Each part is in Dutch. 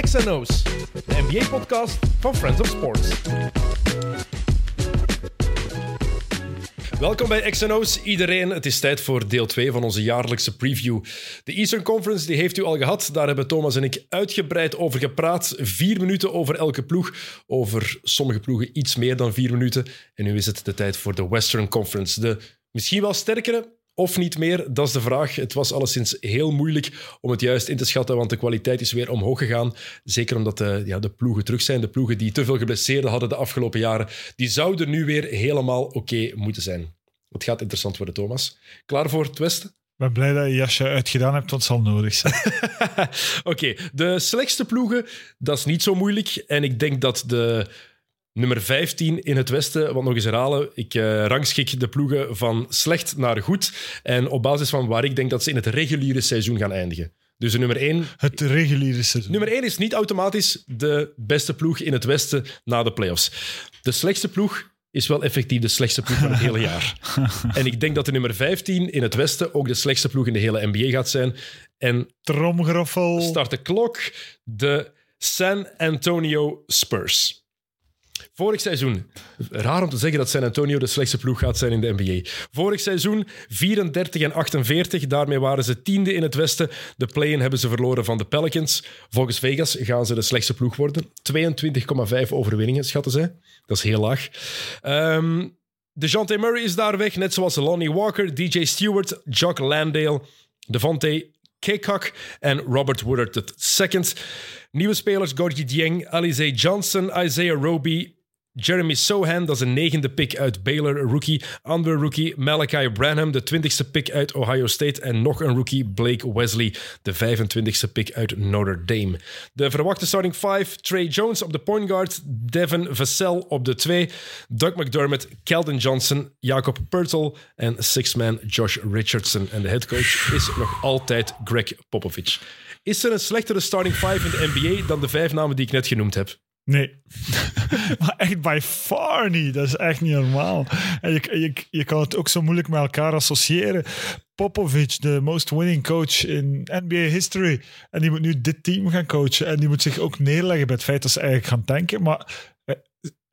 XNO's, de NBA-podcast van Friends of Sports. Welkom bij XNO's iedereen. Het is tijd voor deel 2 van onze jaarlijkse preview. De Eastern Conference die heeft u al gehad. Daar hebben Thomas en ik uitgebreid over gepraat. Vier minuten over elke ploeg. Over sommige ploegen iets meer dan vier minuten. En nu is het de tijd voor de Western Conference. De misschien wel sterkere, of niet meer? Dat is de vraag. Het was alleszins heel moeilijk om het juist in te schatten, want de kwaliteit is weer omhoog gegaan. Zeker omdat de, ja, de ploegen terug zijn. De ploegen die te veel geblesseerden hadden de afgelopen jaren, die zouden nu weer helemaal oké moeten zijn. Het gaat interessant worden, Thomas. Klaar voor het Westen? Ik ben blij dat je jasje uitgedaan hebt, want het zal nodig zijn. Oké, de slechtste ploegen, dat is niet zo moeilijk. En ik denk dat de nummer 15 in het Westen, want nog eens herhalen, ik eh, rangschik de ploegen van slecht naar goed. En op basis van waar ik denk dat ze in het reguliere seizoen gaan eindigen. Dus de nummer 1. Het reguliere seizoen. Nummer 1 is niet automatisch de beste ploeg in het Westen na de playoffs. De slechtste ploeg is wel effectief de slechtste ploeg van het hele jaar. En ik denk dat de nummer 15 in het Westen ook de slechtste ploeg in de hele NBA gaat zijn. En Tromgeroffel. start de klok. De San Antonio Spurs. Vorig seizoen, raar om te zeggen dat San Antonio de slechtste ploeg gaat zijn in de NBA. Vorig seizoen 34 en 48, daarmee waren ze tiende in het Westen. De play-in hebben ze verloren van de Pelicans. Volgens Vegas gaan ze de slechtste ploeg worden. 22,5 overwinningen, schatten zij. Dat is heel laag. Ehm DeJounte Murray is daar weg, net zoals Lonnie Walker, DJ Stewart, Jock Landale, Devontae Kekak en Robert Woodard II. Nieuwe spelers Gorgie Dieng, Alize Johnson, Isaiah Roby, Jeremy Sohan, dat is een negende pick uit Baylor, rookie. Andere rookie, Malachi Branham, de twintigste pick uit Ohio State. En nog een rookie, Blake Wesley, de 25ste pick uit Notre Dame. De verwachte starting five, Trey Jones op de point guard, Devin Vassell op de twee, Doug McDermott, Keldon Johnson, Jacob Pertl en six-man Josh Richardson. En de headcoach is nog altijd Greg Popovich. Is er een slechtere starting five in de NBA dan de vijf namen die ik net genoemd heb? Nee. maar echt by far niet. Dat is echt niet normaal. En je, je, je kan het ook zo moeilijk met elkaar associëren. Popovic, de most winning coach in NBA history. En die moet nu dit team gaan coachen. En die moet zich ook neerleggen bij het feit dat ze eigenlijk gaan tanken. Maar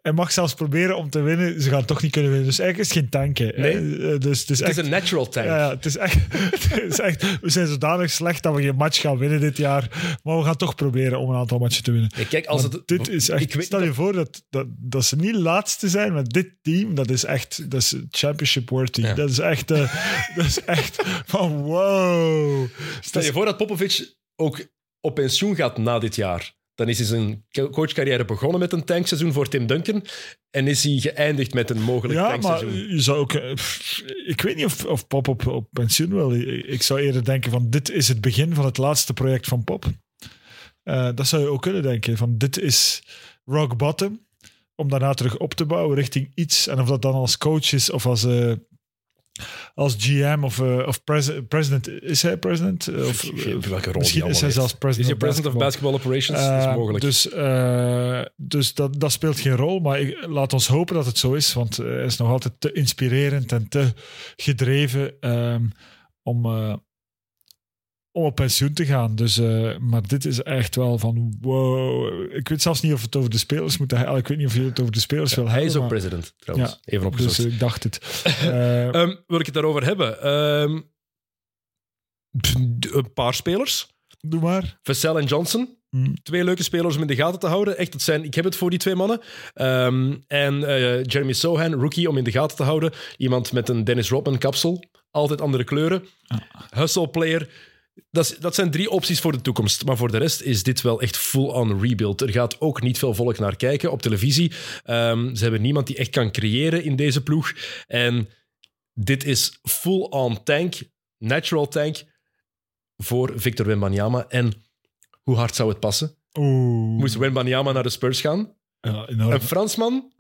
eh, hij mag zelfs proberen om te winnen. Ze gaan toch niet kunnen winnen. Dus eigenlijk is het geen tanken. Nee. Eh, Dus het is Het echt... is een natural tank. Ja, ja, het, is echt, het is echt... We zijn zodanig slecht dat we geen match gaan winnen dit jaar. Maar we gaan toch proberen om een aantal matchen te winnen. Nee, Kijk, als Maar het, dit is echt... ik weet stel je voor dat, dat, dat ze niet laatste zijn met dit team. Dat is echt... Dat is championship worthy. Ja. Dat is echt... eh, dat is echt van wow. Stel je voor dat Popovic ook op pensioen gaat na dit jaar. Dan is hij zijn coachcarrière begonnen met een tankseizoen voor Tim Duncan. En is hij geëindigd met een mogelijk Ja, maar tankseizoen. je zou ook... eh, Ik weet niet of, of Pop op, op pensioen wil. Ik ik zou eerder denken van dit is het begin van het laatste project van Pop. Eh, dat zou je ook kunnen denken. Van dit is rock bottom. Om daarna terug op te bouwen richting iets. En of dat dan als coach is of als, eh, als GM of, eh, of pres- president. Is hij president? Eh, Of, niet welke rol misschien is hij zelfs president. Is hij of president of basketball. operations? dat is Eh, mogelijk. Dus, eh, dus dat, dat speelt geen rol. Maar ik, laat ons hopen dat het zo is. Want eh, hij is nog altijd te inspirerend en te gedreven ehm, om, eh, om op pensioen te gaan. Dus, eh, maar dit is echt wel van wow. Ik weet zelfs niet of het over de spelers moet gaan. Ik weet niet of je het over de spelers wil hij hebben. is ook maar- president, trouwens. Ja, Even opgezocht. Dus ik dacht het. Eh, Ehm, wil ik het daarover hebben? Ehm, een paar spelers. doe maar. Vassell en Johnson. Hm. Twee leuke spelers om in de gaten te houden. Echt, het zijn, ik heb het voor die twee mannen. Ehm, en eh, Jeremy Sohan, rookie om in de gaten te houden. Iemand met een Dennis Rodman kapsel. Altijd andere kleuren. Hustle player. Dat, is- dat zijn drie opties voor de toekomst. Maar voor de rest is dit wel echt full-on rebuild. Er gaat ook niet veel volk naar kijken op televisie. Ehm, ze hebben niemand die echt kan creëren in deze ploeg. En dit is full-on tank, natural tank voor Victor Wembanyama. En hoe hard zou het passen? Oeh. Moest Wembanyama naar de Spurs gaan? Ja. Een Fransman?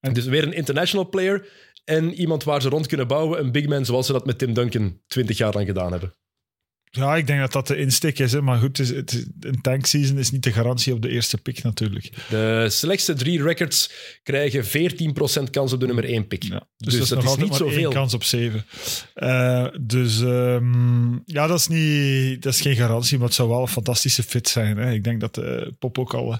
En- Dus weer een international player. En iemand waar ze rond kunnen bouwen. Een big man zoals ze dat met Tim Duncan 20 jaar lang gedaan hebben. Ja, ik denk dat dat de insteek is. Hè. Maar goed, het is, het is- een tankseason is niet de garantie op de eerste pick natuurlijk. De slechtste drie records krijgen 14% kans op de nummer 1 pick. Ja, Dus, dus, dat, nog is altijd niet maar één zoveel. kans op zeven. Eh, dus ehm, ja, dat is, niet, dat is geen garantie, maar het zou wel een fantastische fit zijn. Hè. Ik denk dat eh, Pop ook al eh,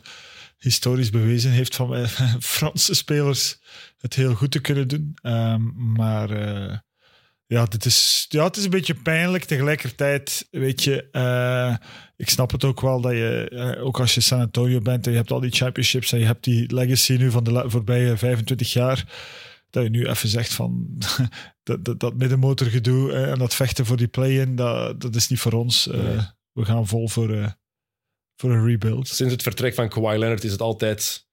historisch bewezen heeft van Franse spelers het heel goed te kunnen doen. Ehm, maar ja, dit is, ja, het is een beetje pijnlijk. Tegelijkertijd, weet je, eh, ik snap het ook wel dat je, eh, ook als je San Antonio bent en je hebt al die championships en je hebt die legacy nu van de voorbije 25 jaar, dat je nu even zegt van dat, dat, dat middenmotorgedoe eh, en dat vechten voor die play-in, dat, dat is niet voor ons. Eh, Nee. We gaan vol voor, eh, voor een rebuild. Sinds het vertrek van Kawhi Leonard is het altijd...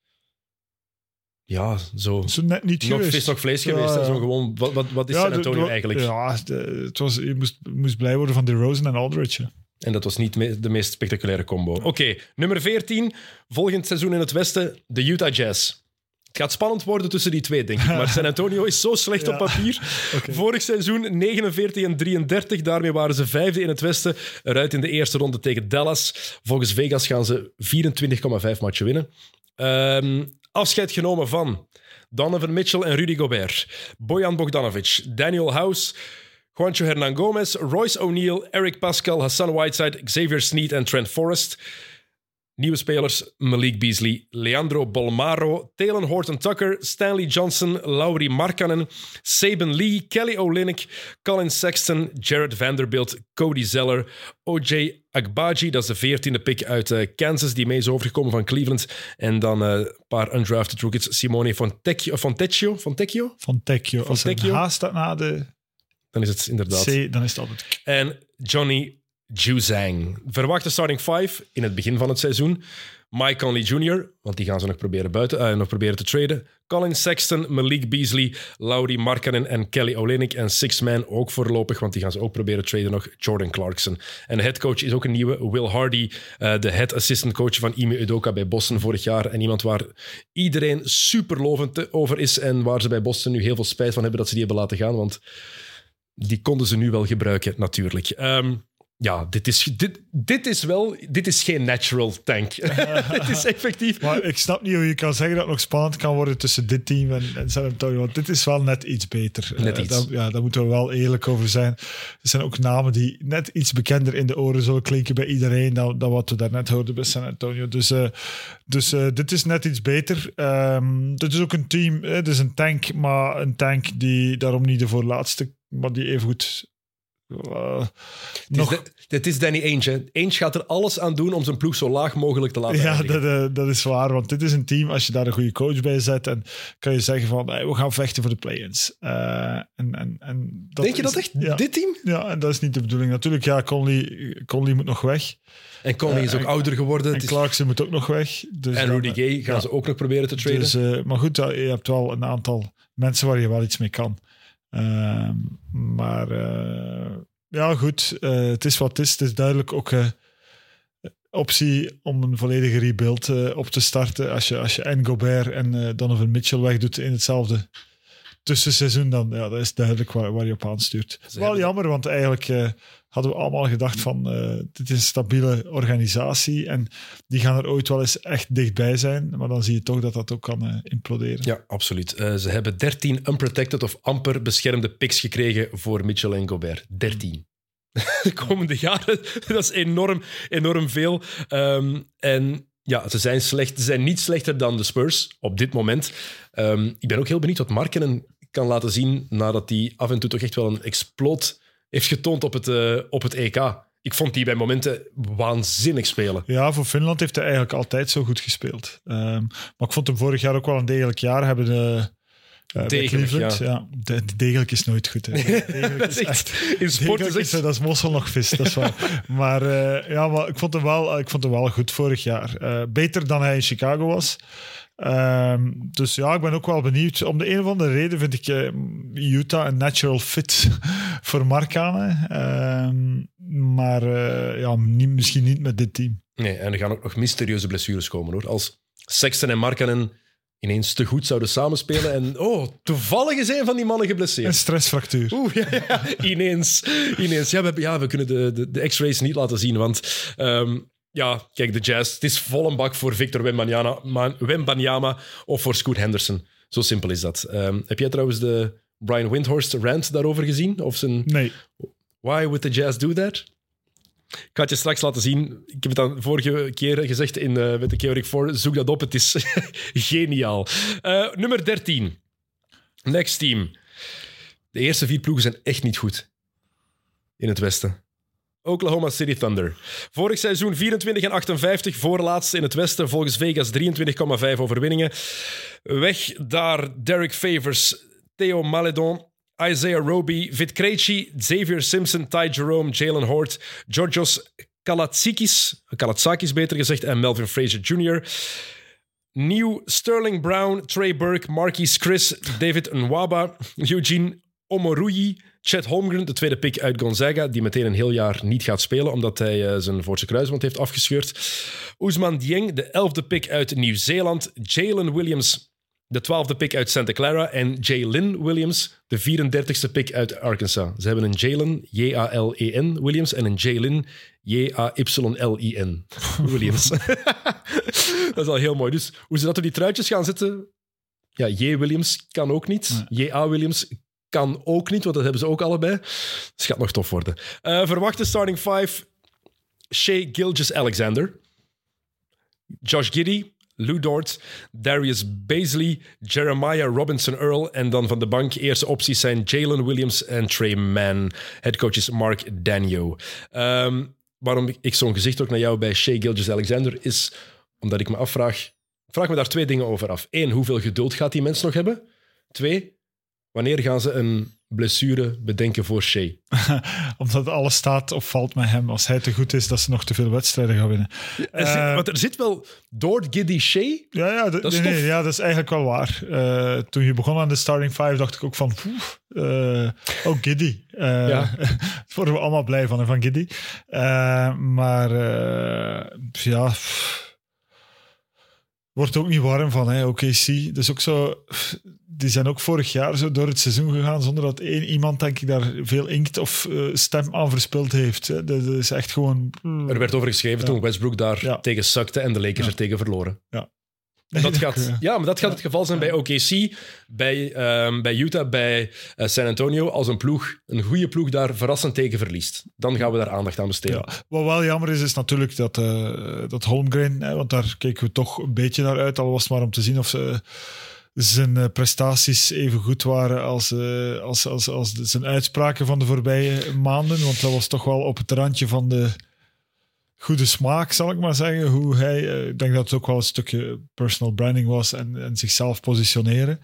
Ja, zo... Zo net niet Nog geweest. vis, nog vlees Ja, geweest. Zo gewoon, wat, wat, wat is Ja, San de- Antonio de- eigenlijk? Ja, de- het was, je moest, moest blij worden van DeRozan en Aldridge. hè. En dat was niet me- de meest spectaculaire combo. Oké, nummer 14. Volgend seizoen in het Westen, de Utah Jazz. Het gaat spannend worden tussen die twee, denk ik. Maar San Antonio is zo slecht Ja. op papier. Vorig seizoen 49 en 33. Daarmee waren ze vijfde in het Westen. Eruit in de eerste ronde tegen Dallas. Volgens Vegas gaan ze 24,5 matchen winnen. Ehm, afscheid genomen van Donovan Mitchell en Rudy Gobert. Bojan Bogdanovic, Daniel House, Juancho Hernan Gomez, Royce O'Neal, Eric Pascal, Hassan Whiteside, Xavier Sneed en Trent Forrest. Nieuwe spelers Malik Beasley, Leandro Bolmaro, Talon Horton-Tucker, Stanley Johnson, Lauri Markkanen, Saban Lee, Kelly Olynyk, Colin Sexton, Jared Vanderbilt, Cody Zeller, OJ Agbaji, dat is de veertiende pick uit eh, Kansas, die mee is overgekomen van Cleveland. En dan eh, een paar undrafted rookies, Simone Fontecchio, Fontecchio, Fontecchio? Van Tecchio. Als er een Tecchio? H staat na de Dan is het inderdaad. C, dan is het altijd... En Johnny Juzang. Verwachte starting five in het begin van het seizoen. Mike Conley Jr., want die gaan ze nog proberen, buiten, eh, nog proberen te traden. Colin Sexton, Malik Beasley, Lauri Markkanen en Kelly Olynyk. En six man ook voorlopig, want die gaan ze ook proberen traden nog. Jordan Clarkson. En de headcoach is ook een nieuwe. Will Hardy, eh, de head assistant coach van Ime Udoka bij Boston vorig jaar. En iemand waar iedereen super lovend over is. En waar ze bij Boston nu heel veel spijt van hebben dat ze die hebben laten gaan. Want die konden ze nu wel gebruiken, natuurlijk. Ehm, ja, dit is, dit, dit is wel... Dit is geen natural tank. het is effectief... Maar ik snap niet hoe je kan zeggen dat het nog spannend kan worden tussen dit team en, en San Antonio. Want dit is wel net iets beter. Net Eh, iets. daar- ja, daar moeten we wel eerlijk over zijn. Er zijn ook namen die net iets bekender in de oren zullen klinken bij iedereen dan, dan wat we daarnet hoorden bij San Antonio. Dus, eh, dus eh, dit is net iets beter. Ehm dit is ook een team, het is een tank, maar een tank die daarom niet de voorlaatste, maar die even eh, Het is, nog, dit is Danny Ainge. hè. Ainge gaat er alles aan doen om zijn ploeg zo laag mogelijk te laten Ja, dat, eh, dat is waar. Want dit is een team, als je daar een goede coach bij zet, en kan je zeggen van, hey, we gaan vechten voor de play-ins. Eh, en, en, en dat Denk je is- dat echt? Ja, Dit team? ja, en dat is niet de bedoeling. Natuurlijk, ja, Conley, Conley moet nog weg. En Conley is ook en- ouder geworden. En is- Clarkson moet ook nog weg. Dus en Rudy Gay gaan ja. ze ook nog proberen te traden. Dus, maar goed, je hebt wel een aantal mensen waar je wel iets mee kan. Ehm, maar eh, ja, goed. eh, het is wat het is. Het is duidelijk ook eh, optie om een volledige rebuild op te starten. Als je, als je en Gobert en Donovan Mitchell wegdoet in hetzelfde tussenseizoen, dan ja, dat is duidelijk waar, waar je op aanstuurt. Wel jammer, want eigenlijk eh, hadden we allemaal gedacht van eh, dit is een stabiele organisatie en die gaan er ooit wel eens echt dichtbij zijn. Maar dan zie je toch dat dat ook kan eh, imploderen. Ja, absoluut. Ze hebben 13 unprotected of amper beschermde picks gekregen voor Mitchell en Gobert. 13. De komende jaren, dat is enorm, enorm veel. Ehm, en ja, ze zijn, slecht, ze zijn niet slechter dan de Spurs op dit moment. Ehm, ik ben ook heel benieuwd wat Markenen kan laten zien nadat hij af en toe toch echt wel een exploot heeft getoond op het, eh, op het EK. Ik vond die bij momenten waanzinnig spelen. Ja, voor Finland heeft hij eigenlijk altijd zo goed gespeeld. Ehm, maar ik vond hem vorig jaar ook wel een degelijk jaar hebben. De, eh, Degelijk, ja. Ja. de, de degelijk is nooit goed. Hè. Degelijk Dat is echt, in sport is is, echt... dat is mossel nog vis, dat is waar. maar eh, ja, maar ik vond hem wel, ik vond hem wel goed vorig jaar. Eh, beter dan hij in Chicago was. Ehm, dus ja, ik ben ook wel benieuwd. Om de een of andere reden vind ik eh, Utah een natural fit voor Markkanen. Ehm, maar eh, ja, niet, misschien niet met dit team. Nee, en er gaan ook nog mysterieuze blessures komen hoor. Als Sexton en Markkanen ineens te goed zouden samenspelen. En oh, toevallig is een van die mannen Een geblesseerd. stressfractuur. Oeh, ja, ja, ineens. ineens. Ja, we, ja, we kunnen de, de, de x-rays niet laten zien, want... ehm, ja, kijk, de Jazz. Het is vol een bak voor Victor Wembanyama, Ma- Wembanyama of voor Scoot Henderson. Zo simpel is dat. Ehm, heb jij trouwens de Brian Windhorst rant daarover gezien? Of zijn Nee. Why would the Jazz do that? Ik ga je straks laten zien. Ik heb het dan vorige keer gezegd in, eh, met de Chaotic 4. Zoek dat op, het is geniaal. Eh, nummer 13. Next team. De eerste vier ploegen zijn echt niet goed in het Westen. Oklahoma City Thunder. Vorig seizoen 24 en 58, voorlaatste in het Westen. Volgens Vegas 23,5 overwinningen. Weg daar Derek Favors, Theo Maledon, Isaiah Roby, Vit Krejci, Xavier Simpson, Ty Jerome, Jalen Hort, Georgios Kalatzikis, Kalatzakis beter gezegd, en Melvin Frazier Jr. Nieuw Sterling Brown, Trey Burke, Marquise Chris, David Nwaba, Eugene Omoruyi, Chet Holmgren, de tweede pick uit Gonzaga, die meteen een heel jaar niet gaat spelen omdat hij eh, zijn voortse kruisband heeft afgescheurd. Ousmane Dieng, de elfde pick uit Nieuw-Zeeland. Jalen Williams, de twaalfde pick uit Santa Clara. En Jalen Williams, de 34ste pick uit Arkansas. Ze hebben een Jalen, J-A-L-E-N, Williams, en een Jalen, J-A-Y-L-I-N, Williams. dat is al heel mooi. Dus hoe ze dat op die truitjes gaan zitten... Ja, J. Williams kan ook niet. J.A. Williams kan ook niet, want dat hebben ze ook allebei. Dus het gaat nog tof worden. Eh verwachte starting five. Shea Gilgis-Alexander. Josh Giddy, Lou Dort, Darius Baisley, Jeremiah Robinson Earl. En dan van de bank eerste opties zijn Jalen Williams en Trey Mann. Headcoach is Mark Danio. Ehm, waarom ik zo'n gezicht ook naar jou bij Shea Gilgis-Alexander is omdat ik me afvraag... Vraag me daar twee dingen over af. Eén, hoeveel geduld gaat die mens nog hebben? Twee, wanneer gaan ze een blessure bedenken voor Shea? Omdat alles staat of valt met hem. Als hij te goed is, dat ze nog te veel wedstrijden gaan winnen. Er zit- Eh, want er zit wel Dort, Giddy, Shea... Ja, ja, Dat is nee, nee, ja, dat is eigenlijk wel waar. Eh, toen je begon aan de starting five, dacht ik ook van... Poef, eh, oh, Giddy. Ja. Daar worden we allemaal blij van, hè, van Giddy. Maar ja... pff, Wordt ook niet warm van, hè, OKC. Dus ook zo... Die zijn ook vorig jaar zo door het seizoen gegaan zonder dat één iemand, denk ik, daar veel inkt of eh, stem aan verspild heeft. Hè. Dat, is echt gewoon... Er werd over geschreven toen Westbrook daar Ja. tegen zakte en de Lakers er tegen verloren. Nee, Dat gaat, ja. ja, maar dat gaat het geval zijn bij OKC, bij, ehm, bij Utah, bij eh, San Antonio. Als een ploeg, een goede ploeg daar verrassend tegen verliest, dan gaan we daar aandacht aan besteden. Ja. Wat wel jammer is, is natuurlijk dat, eh dat Holmgren, hè, want daar keken we toch een beetje naar uit, al was het maar om te zien of ze, zijn eh, prestaties even goed waren als, eh, als, als, als de- zijn uitspraken van de voorbije maanden. Want dat was toch wel op het randje van de goede smaak, zal ik maar zeggen. Hoe hij, eh, ik denk dat het ook wel een stukje personal branding was en, en zichzelf positioneren.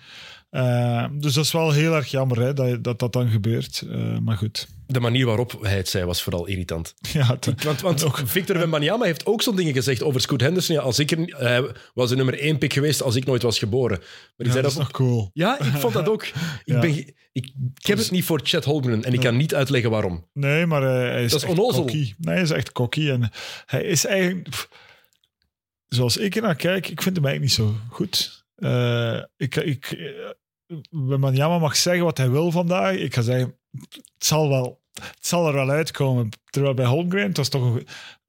Eh, dus dat is wel heel erg jammer hè, dat, dat dat dan gebeurt. Eh, maar goed. De manier waarop hij het zei was vooral irritant. Ja, Want, want Victor Wembanyama heeft ook zo'n dingen gezegd over Scoot Henderson. Ja, als ik er, hij was de nummer één pick geweest als ik nooit was geboren. Maar ja, zei dat is nog cool. Ja, ik vond dat ook. Ik, Ja. ben, ik, ik heb het niet voor Chet Holmgren en ik kan niet uitleggen waarom. Nee, maar eh, hij is, Dat is echt onnozel. cocky. Nee, hij is echt cocky. En hij is eigenlijk... pff, zoals ik er naar kijk, ik vind hem eigenlijk niet zo goed. Eh, ik, ik, eh, Wembanyama mag zeggen wat hij wil vandaag. Ik ga zeggen, het zal, wel, het zal er wel uitkomen. Terwijl bij Holmgren, het was toch een-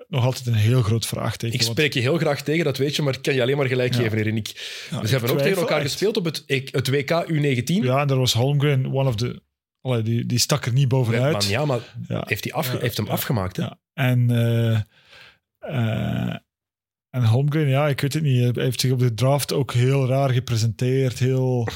nog altijd een heel groot vraagteken. Ik spreek je heel graag tegen, dat weet je, maar ik kan je alleen maar gelijk Ja. geven, ja, We ik hebben ook tegen elkaar echt. gespeeld op het, ik- het WK U19. Ja, en daar was Holmgren one of the... Allee, die, die stak er niet bovenuit. Wembanyama Ja. heeft, die afge- Ja, heeft hem ja, afgemaakt. Hè? Ja. En, eh, en Holmgren, ja, ik weet het niet. Hij heeft zich op de draft ook heel raar gepresenteerd. Heel,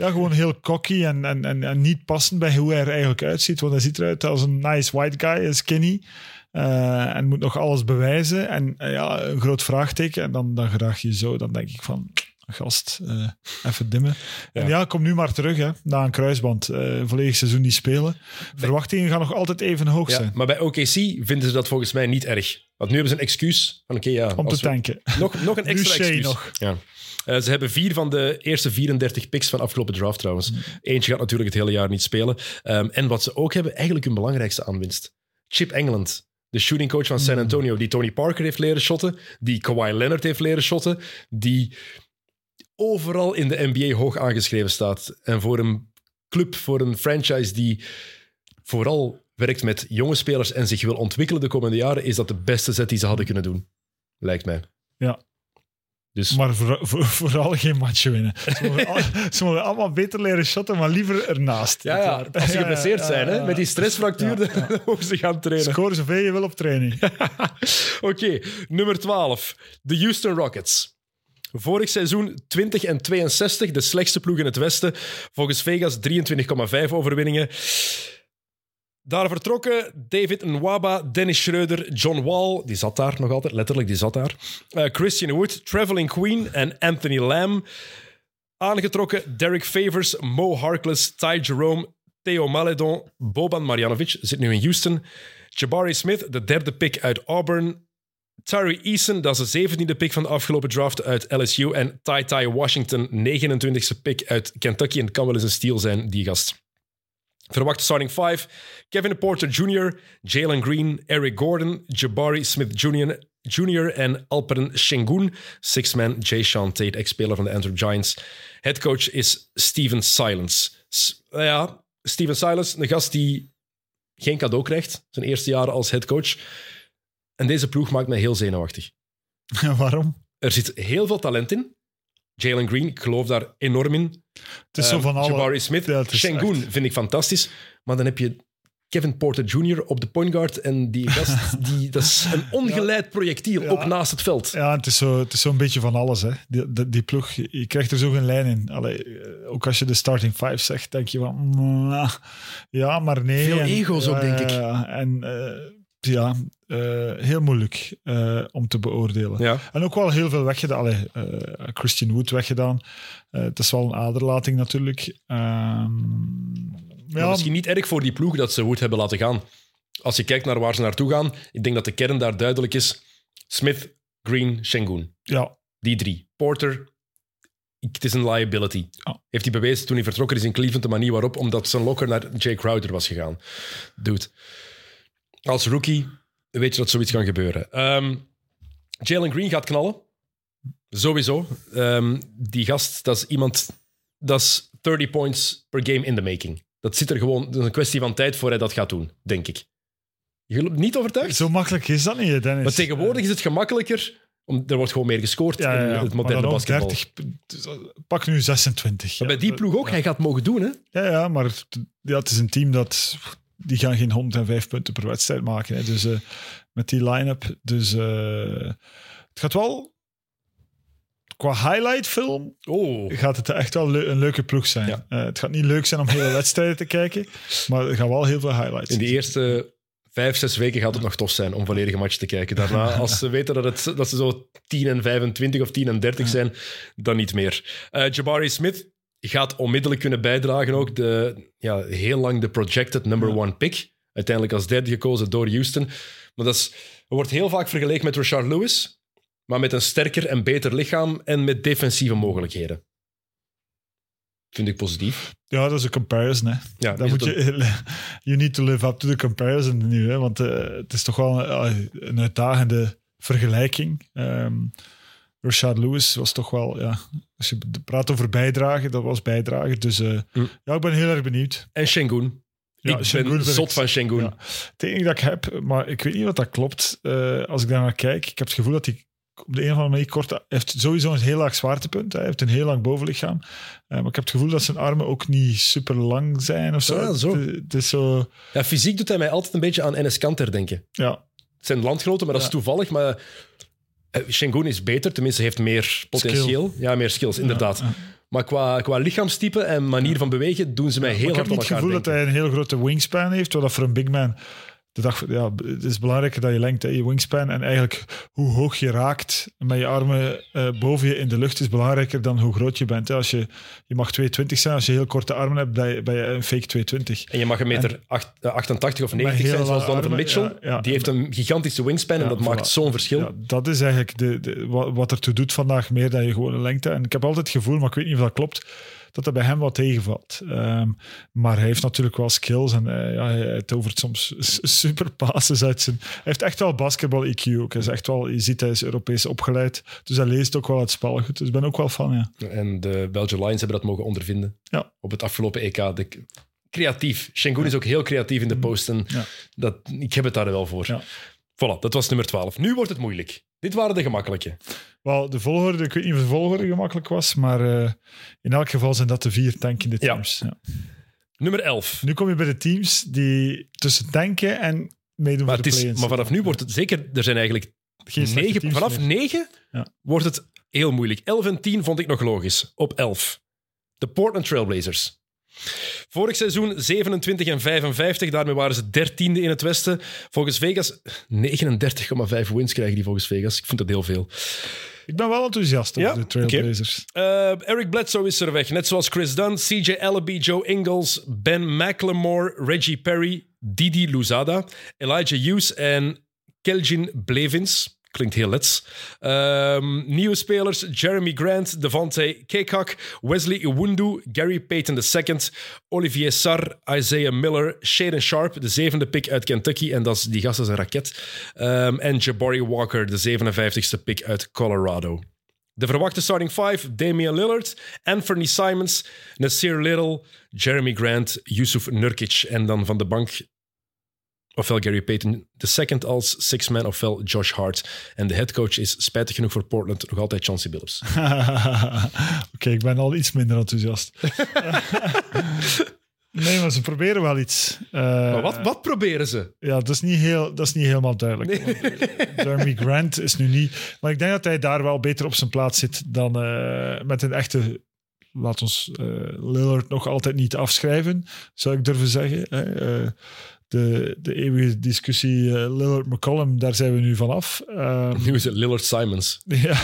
ja, gewoon heel cocky en, en, en, en niet passend bij hoe hij er eigenlijk uitziet. Want hij ziet eruit als een nice white guy, skinny. eh, en moet nog alles bewijzen. En eh, ja, een groot vraagteken. En dan, dan graag je zo. Dan denk ik van, gast, eh, even dimmen. En ja, kom nu maar terug, hè, na een kruisband. eh volledig seizoen niet spelen. Verwachtingen gaan nog altijd even hoog Ja, zijn. maar bij OKC vinden ze dat volgens mij niet erg. Want nu hebben ze een excuus. Van, oké, ja, Om te we- tanken. nog, nog een extra excuus. nog. Ja. Eh, ze hebben vier van de eerste 34 picks van afgelopen draft trouwens. Mm. Eentje gaat natuurlijk het hele jaar niet spelen. Ehm, en wat ze ook hebben, eigenlijk hun belangrijkste aanwinst. Chip England, de shooting coach van Mm. San Antonio, die Tony Parker heeft leren shotten, die Kawhi Leonard heeft leren shotten, die overal in de NBA hoog aangeschreven staat. En voor een club, voor een franchise die vooral werkt met jonge spelers en zich wil ontwikkelen de komende jaren, is dat de beste zet die ze hadden kunnen doen. Lijkt mij. Ja. Dus Maar voor, voor- vooral geen matchen winnen. Ze mogen, al- ze mogen allemaal beter leren shotten, maar liever ernaast. ja, ja, als ze geblesseerd zijn, hè, met die stressfractuur, dan mogen ze gaan trainen. Score zoveel je wil op training. Oké, nummer 12. De Houston Rockets. Vorig seizoen 20 en 62, de slechtste ploeg in het Westen. Volgens Vegas 23,5 overwinningen. Daar vertrokken David Nwaba, Dennis Schreuder, John Wall, die zat daar nog altijd, letterlijk, die zat daar. Eh, Christian Wood, Traveling Queen en Anthony Lamb. Aangetrokken Derek Favors, Mo Harkless, Ty Jerome, Theo Maledon, Boban Marjanovic, zit nu in Houston. Jabari Smith, de derde pick uit Auburn. Tyree Eason, dat is de 17e pick van de afgelopen draft uit LSU. En Ty Ty Washington, 29e pick uit Kentucky. En het kan wel eens een steal zijn, die gast. Verwachte starting five. Kevin Porter Jr., Jalen Green, Eric Gordon, Jabari Smith Jr. Jr. en Alperen Sengun. Six-man Jay Sean Tate, ex-speler van de Antwerp Giants. Headcoach is Steven Silence. S- nou ja, Steven Silence, een gast die geen cadeau krijgt. Zijn eerste jaren als headcoach. En deze ploeg maakt mij heel zenuwachtig. Waarom? Er zit heel veel talent in. Jalen Green, ik geloof daar enorm in. Het is zo Ehm, van alle... Jabari Smith. Ja, echt- vind ik fantastisch. Maar dan heb je Kevin Porter Jr. op de point guard. En die gast, die, dat is een ongeleid projectiel, Ja. ook naast het veld. Ja, het is zo- het is zo'n beetje van alles. Hè. Die, die, die ploeg, je krijgt er zo geen lijn in. Allee, eh, ook als je de starting five zegt, denk je van... mm, ja, maar nee. Veel En- ego's ook, denk ik. ja, En eh, ja, eh, heel moeilijk eh, om te beoordelen. Ja. En ook wel heel veel weggedaan. Allee, eh, Christian Wood weggedaan. Het is wel een aderlating natuurlijk. Ehm, Maar ja, misschien niet erg voor die ploeg dat ze Wood hebben laten gaan. Als je kijkt naar waar ze naartoe gaan, ik denk dat de kern daar duidelijk is. Smith, Green, Sengun. ja, Die drie. Porter, het is een liability. Heeft hij bewezen toen hij vertrokken is in Cleveland de manier waarop, omdat zijn lokker naar Jay Crowder was gegaan. Dude. Als rookie weet je dat zoiets kan gebeuren. Ehm, Jalen Green gaat knallen. Sowieso. Ehm, die gast, dat is iemand... Dat is 30 points per game in the making. Dat zit er gewoon... Dat is een kwestie van tijd voor hij dat gaat doen, denk ik. Je gelooft niet overtuigd? zo makkelijk is dat niet, Dennis. Maar tegenwoordig is het gemakkelijker... Om, er wordt gewoon meer gescoord ja, ja, in het moderne basketbal. 30, dus, eh, pak nu 26. Maar Ja, bij die ploeg ook, hij gaat mogen doen, hè? Ja, ja maar ja, het is een team dat... Die gaan geen 105 punten per wedstrijd maken. Hè. Dus eh, met die line-up. Dus eh, het gaat wel... Qua highlight film Oh. gaat het echt wel een leuke ploeg zijn. Ja. Eh, het gaat niet leuk zijn om hele wedstrijden te kijken. Maar er gaan wel heel veel highlights In de eerste vijf, zes weken gaat het nog tof zijn om volledige match te kijken. Daarna, als ze weten dat, het, dat ze zo 10 en 25 of 10 en 30 zijn, dan niet meer. Jabari Smith gaat onmiddellijk kunnen bijdragen ook. De, ja, heel lang de projected number Ja. one pick. Uiteindelijk als derde gekozen door Houston. Maar dat is, wordt heel vaak vergeleken met Rashard Lewis. Maar met een sterker en beter lichaam en met defensieve mogelijkheden. Vind ik positief. Ja, dat is een comparison. Hè. Ja, Dan moet een- je, you need to live up to the comparison nu. Hè, want eh, het is toch wel een, een uitdagende vergelijking. Ehm Rashad Lewis was toch wel, ja, als je praat over bijdragen, dat was bijdragen. Dus eh, Hm. ja, ik ben heel erg benieuwd. En Shengun. Ja, ik Sengun ben zot van Shengun. Ja. Het enige dat ik heb, maar ik weet niet wat dat klopt, eh, als ik daar naar kijk, ik heb het gevoel dat hij op de een of andere manier kort... Hij heeft sowieso een heel laag zwaartepunt. Hij heeft een heel lang bovenlichaam. Eh, maar ik heb het gevoel dat zijn armen ook niet super lang zijn of zo. Ah, zo. Het, het is zo... Ja, fysiek doet hij mij altijd een beetje aan Enes Kanter denken. Ja, Het zijn landgenoten, maar dat is Ja. toevallig. Maar eh, Sengun is beter, tenminste heeft meer potentieel. Ja, meer skills, inderdaad. Ja, ja. Maar qua, qua lichaamstype en manier van bewegen doen ze mij heel ik heb hard niet op het elkaar gevoel dat hij een heel grote wingspan heeft, wat dat voor een big man... De dag, ja, het is belangrijker dat je lengt, hè, je wingspan. En eigenlijk hoe hoog je raakt met je armen eh, boven je in de lucht is belangrijker dan hoe groot je bent. Hè. Als je, je mag 220 zijn, als je heel korte armen hebt, ben je, ben je een fake 220. En je mag een meter acht- eh, 88 of Met 90 zijn, zoals Donovan armen, Mitchell. ja, ja. Die heeft een gigantische wingspan en dat voilà. maakt zo'n verschil. Dat is eigenlijk de, de, wat, wat ertoe doet vandaag, meer dan je gewoon een lengte. En ik heb altijd het gevoel, maar ik weet niet of dat klopt, dat dat bij hem wat tegenvalt. Ehm, maar hij heeft natuurlijk wel skills en eh, ja, hij tovert soms super passes uit zijn... Hij heeft echt wel basketbal-IQ ook. Hij is echt wel, je ziet, hij is Europees opgeleid. Dus hij leest ook wel het spel goed. Dus ik ben ook wel fan, ja. En de Belgian Lions hebben dat mogen ondervinden Ja. op het afgelopen EK. De, creatief. Shengun is ook heel creatief in de posten. Mm. Ja. Dat, ik heb het daar wel voor. Ja. Voilà, dat was nummer 12. Nu wordt het moeilijk. Dit waren de gemakkelijke. Wel, de volgorde, ik weet niet of de volgorde gemakkelijk was, maar eh, in elk geval zijn dat de vier tankende teams. Ja. Nummer 11. Nu kom je bij de teams die tussen tanken en meedoen Maar, voor de is, maar vanaf nu wordt het zeker... Er zijn eigenlijk Geen negen, teams vanaf meer. 9 Ja. wordt het heel moeilijk. 11 en 10 vond ik nog logisch. Op 11. De Portland Trailblazers. Vorig seizoen 27 en 55. Daarmee waren ze dertiende in het Westen. Volgens Vegas 39,5 wins krijgen die volgens Vegas. Ik vind dat heel veel. Ik ben wel enthousiast over Ja, de Trailblazers. Eh, Eric Bledsoe is er weg. Net zoals Chris Dunn, CJ Ellaby, Joe Ingles, Ben McLemore, Reggie Perry, Didi Luzada, Elijah Hughes en Kelvin Blevins. Klinkt heel lets. Ehm, nieuwe spelers: Jeremy Grant, Devante Kekak, Wesley Iwundu, Gary Payton II, Olivier Sarr, Isaiah Miller, Shaden Sharp, de zevende pick uit Kentucky. En dat is, die gast is een raket. Ehm, en Jabari Walker, de 57ste pick uit Colorado. De verwachte starting five: Damian Lillard, Anthony Simons, Nasir Little, Jeremy Grant, Yusuf Nurkic. En dan van de bank ofwel Gary Payton II als six-man, ofwel Josh Hart. En de headcoach is spijtig genoeg voor Portland nog altijd Chauncey Billups. Oké, ik ben al iets minder enthousiast. nee, maar ze proberen wel iets. Eh, Maar wat, wat proberen ze? Ja, dat is niet, heel, dat is niet helemaal duidelijk. Eh, Jeremy Grant is nu niet... Maar ik denk dat hij daar wel beter op zijn plaats zit dan eh, met een echte... Laat ons eh, Lillard nog altijd niet afschrijven, zou ik durven zeggen. hè. Eh, de, de eeuwige discussie eh, Lillard-McCollum, daar zijn we nu vanaf. Ehm Nu is het Lillard Simons. ja,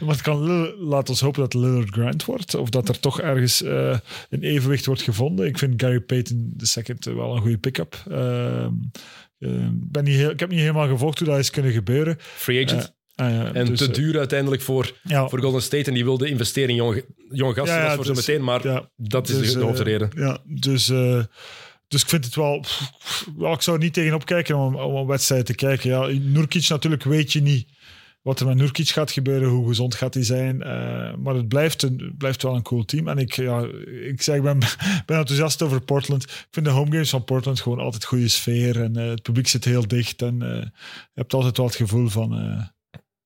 maar het kan, Lill- laat ons hopen dat Lillard Grant wordt. Of dat er toch ergens eh, een evenwicht wordt gevonden. Ik vind Gary Payton II wel een goede pick-up. Ehm, eh, ben niet heel, ik heb niet helemaal gevolgd hoe dat is kunnen gebeuren. Free agent. Eh, eh, en dus, te duur uiteindelijk voor, ja, voor Golden State. En die wilde investeren in jonge, jonge gasten. Ja, ja, dat is voor dus- zo meteen. Maar ja, dat is dus, de, de hoofdreden. Ja, dus, dus ik vind het wel... ik zou niet tegenop kijken om, om een wedstrijd te kijken. Ja, Nurkic natuurlijk weet je niet wat er met Nurkic gaat gebeuren, hoe gezond gaat hij zijn. Eh, maar het blijft, een, blijft wel een cool team. En ik, ja, ik zeg, ik ben, ben enthousiast over Portland. Ik vind de homegames van Portland gewoon altijd goede sfeer. En eh, het publiek zit heel dicht. En eh, je hebt altijd wel het gevoel van...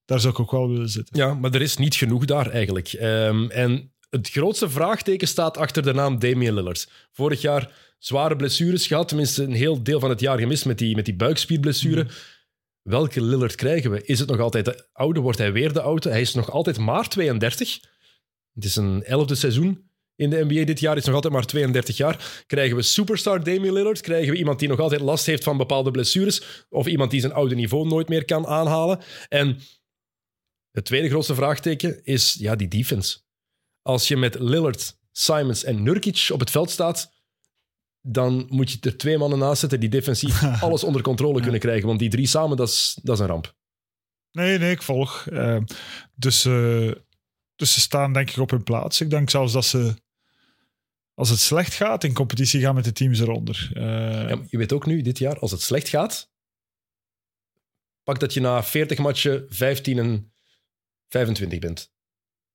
daar zou ik ook wel willen zitten. Ja, maar er is niet genoeg daar eigenlijk. Ehm, en het grootste vraagteken staat achter de naam Damian Lillard. Vorig jaar zware blessures gehad, tenminste een heel deel van het jaar gemist met die, met die buikspierblessure. Welke Lillard krijgen we? Is het nog altijd de oude? Wordt hij weer de oude? Hij is nog altijd maar 32. Het is een elfde seizoen in de NBA dit jaar. Is nog altijd maar 32 jaar. Krijgen we superstar Damian Lillard? Krijgen we iemand die nog altijd last heeft van bepaalde blessures? Of iemand die zijn oude niveau nooit meer kan aanhalen? En het tweede grootste vraagteken is ja, die defense. Als je met Lillard, Simons en Nurkic op het veld staat, dan moet je er twee mannen naast zetten die defensief alles onder controle kunnen krijgen. Want die drie samen, dat is, dat is een ramp. Nee, nee, ik volg. Eh, dus, dus ze staan denk ik op hun plaats. Ik denk zelfs dat ze, als het slecht gaat, in competitie gaan met de teams eronder. Eh, Ja, je weet ook nu, dit jaar, als het slecht gaat, pak dat je na 40 matchen 15 en 25 bent.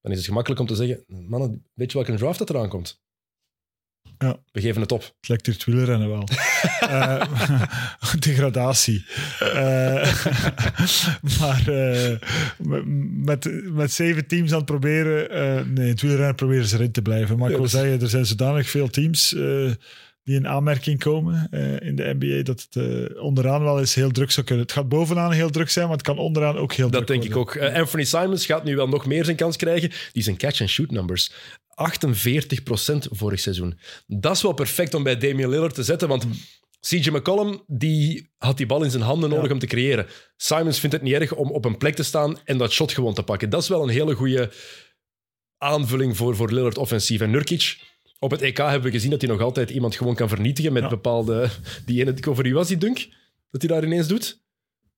Dan is het gemakkelijk om te zeggen, mannen, weet je welke draft dat eraan komt? Ja. We geven het op. Het lijkt het wielrennen wel. Eh, degradatie. Eh, maar eh, met, met zeven teams aan het proberen... nee, het wielrennen proberen ze erin te blijven. Maar ik wil zeggen, er zijn zodanig veel teams... die in aanmerking komen in de NBA, dat het onderaan wel eens heel druk zou kunnen. Het gaat bovenaan heel druk zijn, maar het kan onderaan ook heel Dat druk denk ik ook. Anthony Simons gaat nu wel nog meer zijn kans krijgen. Die zijn catch-and-shoot numbers. 48% vorig seizoen. Dat is wel perfect om bij Damian Lillard te zetten, want CJ McCollum die had die bal in zijn handen nodig Ja. om te creëren. Simons vindt het niet erg om op een plek te staan en dat shot gewoon te pakken. Dat is wel een hele goede aanvulling voor, voor Lillard offensief. En Nurkic, op het EK hebben we gezien dat hij nog altijd iemand gewoon kan vernietigen met Ja. bepaalde... Die ene, over wie was die dunk? Dat hij daar ineens doet?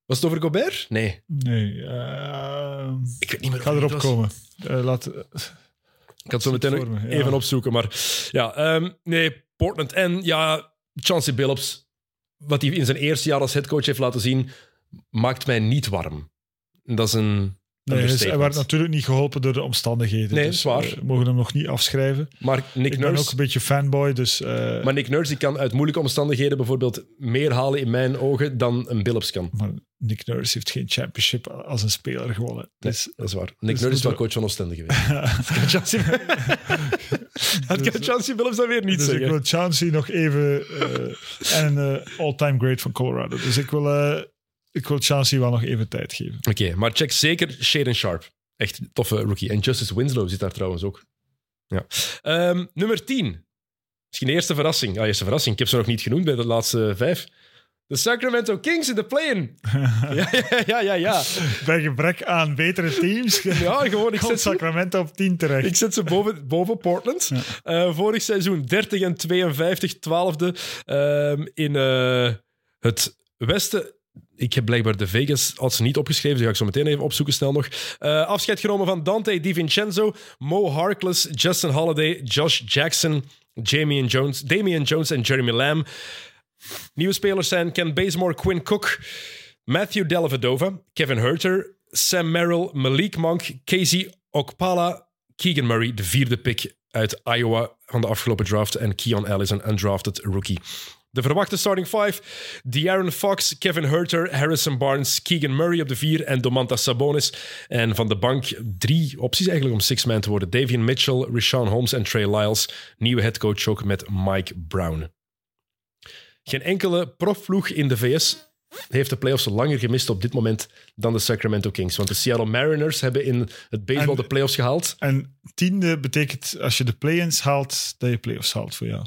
Was het over Gobert? Nee. Nee, eh, Ik weet niet meer ik ga erop komen. Eh, laat, Ik had zo Zie ik meteen ja. even opzoeken. Maar ja, ehm, nee, Portland. En ja, Chauncey Billups, wat hij in zijn eerste jaar als headcoach heeft laten zien, maakt mij niet warm. Dat is een Nee, hij is- hij understatement. werd natuurlijk niet geholpen door de omstandigheden. Nee, dus zwaar. We mogen hem nog niet afschrijven. Maar Nick Ik ben Nurse... ook een beetje fanboy, dus... eh, Maar Nick Nurse die kan uit moeilijke omstandigheden bijvoorbeeld meer halen in mijn ogen dan een Billups kan. maar Nick Nurse heeft geen championship als een speler gewonnen. Nee, Dus, dat is waar. Nick dus Nurse is wel we- coach van Oostende geweest. Dat kan Chauncey- Dat kan Chauncey Billups dan weer niet dus ik wil Chauncey nog even... eh, en een eh, all-time great van Colorado. Dus ik wil, eh, ik wil Chauncey wel nog even tijd geven. Oké, maar check zeker Shaden Sharp. Echt toffe rookie. En Justice Winslow zit daar trouwens ook. Ja. Ehm, nummer 10. Misschien de eerste verrassing. Ja, eerste verrassing. Ik heb ze nog niet genoemd bij de laatste vijf. De Sacramento Kings in de play-in. ja, ja, ja, ja, ja. Bij gebrek aan betere teams Ja, gewoon, ik zet ze, Sacramento op 10 terecht. ik zet ze boven, boven Portland. Ja. Eh, vorig seizoen 30 en 52, 12e ehm, in eh, het westen. Ik heb blijkbaar de Vegas odds niet opgeschreven, dus die ga ik zo meteen even opzoeken snel nog. Eh, afscheid genomen van Dante DiVincenzo, Mo Harkless, Justin Holiday, Josh Jackson, Damian Jones, Damian Jones en Jeremy Lamb. Nieuwe spelers zijn Ken Bazemore, Quinn Cook, Matthew Dellavedova, Kevin Herter, Sam Merrill, Malik Monk, Casey Okpala, Keegan Murray, de vierde pick uit Iowa van de afgelopen draft, en Keon Ellis, een undrafted rookie. De verwachte starting five: De'Aaron Fox, Kevin Herter, Harrison Barnes, Keegan Murray op de vier en Domantas Sabonis. En van de bank drie opties eigenlijk om six-man te worden. Davian Mitchell, Rashawn Holmes en Trey Lyles. Nieuwe headcoach ook met Mike Brown. Geen enkele profploeg in de VS heeft de playoffs langer gemist op dit moment dan de Sacramento Kings. Want de Seattle Mariners hebben in het baseball En- de playoffs gehaald. En tiende betekent als je de play-ins haalt, dat je play-offs haalt voor jou.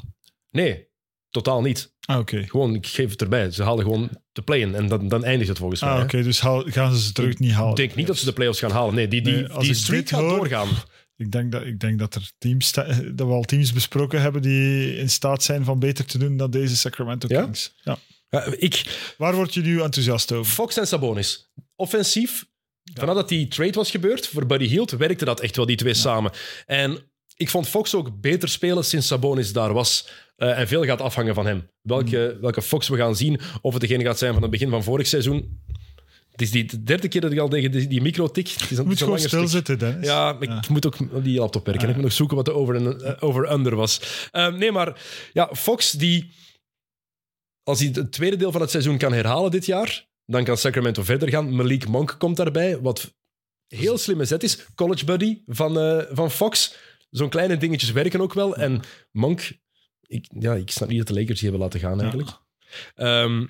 Nee, totaal niet. Ah, oké. Gewoon, ik geef het erbij. Ze haalden gewoon de play-in en dan, dan eindigt het volgens mij. Ah, hè. oké, dus haal- gaan ze ze terug niet halen. Ik denk niet dat ze de playoffs gaan halen. Nee, die, die, Nee, die streak gaat hoor- doorgaan. Ik denk dat, ik denk dat er teams dat we al teams besproken hebben die in staat zijn van beter te doen dan deze Sacramento Ja? Kings. Ja. Ja, ik, Waar word je nu enthousiast over? Fox en Sabonis. Offensief, vanaf dat die trade was gebeurd voor Buddy Hield, werkte dat echt wel, die twee samen. En ik vond Fox ook beter spelen sinds Sabonis daar was. Eh, en veel gaat afhangen van hem. Welke, Hmm. welke Fox we gaan zien, of het degene gaat zijn van het begin van vorig seizoen. Het is die de derde keer dat ik al tegen die, die micro tik. Het is een, Je het moet gewoon stilzitten, Dennis. Ja, maar ik moet ook die laptop werken. Ik moet nog zoeken wat de over- en eh, over-under was. Ehm, nee, maar ja, Fox, die, als hij het tweede deel van het seizoen kan herhalen dit jaar, dan kan Sacramento verder gaan. Malik Monk komt daarbij, wat heel slimme zet is. College buddy van, eh, van Fox. Zo'n kleine dingetjes werken ook wel. En Monk, ik, ja, ik snap niet dat de Lakers die hebben laten gaan eigenlijk. Ehm,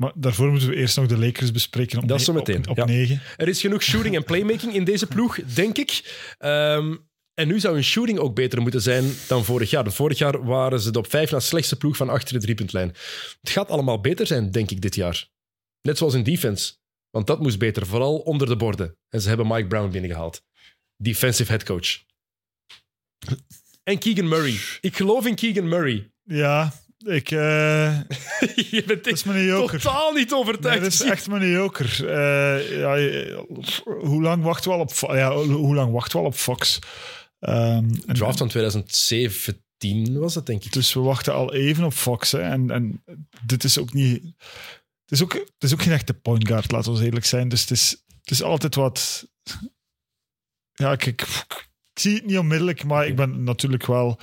Maar daarvoor moeten we eerst nog de Lakers bespreken op, Dat is ne- zo meteen, op, op ja. negen. Er is genoeg shooting en playmaking in deze ploeg, denk ik. Ehm, en nu zou hun shooting ook beter moeten zijn dan vorig jaar. Vorig jaar waren ze de op vijf na slechtste ploeg van achter de driepuntlijn. Het gaat allemaal beter zijn, denk ik, dit jaar. Net zoals in defense. Want dat moest beter, vooral onder de borden. En ze hebben Mike Brown binnengehaald. Defensive head coach. En Keegan Murray. Ik geloof in Keegan Murray. Ja, ik, eh, Je bent dat is echt mijn joker. totaal niet Nee, overtuigd. dat is echt mijn joker. Eh, ja, hoe lang wachten we al op, ja, hoe lang wachten we al op Fox? Ehm, en- Draft van 2017 was het, denk ik. Dus we wachten al even op Fox. Hè. En, en dit is ook niet. Het is ook, het is ook geen echte point guard, laten we eerlijk zijn. Dus het is, het is altijd wat. Ja, ik, ik, ik zie het niet onmiddellijk, maar ik ben natuurlijk wel.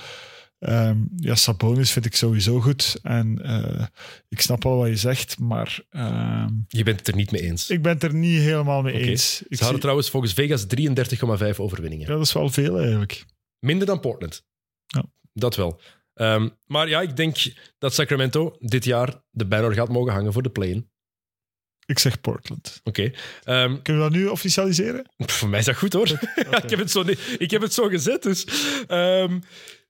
Ehm, ja, Sabonis vind ik sowieso goed. En eh, ik snap al wat je zegt, maar ehm, Je bent het er niet mee eens. ik ben het er niet helemaal mee eens. Ik Ze hadden zie- trouwens volgens Vegas 33,5 overwinningen. ja, dat is wel veel eigenlijk. Minder dan Portland. Ja. Dat wel. Ehm, maar ja, ik denk dat Sacramento dit jaar de banner gaat mogen hangen voor de play-in. Ik zeg Portland. Oké. Kunnen we dat nu officialiseren? pff, voor mij is dat goed hoor. Ik, heb het zo, ik heb het zo gezet. Dus.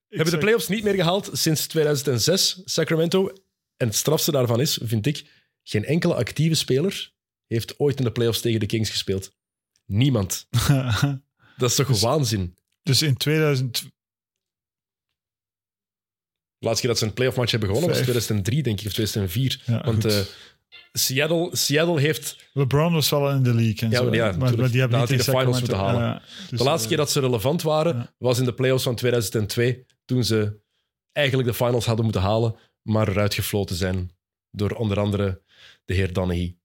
Hebben de playoffs niet meer gehaald sinds 2006, Sacramento. En het strafste daarvan is, vind ik, geen enkele actieve speler heeft ooit in de playoffs tegen de Kings gespeeld. Niemand. Dat is toch Dus- waanzin? dus in 2000, De laatste keer dat ze een playoff match hebben gewonnen was Vijf. 2003, denk ik, of 2004. Ja, Want eh, Seattle, Seattle heeft LeBron was wel in de league en Ja, zo. ja, maar, die hebben niet de finals moeten halen. ja, dus, de laatste eh, keer dat ze relevant waren, was in de playoffs van 2002. Toen ze eigenlijk de finals hadden moeten halen, maar eruit gefloten zijn door onder andere de heer Donaghy.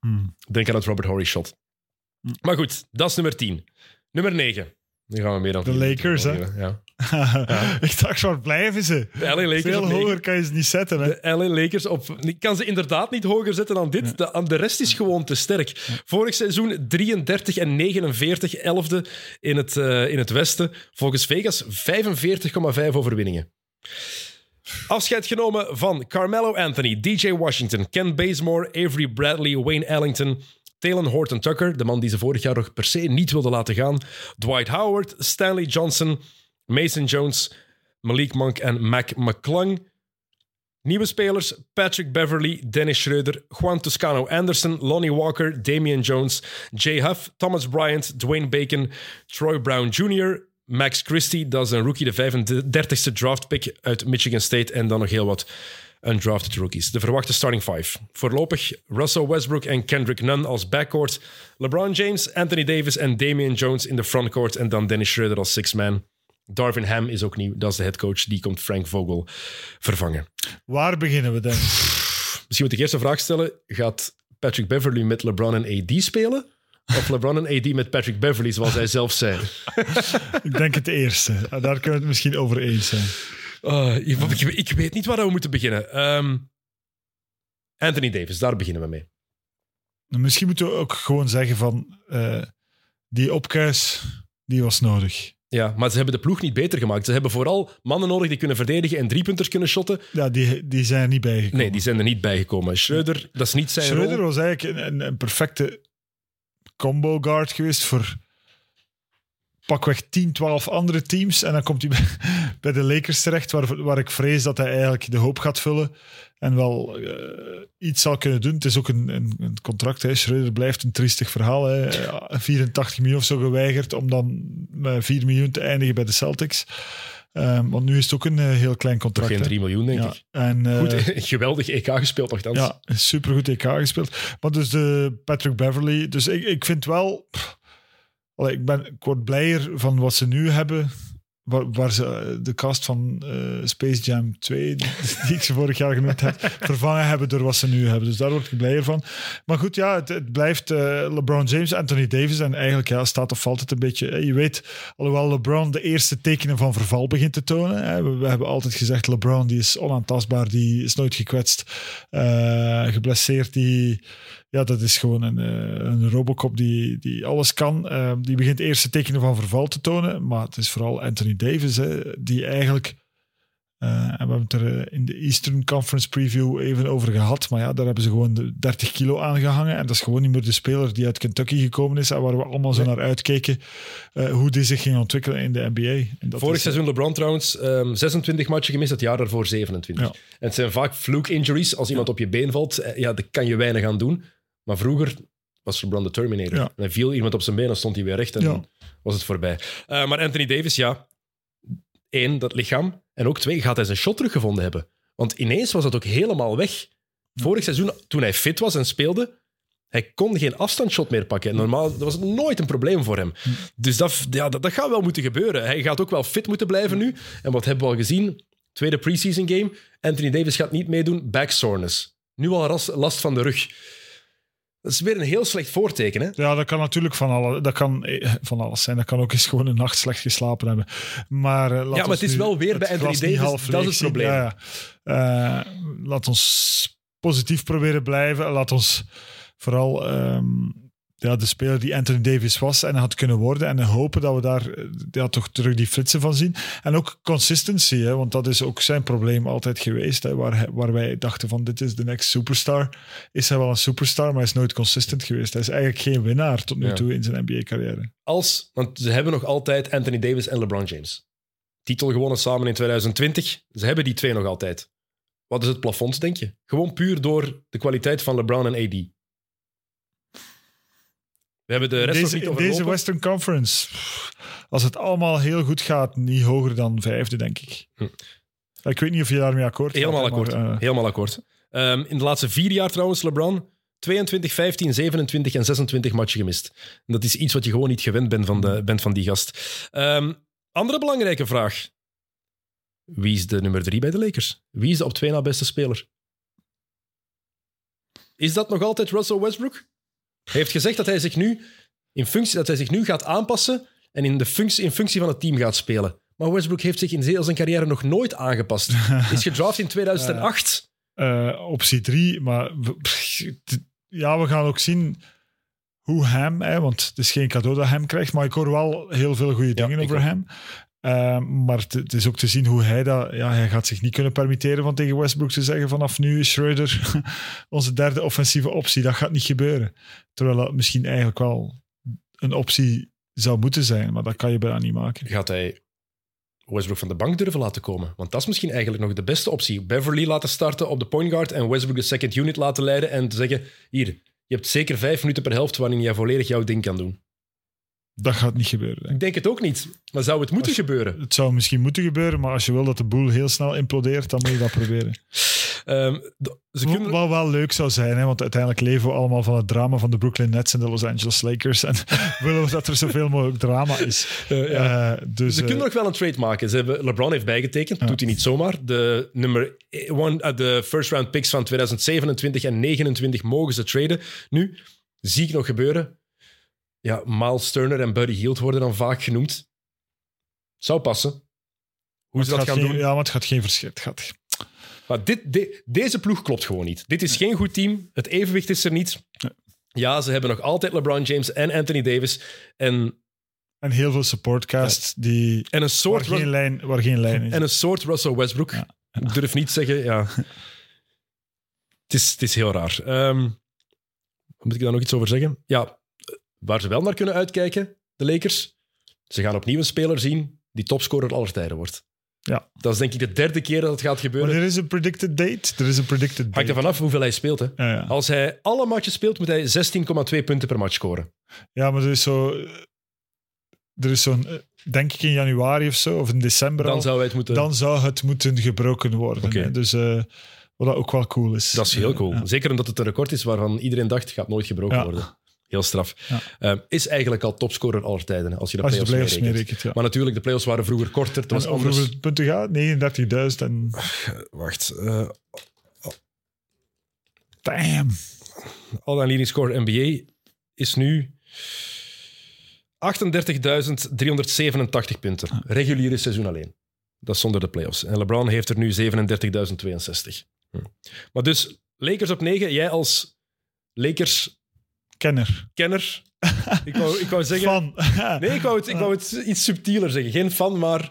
hmm. Denk aan het Robert Horry shot. Hm. Maar goed, dat is nummer 10. Nummer 9. Dan gaan we meer dan De Lakers, hè? minuten Ja. ik dacht, waar blijven ze? De LA Lakers Veel hoger kan je ze niet zetten. Hè? De LA Lakers op. Ik kan ze inderdaad niet hoger zetten dan dit. De, de rest is gewoon te sterk. Vorig seizoen 33 en 49, 11e in het, eh, in het Westen. Volgens Vegas 45,5 overwinningen. Afscheid genomen van Carmelo Anthony, DJ Washington, Ken Bazemore, Avery Bradley, Wayne Ellington, Talon Horton Tucker, de man die ze vorig jaar nog per se niet wilde laten gaan, Dwight Howard, Stanley Johnson, Mason Jones, Malik Monk en Mac McClung. Nieuwe spelers: Patrick Beverly, Dennis Schreuder, Juan Toscano Anderson, Lonnie Walker, Damian Jones, Jay Huff, Thomas Bryant, Dwayne Bacon, Troy Brown Jr., Max Christie, dat is een rookie, de 35ste draftpick uit Michigan State. En dan nog heel wat undrafted rookies. De verwachte starting five. Voorlopig Russell Westbrook en Kendrick Nunn als backcourt. LeBron James, Anthony Davis en Damian Jones in de frontcourt. En dan Dennis Schreuder als six man. Darvin Ham is ook nieuw. Dat is de headcoach. Die komt Frank Vogel vervangen. Waar beginnen we dan? Misschien moet ik eerst een vraag stellen. Gaat Patrick Beverly met LeBron en AD spelen? Of LeBron en AD met Patrick Beverly, zoals hij zelf zei? Ik denk het eerste. Daar kunnen we het misschien over eens zijn. Ik, ik, ik weet niet waar we moeten beginnen. Ehm, Anthony Davis, daar beginnen we mee. Nou, Misschien moeten we ook gewoon zeggen van... eh, die opkuis, die was nodig. Ja, maar ze hebben de ploeg niet beter gemaakt. Ze hebben vooral mannen nodig die kunnen verdedigen en driepunters kunnen shotten. Ja, die, die zijn er niet bijgekomen. Nee, die zijn er niet bijgekomen. Schreuder, dat is niet zijn Schreuder rol. was eigenlijk een, een, een perfecte combo guard geweest voor pakweg 10, 12 andere teams. En dan komt hij bij, de Lakers terecht, waar, waar ik vrees dat hij eigenlijk de hoop gaat vullen. En wel eh, iets zal kunnen doen. Het is ook een, een, een contract. Hè. Schreuder blijft een triestig verhaal. Hè. Ja, 84 miljoen of zo geweigerd om dan met 4 miljoen te eindigen bij de Celtics. Ehm, want nu is het ook een eh, heel klein contract. geen hè. 3 miljoen, denk Ja, ik. en, eh, Goed, geweldig EK gespeeld, nogthans. ja, supergoed EK gespeeld. Maar dus de Patrick Beverly. Dus ik, ik vind wel... pff, allee, ik, ben, ik word blijer van wat ze nu hebben. Waar, waar ze eh, de cast van eh, Space Jam 2, die, die ik ze vorig jaar genoemd heb, vervangen hebben door wat ze nu hebben. Dus daar word ik blijer van. Maar goed, ja, het, het blijft eh, LeBron James, Anthony Davis. En eigenlijk ja, staat of valt het een beetje. Je weet, alhoewel LeBron de eerste tekenen van verval begint te tonen. Hè, we, we hebben altijd gezegd, LeBron die is onaantastbaar, die is nooit gekwetst, geblesseerd. Die, ja, dat is gewoon een, eh, een Robocop die, die alles kan. Eh, die begint de eerste tekenen van verval te tonen. Maar het is vooral Anthony Davis, hè, die eigenlijk... eh, en we hebben het er eh, in de Eastern Conference preview even over gehad. Maar ja, daar hebben ze gewoon de 30 kilo aangehangen. En dat is gewoon niet meer de speler die uit Kentucky gekomen is. En waar we allemaal zo naar uitkeken. hoe die zich ging ontwikkelen in de NBA. En dat Vorig is, seizoen LeBron trouwens ehm, 26 matchen gemist, het jaar daarvoor 27. Ja. En het zijn vaak fluke injuries. Als iemand op je been valt, ja, dan kan je weinig aan doen. Maar vroeger was LeBron de Terminator. Ja. En dan viel iemand op zijn been en stond hij weer recht en Ja. was het voorbij. Eh, maar Anthony Davis, ja, één, dat lichaam. En ook twee, gaat hij zijn shot teruggevonden hebben. Want ineens was dat ook helemaal weg. Vorig seizoen, toen hij fit was en speelde, hij kon geen afstandsshot meer pakken. En Normaal dat was het nooit een probleem voor hem. Dus dat, ja, dat, dat gaat wel moeten gebeuren. Hij gaat ook wel fit moeten blijven nu. En wat hebben we al gezien? Tweede preseason game. Anthony Davis gaat niet meedoen. Back soreness. Nu al last van de rug. Dat is weer een heel slecht voorteken. Hè? Ja, dat kan natuurlijk van, alle, dat kan eh, van alles zijn. Dat kan ook eens gewoon een nacht slecht geslapen hebben. Maar, eh, laat maar het is wel weer bij Anthony Davis, half dat is het probleem. Ja, ja. Eh, laat ons positief proberen blijven. Laat ons vooral ehm, ja, de speler die Anthony Davis was en had kunnen worden. En hopen dat we daar eh, ja, toch terug die flitsen van zien. En ook consistency, hè, want dat is ook zijn probleem altijd geweest. Hè, waar, waar wij dachten van dit is de next superstar. Is hij wel een superstar, maar hij is nooit consistent geweest. Hij is eigenlijk geen winnaar tot nu Ja. toe in zijn NBA-carrière. Als, want ze hebben nog altijd Anthony Davis en LeBron James. Titel gewonnen samen in 2020. Ze hebben die twee nog altijd. Wat is het plafond, denk je? Gewoon puur door de kwaliteit van LeBron en AD. We hebben de rest deze, niet in overlopen. deze Western Conference, als het allemaal heel goed gaat, niet hoger dan vijfde, denk ik. Hm. Ik weet niet of je daarmee akkoord gaat. Helemaal hè, akkoord. maar, eh, Helemaal akkoord. In de laatste vier jaar trouwens, LeBron, 22, 15, 27 en 26 matchen gemist. En dat is iets wat je gewoon niet gewend bent van, de, bent van die gast. Ehm, andere belangrijke vraag. Wie is de nummer drie bij de Lakers? Wie is de op twee na beste speler? Is dat nog altijd Russell Westbrook? Hij heeft gezegd dat hij zich nu, in functie, dat hij zich nu gaat aanpassen en in, de functie, in functie van het team gaat spelen. Maar Westbrook heeft zich in heel zijn carrière nog nooit aangepast. Is gedraft in 2008. Eh, optie 3, maar pff, ja, we gaan ook zien hoe hem, hè, want het is geen cadeau dat hem krijgt, maar ik hoor wel heel veel goede dingen over hem. Eh, maar het- is ook te zien hoe hij dat... Ja, hij gaat zich niet kunnen permitteren van tegen Westbrook te zeggen vanaf nu is Schroeder onze derde offensieve optie. Dat gaat niet gebeuren. Terwijl dat misschien eigenlijk wel een optie zou moeten zijn, maar dat kan je bijna niet maken. Gaat hij Westbrook van de bank durven laten komen? Want dat is misschien eigenlijk nog de beste optie. Beverly laten starten op de point guard en Westbrook de second unit laten leiden en te zeggen, hier, je hebt zeker vijf minuten per helft waarin jij volledig jouw ding kan doen. Dat gaat niet gebeuren. denk ik. Ik denk het ook niet. Maar zou het moeten Als gebeuren? Het zou misschien moeten gebeuren, maar als je wil dat de boel heel snel implodeert, dan moet je dat proberen. D- ze kunnen... Wat wel leuk zou zijn, hè, want uiteindelijk leven we allemaal van het drama van de Brooklyn Nets en de Los Angeles Lakers. En willen we dat er zoveel mogelijk drama is. Eh, ja. Eh, dus, Ze eh, kunnen nog wel een trade maken. Ze hebben, LeBron heeft bijgetekend, Ja. doet hij niet zomaar. De, nummer one, eh, de first round picks van 2027 en 29 mogen ze traden. Nu, zie ik nog gebeuren. Ja, Miles Turner en Buddy Hield worden dan vaak genoemd. Zou passen. Hoe ze dat gaan geen, doen. Ja, maar het gaat geen verschil. Het gaat, Maar dit, de- deze ploeg klopt gewoon niet. Dit is geen goed team. Het evenwicht is er niet. Nee. Ja, ze hebben nog altijd LeBron James en Anthony Davis. En, en heel veel supportcasts die, en, een, waar, soort, geen lijn, waar geen lijn is. en een soort Russell Westbrook. Ja. Ik durf niet zeggen, ja. Het is, het is heel raar. Ehm, moet ik daar nog iets over zeggen? Ja, waar ze wel naar kunnen uitkijken, de Lakers. Ze gaan opnieuw een speler zien die topscorer aller tijden wordt. Ja. Dat is denk ik de derde keer dat het gaat gebeuren. Maar er is een predicted date. Er is een predicted date. Hangt ervan af hoeveel hij speelt. Hè. Ja, ja. Als hij alle matches speelt, moet hij 16,2 punten per match scoren. ja, maar er is zo... Er is zo'n... eh, Denk ik in januari of zo, of in december Dan al, zou het moeten... dan zou het moeten gebroken worden. Hè. Dus eh, wat ook wel cool is. Dat is heel cool. Ja. Zeker omdat het een record is waarvan iedereen dacht, gaat nooit gebroken worden. Heel straf. Ja. Eh, is eigenlijk al topscorer aller tijden, als je de Als je de playoffs ja. Maar natuurlijk, de playoffs waren vroeger korter. Het was anders. hoeveel punten gaat? 39.000 en... Wacht. eh Damn. all leading score NBA is nu 38.387 punten. Reguliere seizoen alleen. Dat is zonder de playoffs. En LeBron heeft er nu 37.062. Hm. Maar dus, Lakers op 9. Jij als Lakers-kenner. Kenner. ik, wou, ik wou zeggen... Fan. Nee, ik wou, het, ik wou het iets subtieler zeggen. Geen fan, maar...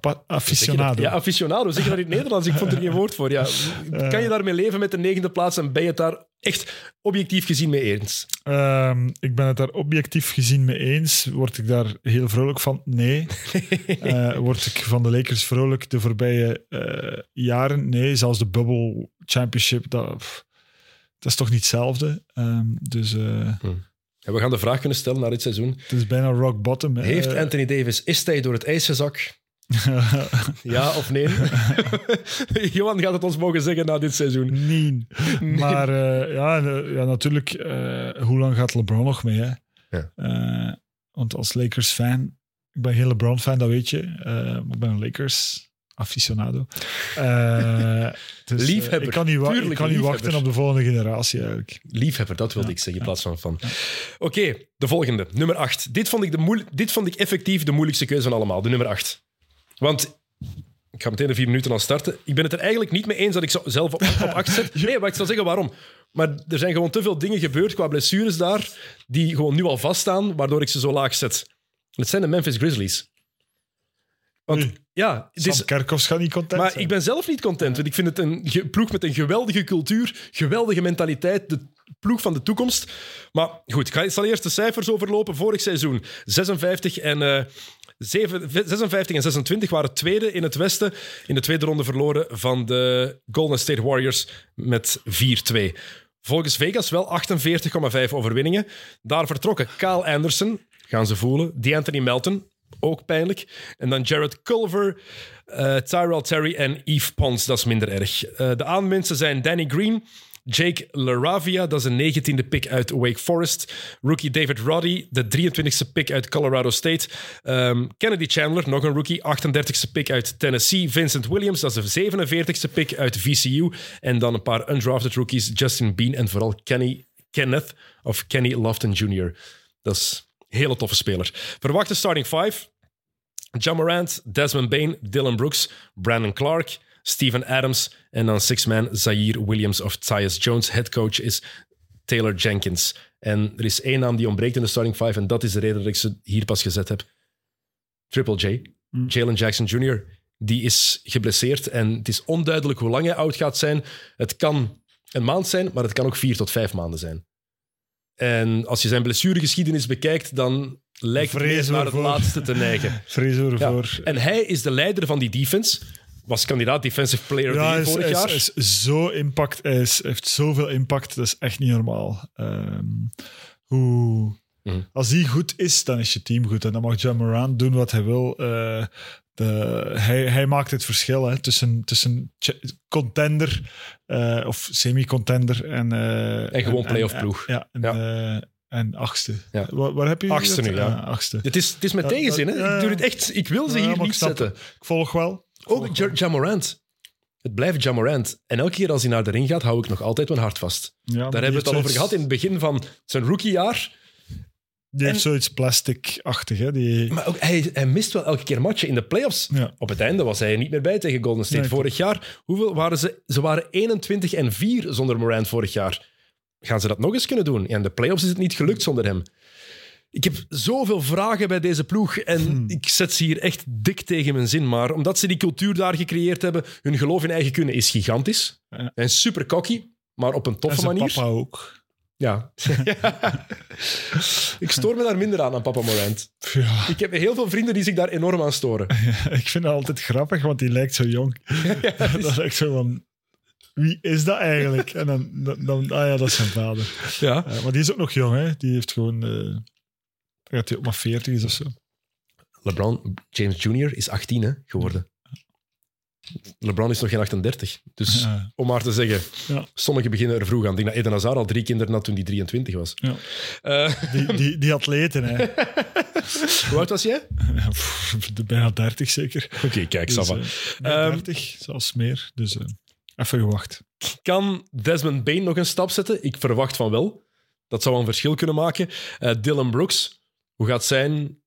dat? aficionado. Ja, aficionado. Zeg je dat in het Nederlands? Ik vond er geen woord voor. Ja. Kan je daarmee leven met de negende plaats en ben je het daar echt objectief gezien mee eens? Ehm, ik ben het daar objectief gezien mee eens. Word ik daar heel vrolijk van? Nee. Eh, word ik van de Lakers vrolijk de voorbije eh, jaren? Nee. Zelfs de Bubble Championship, dat, pff, dat is toch niet hetzelfde? Ehm, dus eh, Ja, we gaan de vraag kunnen stellen naar dit seizoen. het is bijna rock bottom. hè. Heeft Anthony Davis, is hij door het ijs gezakt? Ja of nee? Johan gaat het ons mogen zeggen na dit seizoen. Nee. Maar eh, ja, ja, natuurlijk, eh, hoe lang gaat LeBron nog mee? Hè? Ja. Want als Lakers-fan, ik ben geen LeBron-fan, dat weet je. Ik ben een Lakers-aficionado. Eh, dus, eh, Liefhebber, ik kan niet, wa- ik tuurlijk kan niet liefhebber. wachten op de volgende generatie eigenlijk. Liefhebber, dat wilde ik zeggen in plaats van fan. Oké, de volgende, nummer 8. Dit, vond ik de dit vond ik effectief de moeilijkste keuze van allemaal, de nummer 8. Want, ik ga meteen de vier minuten al starten. Ik ben het er eigenlijk niet mee eens dat ik zo zelf op, op 8 zet. Nee, maar ik zal zeggen waarom. Maar er zijn gewoon te veel dingen gebeurd qua blessures daar, die gewoon nu al vaststaan, waardoor ik ze zo laag zet. Het zijn de Memphis Grizzlies. Want Oei. ja, het is, Kerkhoffs gaat niet content maar zijn. ik ben zelf niet content, want ik vind het een ploeg met een geweldige cultuur, geweldige mentaliteit, de ploeg van de toekomst. Maar goed, ik ga- zal eerst de cijfers overlopen. Vorig seizoen 56 en, eh, zeven- 56 en 26 waren tweede in het Westen. In de tweede ronde verloren van de Golden State Warriors met 4-2. Volgens Vegas wel 48,5 overwinningen. Daar vertrokken Kyle Anderson, gaan ze voelen, DeAnthony Melton, Ook pijnlijk. En dan Jared Culver, eh, Tyrell Terry en Yves Pons. Dat is minder erg. Eh, de aanwinsten zijn Danny Green, Jake LaRavia, dat is een 19e pick uit Wake Forest. Rookie David Roddy, de 23e pick uit Colorado State. Ehm, Kennedy Chandler, nog een rookie, 38e pick uit Tennessee. Vincent Williams, dat is de 47e pick uit VCU. En dan een paar undrafted rookies, Justin Bean en vooral Kenny, Kenneth of Kenny Lofton Jr. Dat is een hele toffe speler. Verwachte starting five. John Morant, Desmond Bain, Dylan Brooks, Brandon Clark, Steven Adams en dan six-man Zaire Williams of Tyus Jones. Headcoach is Taylor Jenkins. En er is één naam die ontbreekt in de starting five en dat is de reden dat ik ze hier pas gezet heb. Triple J, Jalen Jackson Jr., die is geblesseerd en het is onduidelijk hoe lang hij oud gaat zijn. Het kan een maand zijn, maar het kan ook vier tot vijf maanden zijn. En als je zijn blessuregeschiedenis bekijkt, dan lijkt het Vrees meer naar het laatste te neigen. Vrees Ja. ervoor. En hij is de leider van die defense. Was kandidaat Defensive Player Ja, is, vorig is- jaar. is zo impact. Hij is- heeft zoveel impact. Dat is echt niet normaal. Ehm, hoe, Mhm. Als hij goed is, dan is je team goed. En dan mag John Moran doen wat hij wil. Eh, de, hij, hij maakt het verschil hè, tussen, tussen contender eh, of semi-contender en... eh, En gewoon playoff ploeg. Ja, en, Ja. eh, en achtste. Ja. Waar, waar heb je Achtste nu, ja. Achtste. Het is, het is met Ja, tegenzin. Hè? Ik, doe het echt, ik wil ze hier niet zetten. Ik volg wel. Ik volg Ook wel. Ja- Jamorant. Het blijft Jamorant. En elke keer als hij naar de ring gaat, hou ik nog altijd mijn hart vast. Daar hebben we het al over gehad in het begin van zijn rookiejaar. Die heeft En- zoiets plastic-achtig. Hè? Die, Maar ook, hij, hij mist wel elke keer matchen in de playoffs. ja. Op het einde was hij er niet meer bij tegen Golden State. Nee, vorig jaar, hoeveel waren ze? Ze waren 21 en 4 zonder Morant vorig jaar. Gaan ze dat nog eens kunnen doen? Ja, in de playoffs is het niet gelukt zonder hem. Ik heb zoveel vragen bij deze ploeg en Hmm. ik zet ze hier echt dik tegen mijn zin. Maar omdat ze die cultuur daar gecreëerd hebben, hun geloof in eigen kunnen is gigantisch. Ja. En super cocky, maar op een En toffe zijn manier. papa ook. Ja. ik stoor me daar minder aan, aan papa Morant. Ja, Ik heb heel veel vrienden die zich daar enorm aan storen. ik vind het altijd grappig, want die lijkt zo jong. dat is echt zo van... Wie is dat eigenlijk? En dan, dan, dan- ah ja, dat is zijn vader. Ja. Eh, maar die is ook nog jong, hè? Die heeft gewoon... eh dat hij ook maar 40 is of zo. LeBron James Jr. is 18 hè, geworden. LeBron is nog geen 38. Dus Ja. om maar te zeggen, Ja. sommigen beginnen er vroeg aan. Ik denk dat Eden Hazard al drie kinderen had toen hij 23 was. Ja. Eh, Die, die, die atleten, hè? hoe oud was jij? Bijna 30 zeker. Oké, kijk, Dus, Sava. eh, nee, Ehm, 30, zelfs meer. Dus eh, even gewacht. Kan Desmond Bain nog een stap zetten? Ik verwacht van wel. Dat zou een verschil kunnen maken. Dylan Brooks, hoe gaat zijn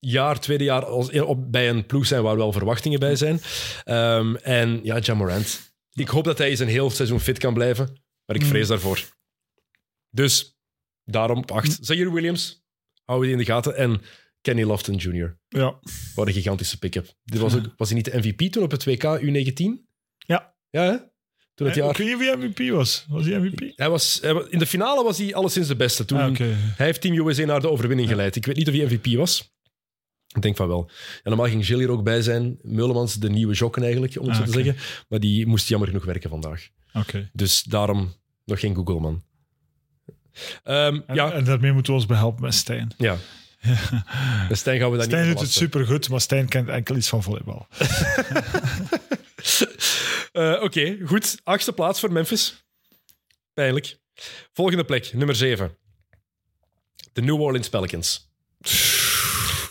jaar, tweede jaar als, op, bij een ploeg zijn waar wel verwachtingen bij zijn? Ehm, en ja, Jamorant. Ik hoop dat hij eens een heel seizoen fit kan blijven, maar ik vrees daarvoor. Dus daarom op acht. Zaire Williams, hou die in de gaten. En Kenny Lofton Jr. Ja, Wat een gigantische pick-up. Dit was, ook, was hij niet de MVP toen op het WK U19? Ja. Ja, hè? Toen het jaar... Ik weet niet wie MVP was. Was hij MVP? Hij was, hij in de finale was hij alleszins de beste. Toen, Ah. Hij heeft Team USA naar de overwinning geleid. Ik weet niet of hij MVP was. Ik denk van wel. En normaal ging Gilles hier ook bij zijn. Meulemans, de nieuwe jokken eigenlijk, om het Ah, zo te oké. zeggen. Maar die moest jammer genoeg werken vandaag. Oké. Dus daarom nog geen Google, man. Ehm, En, ja, en daarmee moeten we ons behelpen met Stijn. ja. En Stijn gaan we daar Stijn niet doet het super. supergoed, maar Stijn kent enkel iets van volleybal. Eh, Oké, goed. Achtste plaats voor Memphis. Pijnlijk. Volgende plek, nummer 7. De New Orleans Pelicans.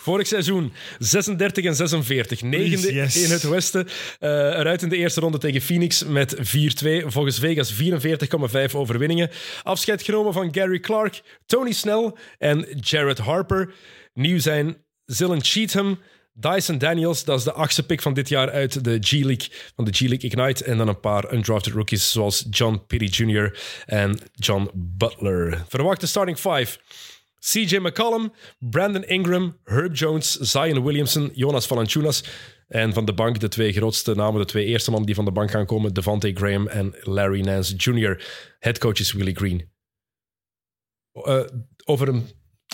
Vorig seizoen 36 en 46. Negende yes. in het westen. Eh, eruit in de eerste ronde tegen Phoenix met 4-2. Volgens Vegas 44,5 overwinningen. Afscheid genomen van Gary Clark, Tony Snell en Jared Harper. Nieuw zijn Zillen Cheatham, Dyson Daniels, dat is de achtste pick van dit jaar uit de G-League, van de G-League Ignite. En dan een paar undrafted rookies zoals John Pitti Jr. en John Butler. Verwachte starting five. CJ McCollum, Brandon Ingram, Herb Jones, Zion Williamson, Jonas Valanciunas. En van de bank de twee grootste namen, de twee eerste mannen die van de bank gaan komen, Devante Graham en Larry Nance Jr. Headcoach is Willie Green. Eh, over, een,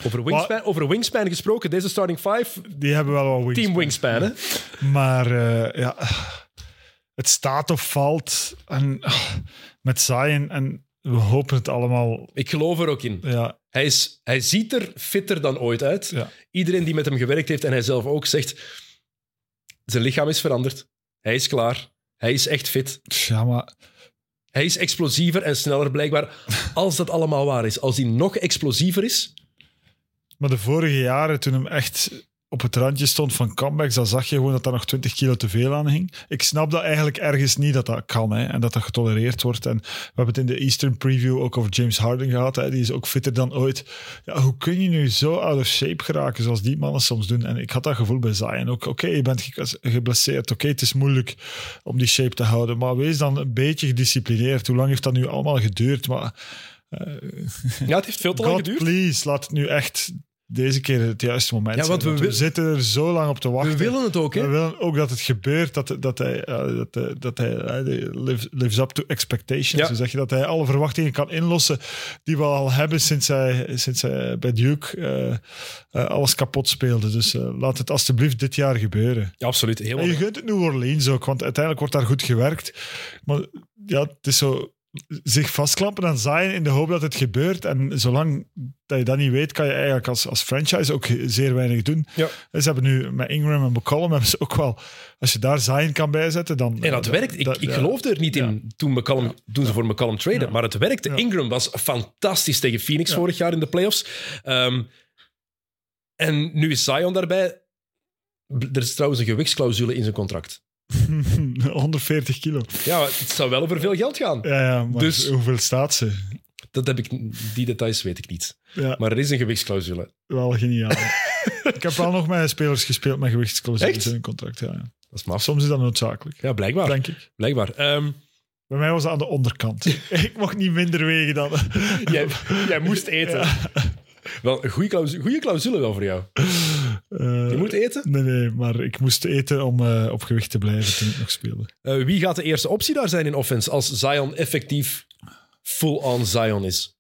over, wingspan, over wingspan gesproken, deze starting five, Die hebben wel wat wings. team wingspan, hè? Maar eh, ja, het staat of valt en, ah, met Zion. En we hopen het allemaal. Ik geloof er ook in. Ja, Hij, is, hij ziet er fitter dan ooit uit. Ja. Iedereen die met hem gewerkt heeft en hij zelf ook zegt... Zijn lichaam is veranderd. Hij is klaar. Hij is echt fit. Ja, maar Hij is explosiever en sneller blijkbaar. Als dat allemaal waar is. Als hij nog explosiever is... Maar de vorige jaren, toen hem echt op het randje stond van comebacks, dan zag je gewoon dat daar nog 20 kilo te veel aan hing. Ik snap dat eigenlijk ergens niet dat dat kan hè, en dat dat getolereerd wordt. En we hebben het in de Eastern Preview ook over James Harden gehad. Hè, die is ook fitter dan ooit. Ja, hoe kun je nu zo out of shape geraken zoals die mannen soms doen? En ik had dat gevoel bij Zion ook. Oké, je bent ge- geblesseerd. Oké, het is moeilijk om die shape te houden. Maar wees dan een beetje gedisciplineerd. Hoe lang heeft dat nu allemaal geduurd? Maar Ja, het heeft veel te lang God, geduurd. please, laat het nu echt deze keer het juiste moment Ja, want we Want we, wil- zitten er zo lang op te wachten. We willen het ook, We hè? willen ook dat het gebeurt, dat, dat hij, dat, eh, dat hij eh, lives, lives up to expectations. Ja. Hoe zeg je dat hij alle verwachtingen kan inlossen die we al hebben sinds hij, sinds hij bij Duke eh, alles kapot speelde. Dus laat het alsjeblieft dit jaar gebeuren. Ja, absoluut. Heel En je gunt het New Orleans ook, want uiteindelijk wordt daar goed gewerkt. Maar ja, het is zo zich vastklampen aan Zion in de hoop dat het gebeurt. En zolang dat je dat niet weet, kan je eigenlijk als, als franchise ook zeer weinig doen. Ja. Ze hebben nu met Ingram en McCollum hebben ze ook wel... Als je daar Zion kan bijzetten, dan... En dat werkt. Ik, dat- ik ja. geloofde er niet in toen, McCallum, toen ze voor McCallum traden. Ja. Maar het werkte. Ja. Ingram was fantastisch tegen Phoenix Ja. vorig jaar in de playoffs. Ehm, en nu is Zion daarbij. Er is trouwens een gewichtsclausule in zijn contract. 140 kilo. Ja, maar het zou wel over veel geld gaan. Ja, ja maar Dus- hoeveel staat ze? Dat heb ik, die details weet ik niet. Ja, Maar er is een gewichtsclausule. wel geniaal. ik heb wel nog met spelers gespeeld met gewichtsclausules in hun contract. Ja, ja. Dat is maf. Soms is dat noodzakelijk, Ja, blijkbaar. denk ik. blijkbaar. Ehm, Bij mij was het aan de onderkant. ik mocht niet minder wegen dan... jij, jij moest eten. Wel, een goede clausule, goede clausule wel voor jou. Eh, Je moet eten. Nee, nee, maar ik moest eten om eh, op gewicht te blijven toen ik nog speelde. Eh, wie gaat de eerste optie daar zijn in offense als Zion effectief full-on Zion is?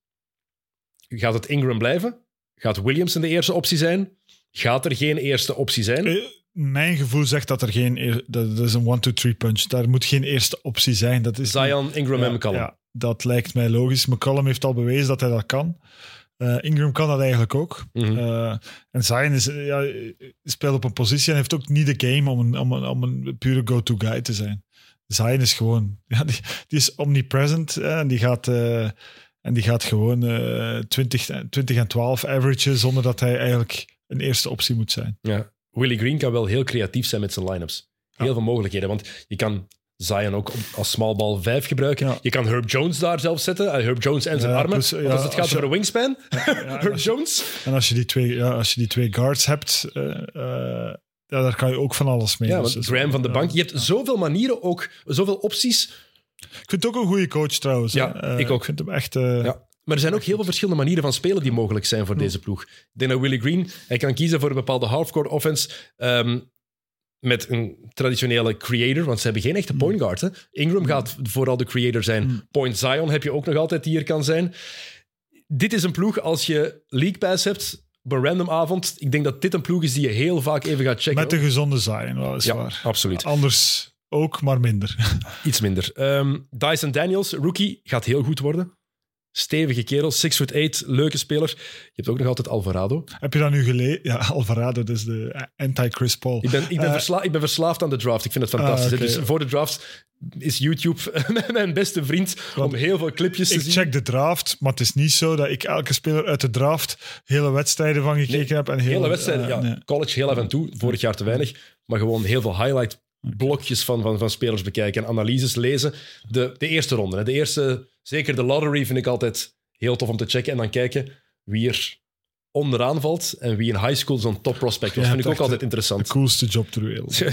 Gaat het Ingram blijven? Gaat Williams in de eerste optie zijn? Gaat er geen eerste optie zijn? Mijn gevoel zegt dat er geen... eer- Dat, dat is een one-two-three punch. Daar moet geen eerste optie zijn. Dat is Zion, Ingram ja, en McCallum. ja, dat lijkt mij logisch. McCallum heeft al bewezen dat hij dat kan. Eh, Ingram kan dat eigenlijk ook. Eh, en Zion is, eh, ja, speelt op een positie en heeft ook niet de game om een, om een, om een pure go-to guy te zijn. Zion is gewoon... Ja, die, die is omnipresent eh, en die gaat... en die gaat gewoon eh 20, 20 en 12 averages zonder dat hij eigenlijk een eerste optie moet zijn. Ja. Willie Green kan wel heel creatief zijn met zijn line-ups. Heel Ja. veel mogelijkheden, want je kan Zion ook als small ball 5 gebruiken. Ja. Je kan Herb Jones daar zelf zetten. Eh, Herb Jones en zijn Ja, armen. plus, ja, als het gaat als je- over een wingspan, Herb je- Jones. En als je die twee, ja, als je die twee guards hebt, ja, daar kan je ook van alles mee. Ja, Dus Graham van de bank. Je hebt zoveel manieren, ook zoveel opties. Ik vind het ook een goede coach trouwens. Ja, ik ook. Ik vind hem echt... Ja. Maar er zijn ook heel veel verschillende manieren van spelen die mogelijk zijn voor deze ploeg. Ik denk dat Willie Green, hij kan kiezen voor een bepaalde halfcourt offense ehm, met een traditionele creator, want ze hebben geen echte point guard. Hè? Ingram gaat vooral de creator zijn. Point Zion heb je ook nog altijd die er kan zijn. Dit is een ploeg, als je League Pass hebt, op een random avond, ik denk dat dit een ploeg is die je heel vaak even gaat checken. Met een gezonde Zion, wel is ja, waar. absoluut. Anders ook, maar minder. Iets minder. Ehm, Dyson Daniels, rookie, gaat heel goed worden. Stevige kerel, 6 foot 8, leuke speler. Je hebt ook nog altijd Alvarado. Heb je dat nu gelezen? Ja, Alvarado, dus de anti-Chris Paul. Ik ben, ik, ben Eh, versla- ik ben verslaafd aan de draft. Ik vind het fantastisch. Ah, oké. Dus voor de draft is YouTube mijn beste vriend Want om heel veel clipjes te ik zien. check de draft, maar het is niet zo dat ik elke speler uit de draft hele wedstrijden van gekeken Nee, heb. En heel, Hele wedstrijden, eh, ja. nee. College heel af en toe. Vorig jaar te weinig. Maar gewoon heel veel highlight blokjes van, van, van spelers bekijken en analyses lezen. De, de eerste ronde. Hè. De eerste, zeker de lottery vind ik altijd heel tof om te checken. En dan kijken wie er onderaan valt en wie in high school zo'n top prospect was. Je vind ik ook altijd De interessant. coolste job ter wereld.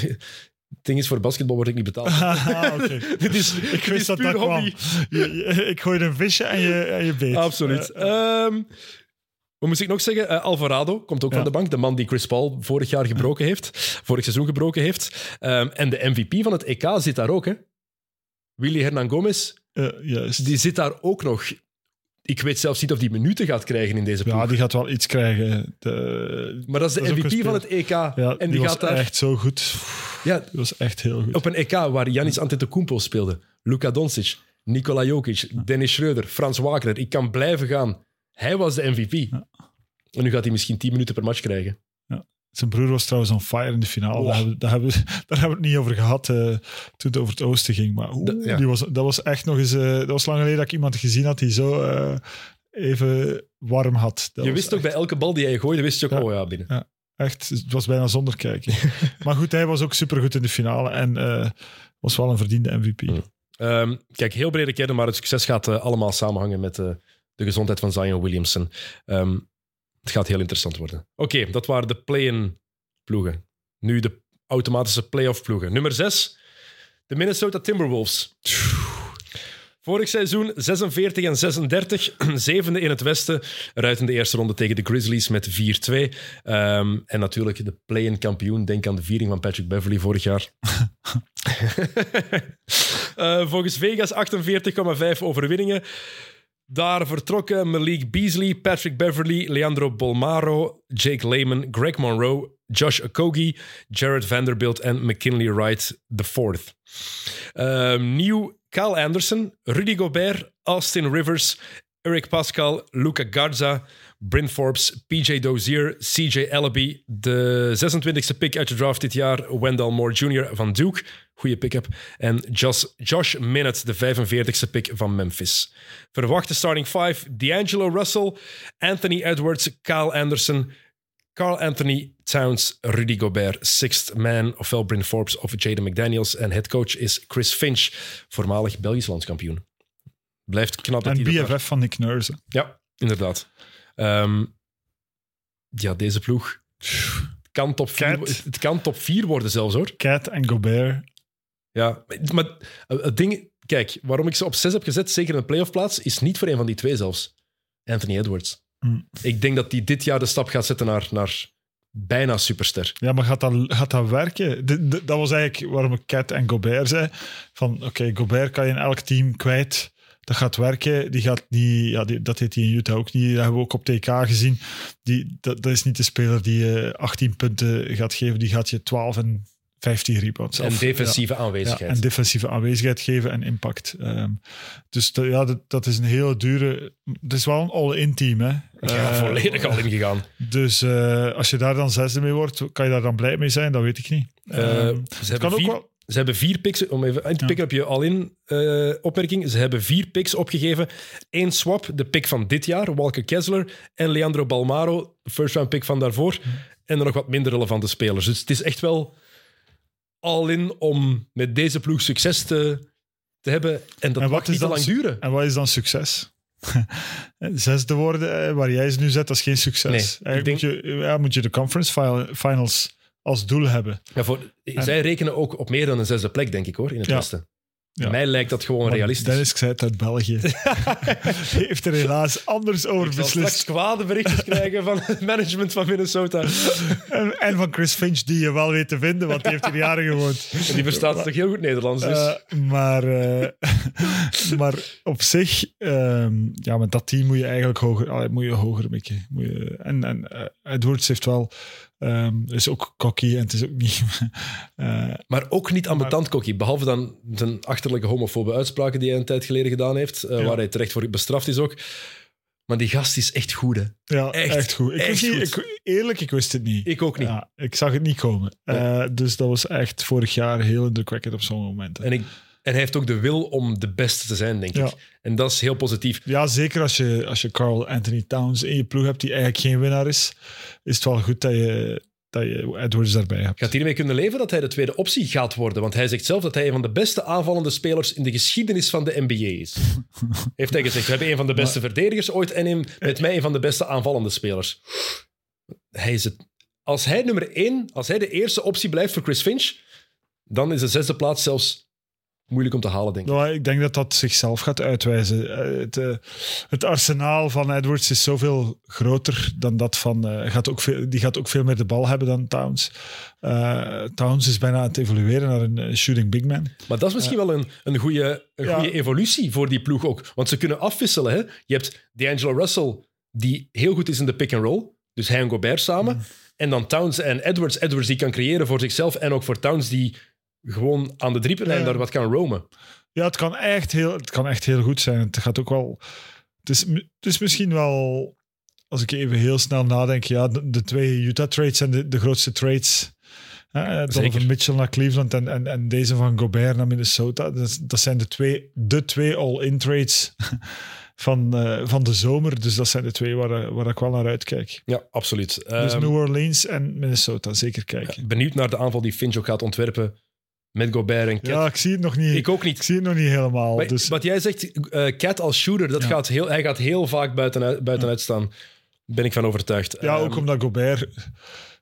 Het ding is, voor basketbal word ik niet betaald. Ah. Dit is, Ik dit is wist dat dat kwam. hobby. Je- je- ik gooi een visje en je, en je beet. Absoluut. Ehm, wat moest ik nog zeggen? Eh, Alvarado komt ook Ja. van de bank. De man die Chris Paul vorig jaar gebroken heeft. Vorig seizoen gebroken heeft. Ehm, en de MVP van het EK zit daar ook. Hè? Willy Hernan Gomez, eh, juist. die zit daar ook nog. Ik weet zelfs niet of die minuten gaat krijgen in deze ploeg. Ja, die gaat wel iets krijgen. De, maar dat is de dat MVP van het EK. ja, en die, die, was gaat daar echt zo goed. ja, Die was echt heel goed. op een EK waar Janis Antetokounmpo speelde. Luka Doncic, Nikola Jokic, Dennis Schreuder, Frans Wagner. Ik kan blijven gaan. Hij was de MVP. En nu gaat hij misschien 10 minuten per match krijgen. Zijn broer was trouwens on fire in de finale. Oh. Daar, hebben, we- daar, hebben daar hebben we het niet over gehad eh, toen het over het oosten ging. Maar Dat- ja. die was, dat was echt nog eens... eh, dat was lang geleden dat ik iemand gezien had die zo eh, even warm had. Dat je wist ook echt, bij elke bal die hij gooide, wist je ook, Ja. oh ja, binnen. echt... Het was bijna zonder kijken. maar goed, hij was ook supergoed in de finale. En was wel een verdiende MVP. Ja. Ehm, kijk, heel brede kern, maar het succes gaat allemaal samenhangen met de gezondheid van Zion Williamson. Ehm, het gaat heel interessant worden. Oké, dat waren de play-in ploegen. Nu de automatische playoff ploegen. Nummer 6, de Minnesota Timberwolves. Vorig seizoen 46 en 36, zevende in het westen. Eruit in de eerste ronde tegen de Grizzlies met 4-2. Ehm, en natuurlijk de play-in kampioen. Denk aan de viering van Patrick Beverly vorig jaar. Eh, volgens Vegas 48,5 overwinningen. Daar vertrokken Malik Beasley, Patrick Beverly, Leandro Bolmaro, Jake Lehman, Greg Monroe, Josh Okogie, Jared Vanderbilt en McKinley Wright IV. Ehm, nieuw Kyle Anderson, Rudy Gobert, Austin Rivers, Eric Pascal, Luca Garza, Bryn Forbes, PJ Dozier, CJ Ellaby, de 26e pick uit de draft dit jaar, Wendell Moore Jr. van Duke, goede pick-up, en Josh, Josh Minott, de 45e pick van Memphis. Verwachte starting five, D'Angelo Russell, Anthony Edwards, Kyle Anderson, Carl Anthony Towns, Rudy Gobert, sixth man, ofwel Bryn Forbes of Jaden McDaniels. En headcoach is Chris Finch, voormalig Belgisch landskampioen. Blijft knap dat En daar- BFF van Nick Nurse. Ja, inderdaad. Ehm, ja, deze ploeg. Kan, top vier, het kan top 4 worden zelfs hoor. Cat en Gobert. Ja, maar het ding, kijk, waarom ik ze op 6 heb gezet, zeker in de playoff plaats, is niet voor een van die twee zelfs. Anthony Edwards. Hmm. Ik denk dat hij dit jaar de stap gaat zetten naar, naar bijna superster. Ja, maar gaat dat, gaat dat werken? Dat was eigenlijk waarom ik Cat en Gobert zei. Van, oké, Gobert kan je in elk team kwijt. Dat gaat werken. Die gaat niet, ja, die, dat deed hij in Utah ook niet. Dat hebben we ook op TK gezien. Die, dat, dat is niet de speler die je 18 punten gaat geven. Die gaat je 12 en 15 rebounds. En defensieve Ja, aanwezigheid. en defensieve aanwezigheid geven en impact. Ehm, dus dat- ja, dat, dat is een hele dure... Het is wel een all-in team, hè. ja, Eh, volledig al ingegaan. dus eh, als je daar dan zesde mee wordt, kan je daar dan blij mee zijn? Dat weet ik niet. Eh, Ehm, ze, hebben vier, wel... ze hebben vier picks, om even in te pikken op je al-in eh, opmerking. Ze hebben vier picks opgegeven. Eén swap, de pick van dit jaar, Walker Kessler. En Leandro Balmaro, first round pick van daarvoor. En dan nog wat minder relevante spelers. Dus het is echt wel all-in om met deze ploeg succes te, te hebben. En dat En wat mag is niet te dan lang su- duren. En wat is dan succes? Zesde worden, eh, waar jij ze nu zet, dat is geen succes. Nee, Eigenlijk moet, je, ja, moet je de conference fi- finals als doel hebben. Ja, voor, zij rekenen ook op meer dan een zesde plek, denk ik hoor, in het Ja. Westen. Ja. Mij lijkt dat gewoon Maar realistisch. Dennis Xeit uit België heeft er helaas anders over Ik zal straks beslist. kwade berichtjes krijgen van het management van Minnesota. En, en van Chris Finch, die je wel weet te vinden, want die heeft hier jaren gewoond. En die verstaat toch heel goed Nederlands. Dus. Eh, maar, eh, maar op zich, ehm, ja, met dat team moet je eigenlijk hoger, moet je hoger mikken. Moet je, en en eh, Edwards heeft wel, ehm, is ook cocky en het is ook niet. eh, maar ook niet ambetant kokkie. Behalve dan zijn achterlijke homofobe uitspraken die hij een tijd geleden gedaan heeft. eh, Ja. Waar hij terecht voor bestraft is ook. Maar die gast is echt goed. hè. ja, Echt, echt, goed. Ik echt wist niet, goed. ik, eerlijk, ik wist het niet. Ik ook niet. Ja, ik zag het niet komen. Eh, dus dat was echt vorig jaar heel indrukwekkend op zo'n momenten. En, ik, en hij heeft ook de wil om de beste te zijn, denk Ja. ik. En dat is heel positief. Ja, zeker als je, als je Carl Anthony Towns in je ploeg hebt die eigenlijk geen winnaar is, is het wel goed dat je, dat je Edwards daarbij hebt. Gaat hij ermee kunnen leven dat hij de tweede optie gaat worden? Want hij zegt zelf dat hij een van de beste aanvallende spelers in de geschiedenis van de NBA is. Heeft hij gezegd, we hebben een van de beste verdedigers ooit en een, met mij een van de beste aanvallende spelers. Hij is het. Als hij nummer één, als hij de eerste optie blijft voor Chris Finch, dan is de zesde plaats zelfs moeilijk om te halen, denk ik. Nou, ik denk dat dat zichzelf gaat uitwijzen. Eh, Het, eh, het arsenaal van Edwards is zoveel groter dan dat van... eh, gaat ook veel, die gaat ook veel meer de bal hebben dan Towns. Eh, Towns is bijna aan het evolueren naar een shooting big man. Maar dat is misschien wel een, een goede een Ja. goede evolutie voor die ploeg ook. Want ze kunnen afwisselen. Hè? Je hebt D'Angelo Russell, die heel goed is in de pick-and-roll. Dus hij en Gobert samen. Mm. En dan Towns en Edwards. Edwards die kan creëren voor zichzelf. En ook voor Towns die gewoon aan de driepuntlijn Ja. daar wat kan roamen. Ja, het kan, echt heel, het kan echt heel goed zijn. Het gaat ook wel... Het is, het is misschien wel, als ik even heel snel nadenk, ja, de, de twee Utah-trades zijn de, de grootste trades. Uh, Donovan Mitchell naar Cleveland en, en, en deze van Gobert naar Minnesota. Dat, dat zijn de twee, de twee all-in trades van, uh, van de zomer. Dus dat zijn de twee waar, waar ik wel naar uitkijk. Ja, absoluut. Dus um, New Orleans en Minnesota, zeker kijken. Benieuwd naar de aanval die Finch ook gaat ontwerpen met Gobert en Cat. Ja, ik zie het nog niet. Ik ook niet. Ik zie het nog niet helemaal. Maar, dus. Wat jij zegt, uh, Cat als shooter, dat ja. gaat heel, hij gaat heel vaak buitenuit, buitenuit staan. Ben ik van overtuigd. Ja, um, ook omdat Gobert...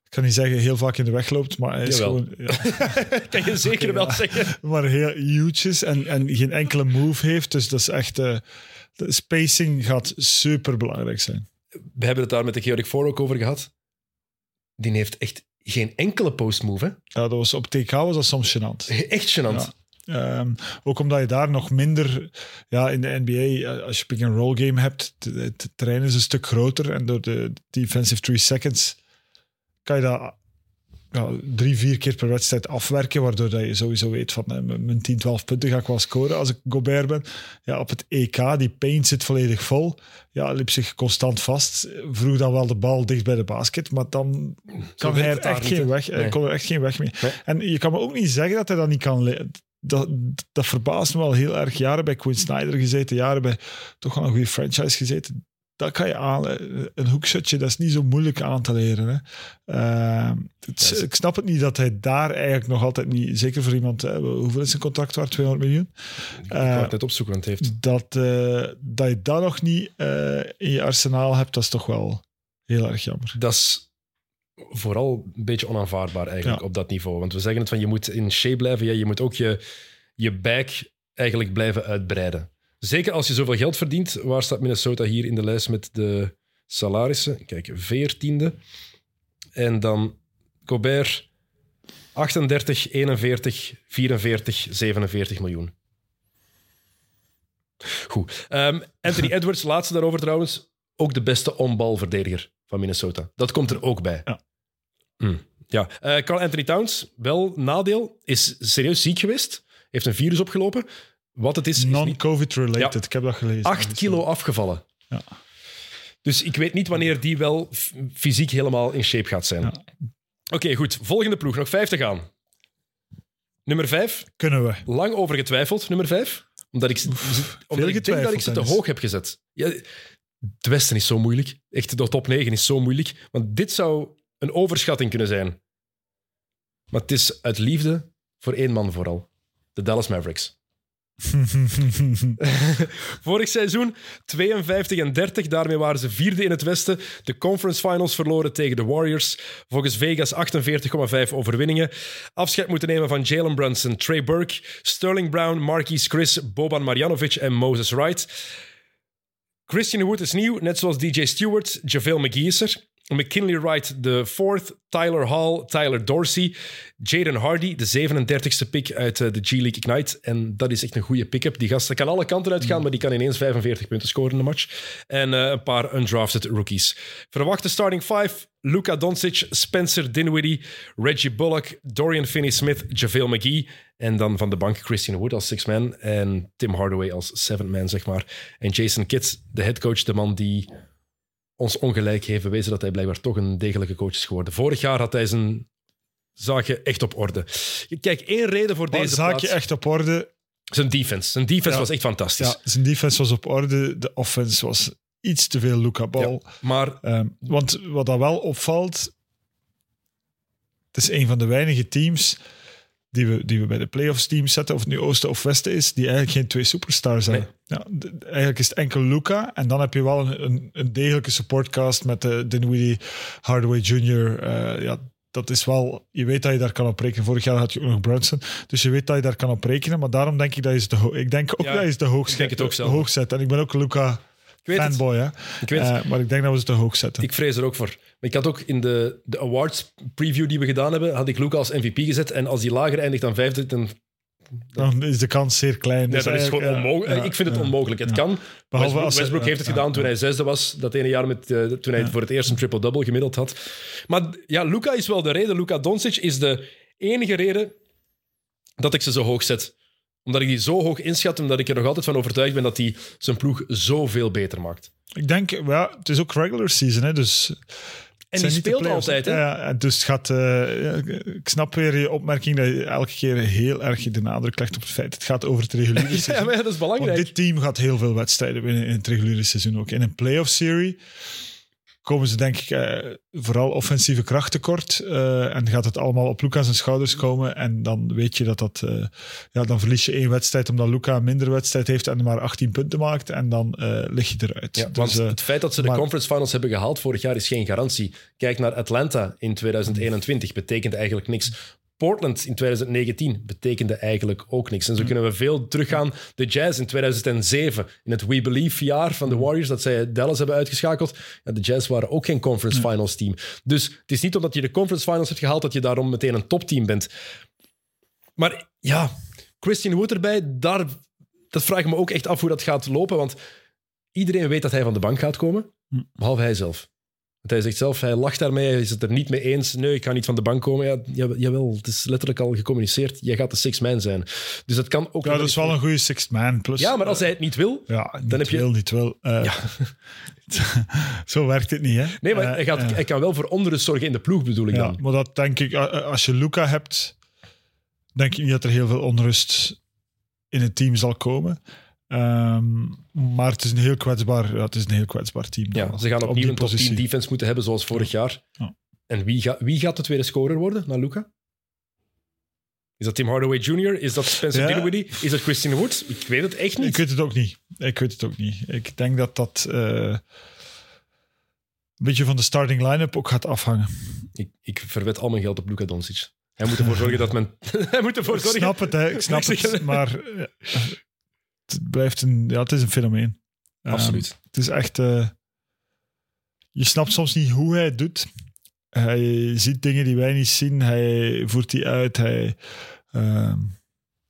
Ik kan niet zeggen heel vaak in de weg loopt, maar hij is Jawel. gewoon... Ja. kan je zeker okay, wel ja. zeggen. Maar heel huge is en, en geen enkele move heeft. Dus dat is echt... Uh, de spacing gaat super belangrijk zijn. We hebben het daar met de Georg voor ook over gehad. Die heeft echt geen enkele postmove. Ja, dat was, op TK was dat soms gênant. Echt gênant. Ja. Um, ook omdat je daar nog minder... Ja, in de NBA, als je pick-and-roll game hebt, het terrein is een stuk groter en door de defensive three seconds kan je dat ja, drie, vier keer per wedstrijd afwerken, waardoor dat je sowieso weet van eh, mijn 10, 12 punten ga ik wel scoren als ik Gobert ben. Ja, op het EK, die paint zit volledig vol. Ja, liep zich constant vast. Vroeg dan wel de bal dicht bij de basket, maar dan kan hij er echt geen, weg, nee. kon er echt geen weg mee. Nee. En je kan me ook niet zeggen dat hij dat niet kan dat, dat verbaast me wel heel erg. Jaren bij Quinn Snyder gezeten, jaren bij toch wel een goede franchise gezeten dat kan je aan. Een hoekshotje, dat is niet zo moeilijk aan te leren. Hè. Uh, het, ik snap het niet dat hij daar eigenlijk nog altijd niet, zeker voor iemand, hè, hoeveel is zijn contract waard? 200 miljoen? Ik uh, het opzoeken, want het heeft. Dat, uh, dat je dat nog niet uh, in je arsenaal hebt, dat is toch wel heel erg jammer. Dat is vooral een beetje onaanvaardbaar eigenlijk ja. op dat niveau. Want we zeggen het van je moet in shape blijven, ja, je moet ook je, je back eigenlijk blijven uitbreiden. Zeker als je zoveel geld verdient. Waar staat Minnesota hier in de lijst met de salarissen? Kijk, veertiende. En dan Gobert 38, 41, 44, 47 miljoen. Goed. Um, Anthony Edwards, laatste daarover trouwens. Ook de beste onbalverdediger van Minnesota. Dat komt er ook bij. Ja. Mm. Ja. Uh, Carl Anthony Towns, wel nadeel, is serieus ziek geweest. Heeft een virus opgelopen. Wat het is. Non-COVID related, ja, ik heb dat gelezen. 8 kilo afgevallen. Ja. Dus ik weet niet wanneer die wel fysiek helemaal in shape gaat zijn. Ja. Oké, okay, goed. Volgende ploeg. Nog vijf te gaan. Nummer vijf. Kunnen we. Lang over getwijfeld, nummer vijf. Omdat ik, Oef, omdat ik denk dat ik ze te hoog heb gezet. Ja, het Westen is zo moeilijk. Echt, de top 9 is zo moeilijk. Want dit zou een overschatting kunnen zijn. Maar het is uit liefde voor één man vooral. De Dallas Mavericks. Vorig seizoen 52 en 30. Daarmee waren ze vierde in het Westen. De conference finals verloren tegen de Warriors. Volgens Vegas 48,5 overwinningen. Afscheid moeten nemen van Jalen Brunson, Trey Burke, Sterling Brown, Marquise Chris, Boban Marjanovic en Moses Wright. Christian Wood is nieuw, net zoals DJ Stewart. JaVale McGee is er. McKinley Wright de fourth, Tyler Hall, Tyler Dorsey, Jaden Hardy, de 37ste pick uit de G League Ignite. En dat is echt een goede pick-up. Die gast kan alle kanten uitgaan, mm. maar die kan ineens 45 punten scoren in de match. En uh, een paar undrafted rookies. Verwachte starting five, Luka Doncic, Spencer Dinwiddie, Reggie Bullock, Dorian Finney-Smith, JaVale McGee. En dan van de bank Christian Wood als six-man en Tim Hardaway als seven-man, zeg maar. En Jason Kidd, de headcoach, de man die ons ongelijk heeft bewezen dat hij blijkbaar toch een degelijke coach is geworden. Vorig jaar had hij zijn zaakje echt op orde. Kijk, één reden voor deze zaakje plaats... echt op orde? Zijn defense. Zijn defense ja. was echt fantastisch. Ja, zijn defense was op orde. De offense was iets te veel Luca-bal. Ja, maar... Um, want wat dat wel opvalt... Het is een van de weinige teams die we, die we bij de playoffs teams zetten, of het nu Oosten of Westen is, die eigenlijk geen twee superstars zijn. Ja, de, eigenlijk is het enkel Luca. En dan heb je wel een, een, een degelijke supportcast met de Dinwiddie, Hardaway Jr. Uh, ja, dat is wel, je weet dat je daar kan op rekenen. Vorig jaar had je ook nog Brunson. Dus je weet dat je daar kan op rekenen. Maar daarom denk ik dat je het Ik denk ook ja, dat je te hoog, ik denk het ook zelf. hoog zet. En ik ben ook Luca fanboy, hè. Ik weet uh, maar ik denk dat we ze te hoog zetten. Ik vrees er ook voor. Maar ik had ook in de, de awards preview die we gedaan hebben, had ik Luca als MVP gezet. En als die lager eindigt dan vijfde, dan dan is de kans zeer klein. Dus ja, dat is gewoon onmogelijk. Ja, ik vind het ja, onmogelijk. Het kan. Behalve Westbrook, Westbrook heeft het gedaan toen hij zesde was. Dat ene jaar met, uh, toen hij voor het eerst een triple-double gemiddeld had. Maar ja, Luca is wel de reden. Luca Doncic is de enige reden dat ik ze zo hoog zet. Omdat ik die zo hoog inschat, omdat ik er nog altijd van overtuigd ben dat hij zijn ploeg zoveel beter maakt. Ik denk, ja, het is ook regular season, hè, dus... En die speelt altijd, hè? Ja, dus het gaat... eh, ik snap weer je opmerking dat je elke keer heel erg de nadruk legt op het feit. Het gaat over het reguliere seizoen. Ja, maar ja, dat is Want belangrijk. dit team gaat heel veel wedstrijden winnen in het reguliere seizoen ook. In een playoff serie komen ze denk ik eh, vooral offensieve kracht tekort. eh, en gaat het allemaal op Luca zijn schouders komen. En dan weet je dat dat... eh, ja, dan verlies je één wedstrijd omdat Luca minder wedstrijd heeft en maar 18 punten maakt. En dan lig je eruit. Ja, Dus, want het feit dat ze de maar- conference finals hebben gehaald vorig jaar is geen garantie. Kijk naar Atlanta in 2021, betekent eigenlijk niks. Portland in 2019 betekende eigenlijk ook niks. En zo kunnen we veel teruggaan. De Jazz in 2007, in het We Believe jaar van de Warriors, dat zij Dallas hebben uitgeschakeld. Ja, de Jazz waren ook geen conference finals team. Dus het is niet omdat je de conference finals hebt gehaald dat je daarom meteen een topteam bent. Maar ja, Christian Wood erbij, daar, dat vraag ik me ook echt af hoe dat gaat lopen. Want iedereen weet dat hij van de bank gaat komen, behalve hij zelf. Want hij zegt zelf, hij lacht daarmee, hij is het er niet mee eens. Nee, ik ga niet van de bank komen. Ja, ja, jawel, het is letterlijk al gecommuniceerd. Jij gaat de six man zijn. Dus dat kan ook... ja, dat is wel een goede sixth man. Plus, Ja, maar als hij het niet wil... Ja, niet heb je- wil, niet wil. Eh, zo werkt het niet, hè? Nee, maar Eh, hij, gaat, eh, hij kan wel voor onrust zorgen in de ploeg, bedoel ik ja, dan. maar dat denk ik, eh, als je Luca hebt, denk ik niet dat er heel veel onrust in het team zal komen. Ehm, maar het is een heel kwetsbaar, ja, het is een heel kwetsbaar team. Ja, dan. ze gaan Op opnieuw die een top 10 positie. defense moeten hebben, zoals vorig jaar. Ja. En wie, gaat wie gaat de tweede scorer worden na Luca? Is dat Tim Hardaway Jr.? Is dat Spencer. Dinwiddie? Is dat Christian Wood? Ik weet het echt niet. Ik weet het ook niet. Ik weet het ook niet. Ik denk dat dat eh, een beetje van de starting line-up ook gaat afhangen. Ik, ik verwed al mijn geld op Luka Doncic. Hij moet ervoor zorgen dat men... hij moet ervoor Ik zorgen... snap het, hè. Ik snap Ik het. Maar het blijft een, ja, het is een fenomeen. Ehm, Absoluut. Het is echt. eh, je snapt soms niet hoe hij het doet. Hij ziet dingen die wij niet zien. Hij voert die uit. Hij, ehm,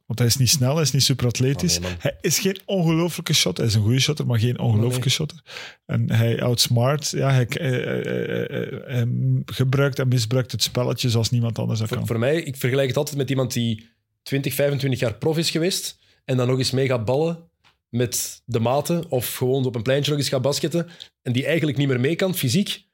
want hij is niet snel, hij is niet super atletisch. Oh, nee, man. hij is geen ongelooflijke shot. Hij is een goede shotter, maar geen ongelooflijke nee. shotter. En hij outsmart. Ja, hij, hij, hij- hij- hij gebruikt en misbruikt het spelletje zoals niemand anders dat Voor, kan. voor mij, ik vergelijk het altijd met iemand die 20, 25 jaar prof is geweest en dan nog eens mee gaat ballen met de maten of gewoon op een pleintje nog eens gaat basketten en die eigenlijk niet meer mee kan, fysiek,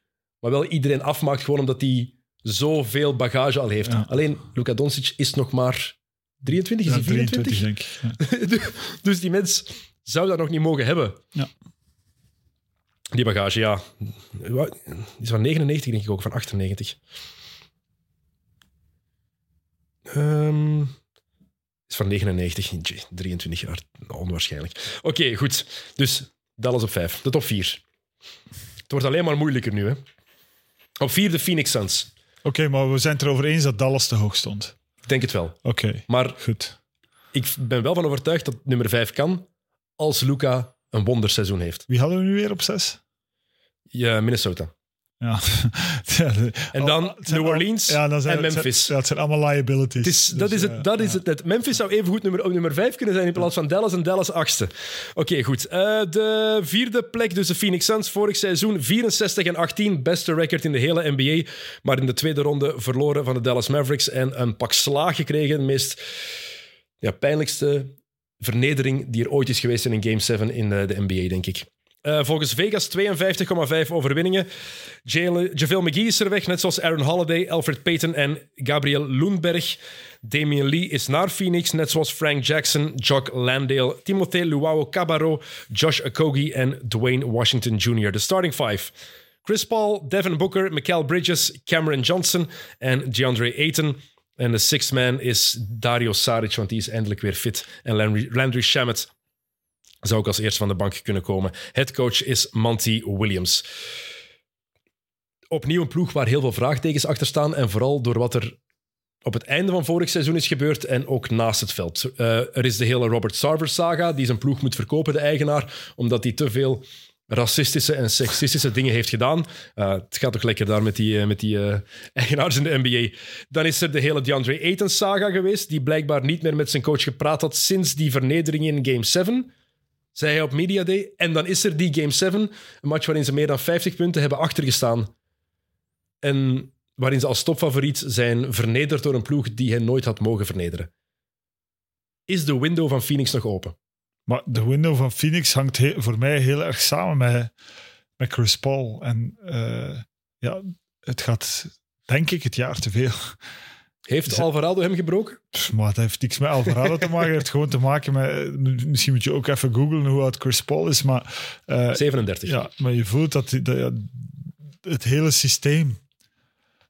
maar wel iedereen afmaakt gewoon omdat hij zoveel bagage al heeft. Ja. Alleen Luka Doncic is nog maar 23, is Ja, hij 24? 23, denk ik. Ja. dus die mens zou dat nog niet mogen hebben. Ja. Die bagage, ja. Is van 99, denk ik ook, van 98. Ehm is van 99, Jee, 23 jaar. Onwaarschijnlijk. Oké, goed. Dus Dallas op 5. De top 4. Het wordt alleen maar moeilijker nu, hè. Op 4 de Phoenix Suns. Oké, maar we zijn het erover eens dat Dallas te hoog stond. Ik denk het wel. Oké, Maar goed. ik ben wel van overtuigd dat nummer 5 kan als Luca een wonderseizoen heeft. Wie hadden we nu weer op zes? Ja, Minnesota. Ja. En dan oh, New al- Orleans ja, dan zijn, en zijn- Memphis. het zijn allemaal liabilities. Het is, dat Dus, is eh, het. Dat is ja. het net. Memphis zou evengoed nummer, op nummer 5 kunnen zijn in plaats van Dallas en Dallas achtste. Oké, goed. Eh, de vierde plek, dus de Phoenix Suns. Vorig seizoen 64 en 18. Beste record in de hele NBA. Maar in de tweede ronde verloren van de Dallas Mavericks. En een pak slaag gekregen. De meest ja, pijnlijkste vernedering die er ooit is geweest in een Game 7 in de, de NBA, denk ik. Eh, volgens Vegas 52,5 overwinningen. JaVale McGee is er weg, net zoals Aaron Holiday, Alfred Payton en Gabriel Lundberg. Damian Lee is naar Phoenix, net zoals Frank Jackson, Jock Landale, Timothée Luau Cabarro, Josh Okogie en Dwayne Washington Jr. De starting five. Chris Paul, Devin Booker, Mikael Bridges, Cameron Johnson en DeAndre Ayton. En de sixth man is Dario Saric, want die is eindelijk weer fit. En Landry, Landry Shamet zou ook als eerste van de bank kunnen komen. Headcoach is Monty Williams. Opnieuw een ploeg waar heel veel vraagtekens achter staan. En vooral door wat er op het einde van vorig seizoen is gebeurd en ook naast het veld. Eh, er is de hele Robert Sarver-saga, die zijn ploeg moet verkopen, de eigenaar, omdat hij te veel racistische en sexistische dingen heeft gedaan. Eh, het gaat toch lekker daar met die, eh, met die eigenaars in de NBA. Dan is er de hele DeAndre Ayton-saga geweest, die blijkbaar niet meer met zijn coach gepraat had sinds die vernedering in Game 7 zei hij op Media Day. En dan is er die Game 7, een match waarin ze meer dan 50 punten hebben achtergestaan. En waarin ze als topfavoriet zijn vernederd door een ploeg die hen nooit had mogen vernederen. is de window van Phoenix nog open? Maar de window van Phoenix hangt voor mij heel erg samen met, met Chris Paul. En eh, ja, het gaat, denk ik, het jaar te veel. Heeft Ze- Alvarado hem gebroken? Pff, Maar het heeft niks met Alvarado te maken. Het heeft gewoon te maken met... Misschien moet je ook even googlen hoe oud Chris Paul is. Maar, eh, 37. ja, maar je voelt dat, het hele systeem